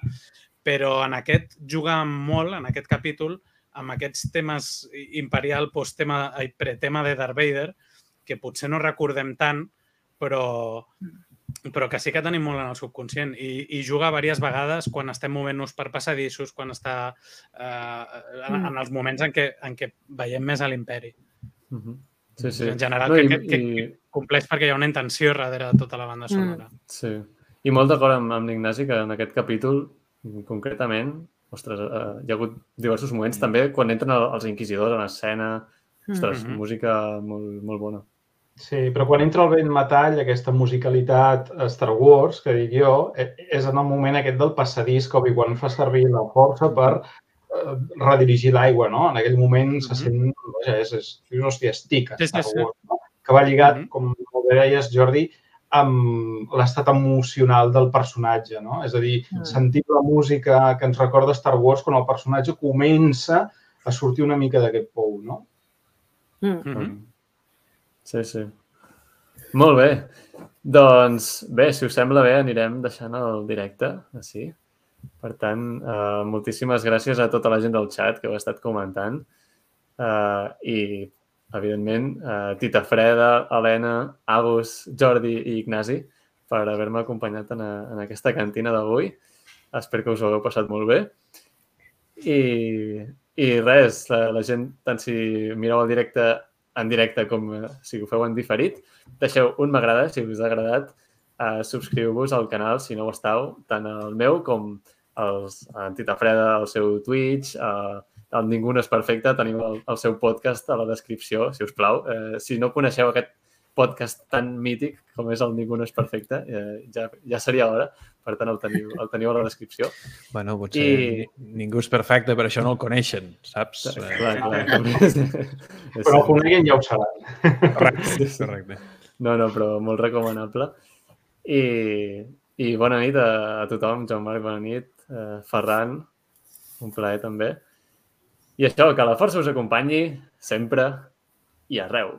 però en aquest juga molt, en aquest capítol, amb aquests temes imperial, posttema, ai, pretema de Darth Vader, que potser no recordem tant, però, però que sí que tenim molt en el subconscient i, i juga diverses vegades quan estem movent-nos per passadissos, quan està eh, en, en els moments en què, en què veiem més a l'imperi. Mhm. Sí, sí. En general, No, i- que, que, i- que compleix perquè hi ha una intenció darrere de tota la banda sonora. Sí. I molt d'acord amb, amb l'Ignasi que en aquest capítol, concretament, ostres, eh, hi ha hagut diversos moments també quan entren el- els inquisidors en escena. Ostres, Mhm. música molt, molt bona. Sí, però quan entra el vent metall, aquesta musicalitat Star Wars, que dic jo, eh, és en el moment aquest del passadís que Obi-Wan fa servir la força per redirigir l'aigua, no? En aquell moment se Mhm. sent, vaja, és, és, dius, hòstia, estic a Sí, sí, Star. Wars, no? Que va lligat, Mhm. com molt bé deies, Jordi, amb l'estat emocional del personatge, no? És a dir, Mm. sentir la música que ens recorda Star Wars quan el personatge comença a sortir una mica d'aquest pou, no? Mm. Mhm. Sí, sí. Molt bé. Doncs bé, si us sembla bé, anirem deixant el directe, així. Per tant, eh, moltíssimes gràcies a tota la gent del chat que ha estat comentant. Eh, I, evidentment, eh, Tita Freda, Helena, Agus, Jordi i Ignasi per haver-me acompanyat en, a, en aquesta cantina d'avui. Espero que us ho hagueu passat molt bé. I, i res, la, la gent, tant si mireu el directe en directe com eh, si ho feu en diferit, deixeu un m'agrada si us ha agradat, eh, subscriu-vos al canal si no ho estàu, tant el meu com els, en Tita Freda, el seu Twitch, eh, el Ningú no és perfecte, teniu el, el seu podcast a la descripció, si us plau. Eh, si no coneixeu aquest podcast tan mític com és el Ningú no és perfecte, eh, ja, ja seria hora, per tant el teniu, el teniu a la descripció. Bueno, potser I- ningú és perfecte, però això no el coneixen, saps? Eh, Clar, clar, Però el coneguin ja ho saben. Correcte, correcte. No, no, però molt recomanable. I, i bona nit a, a tothom. Joan Marc, bona nit. Uh, Ferran, un plaer també. I això, que la força us acompanyi sempre i arreu.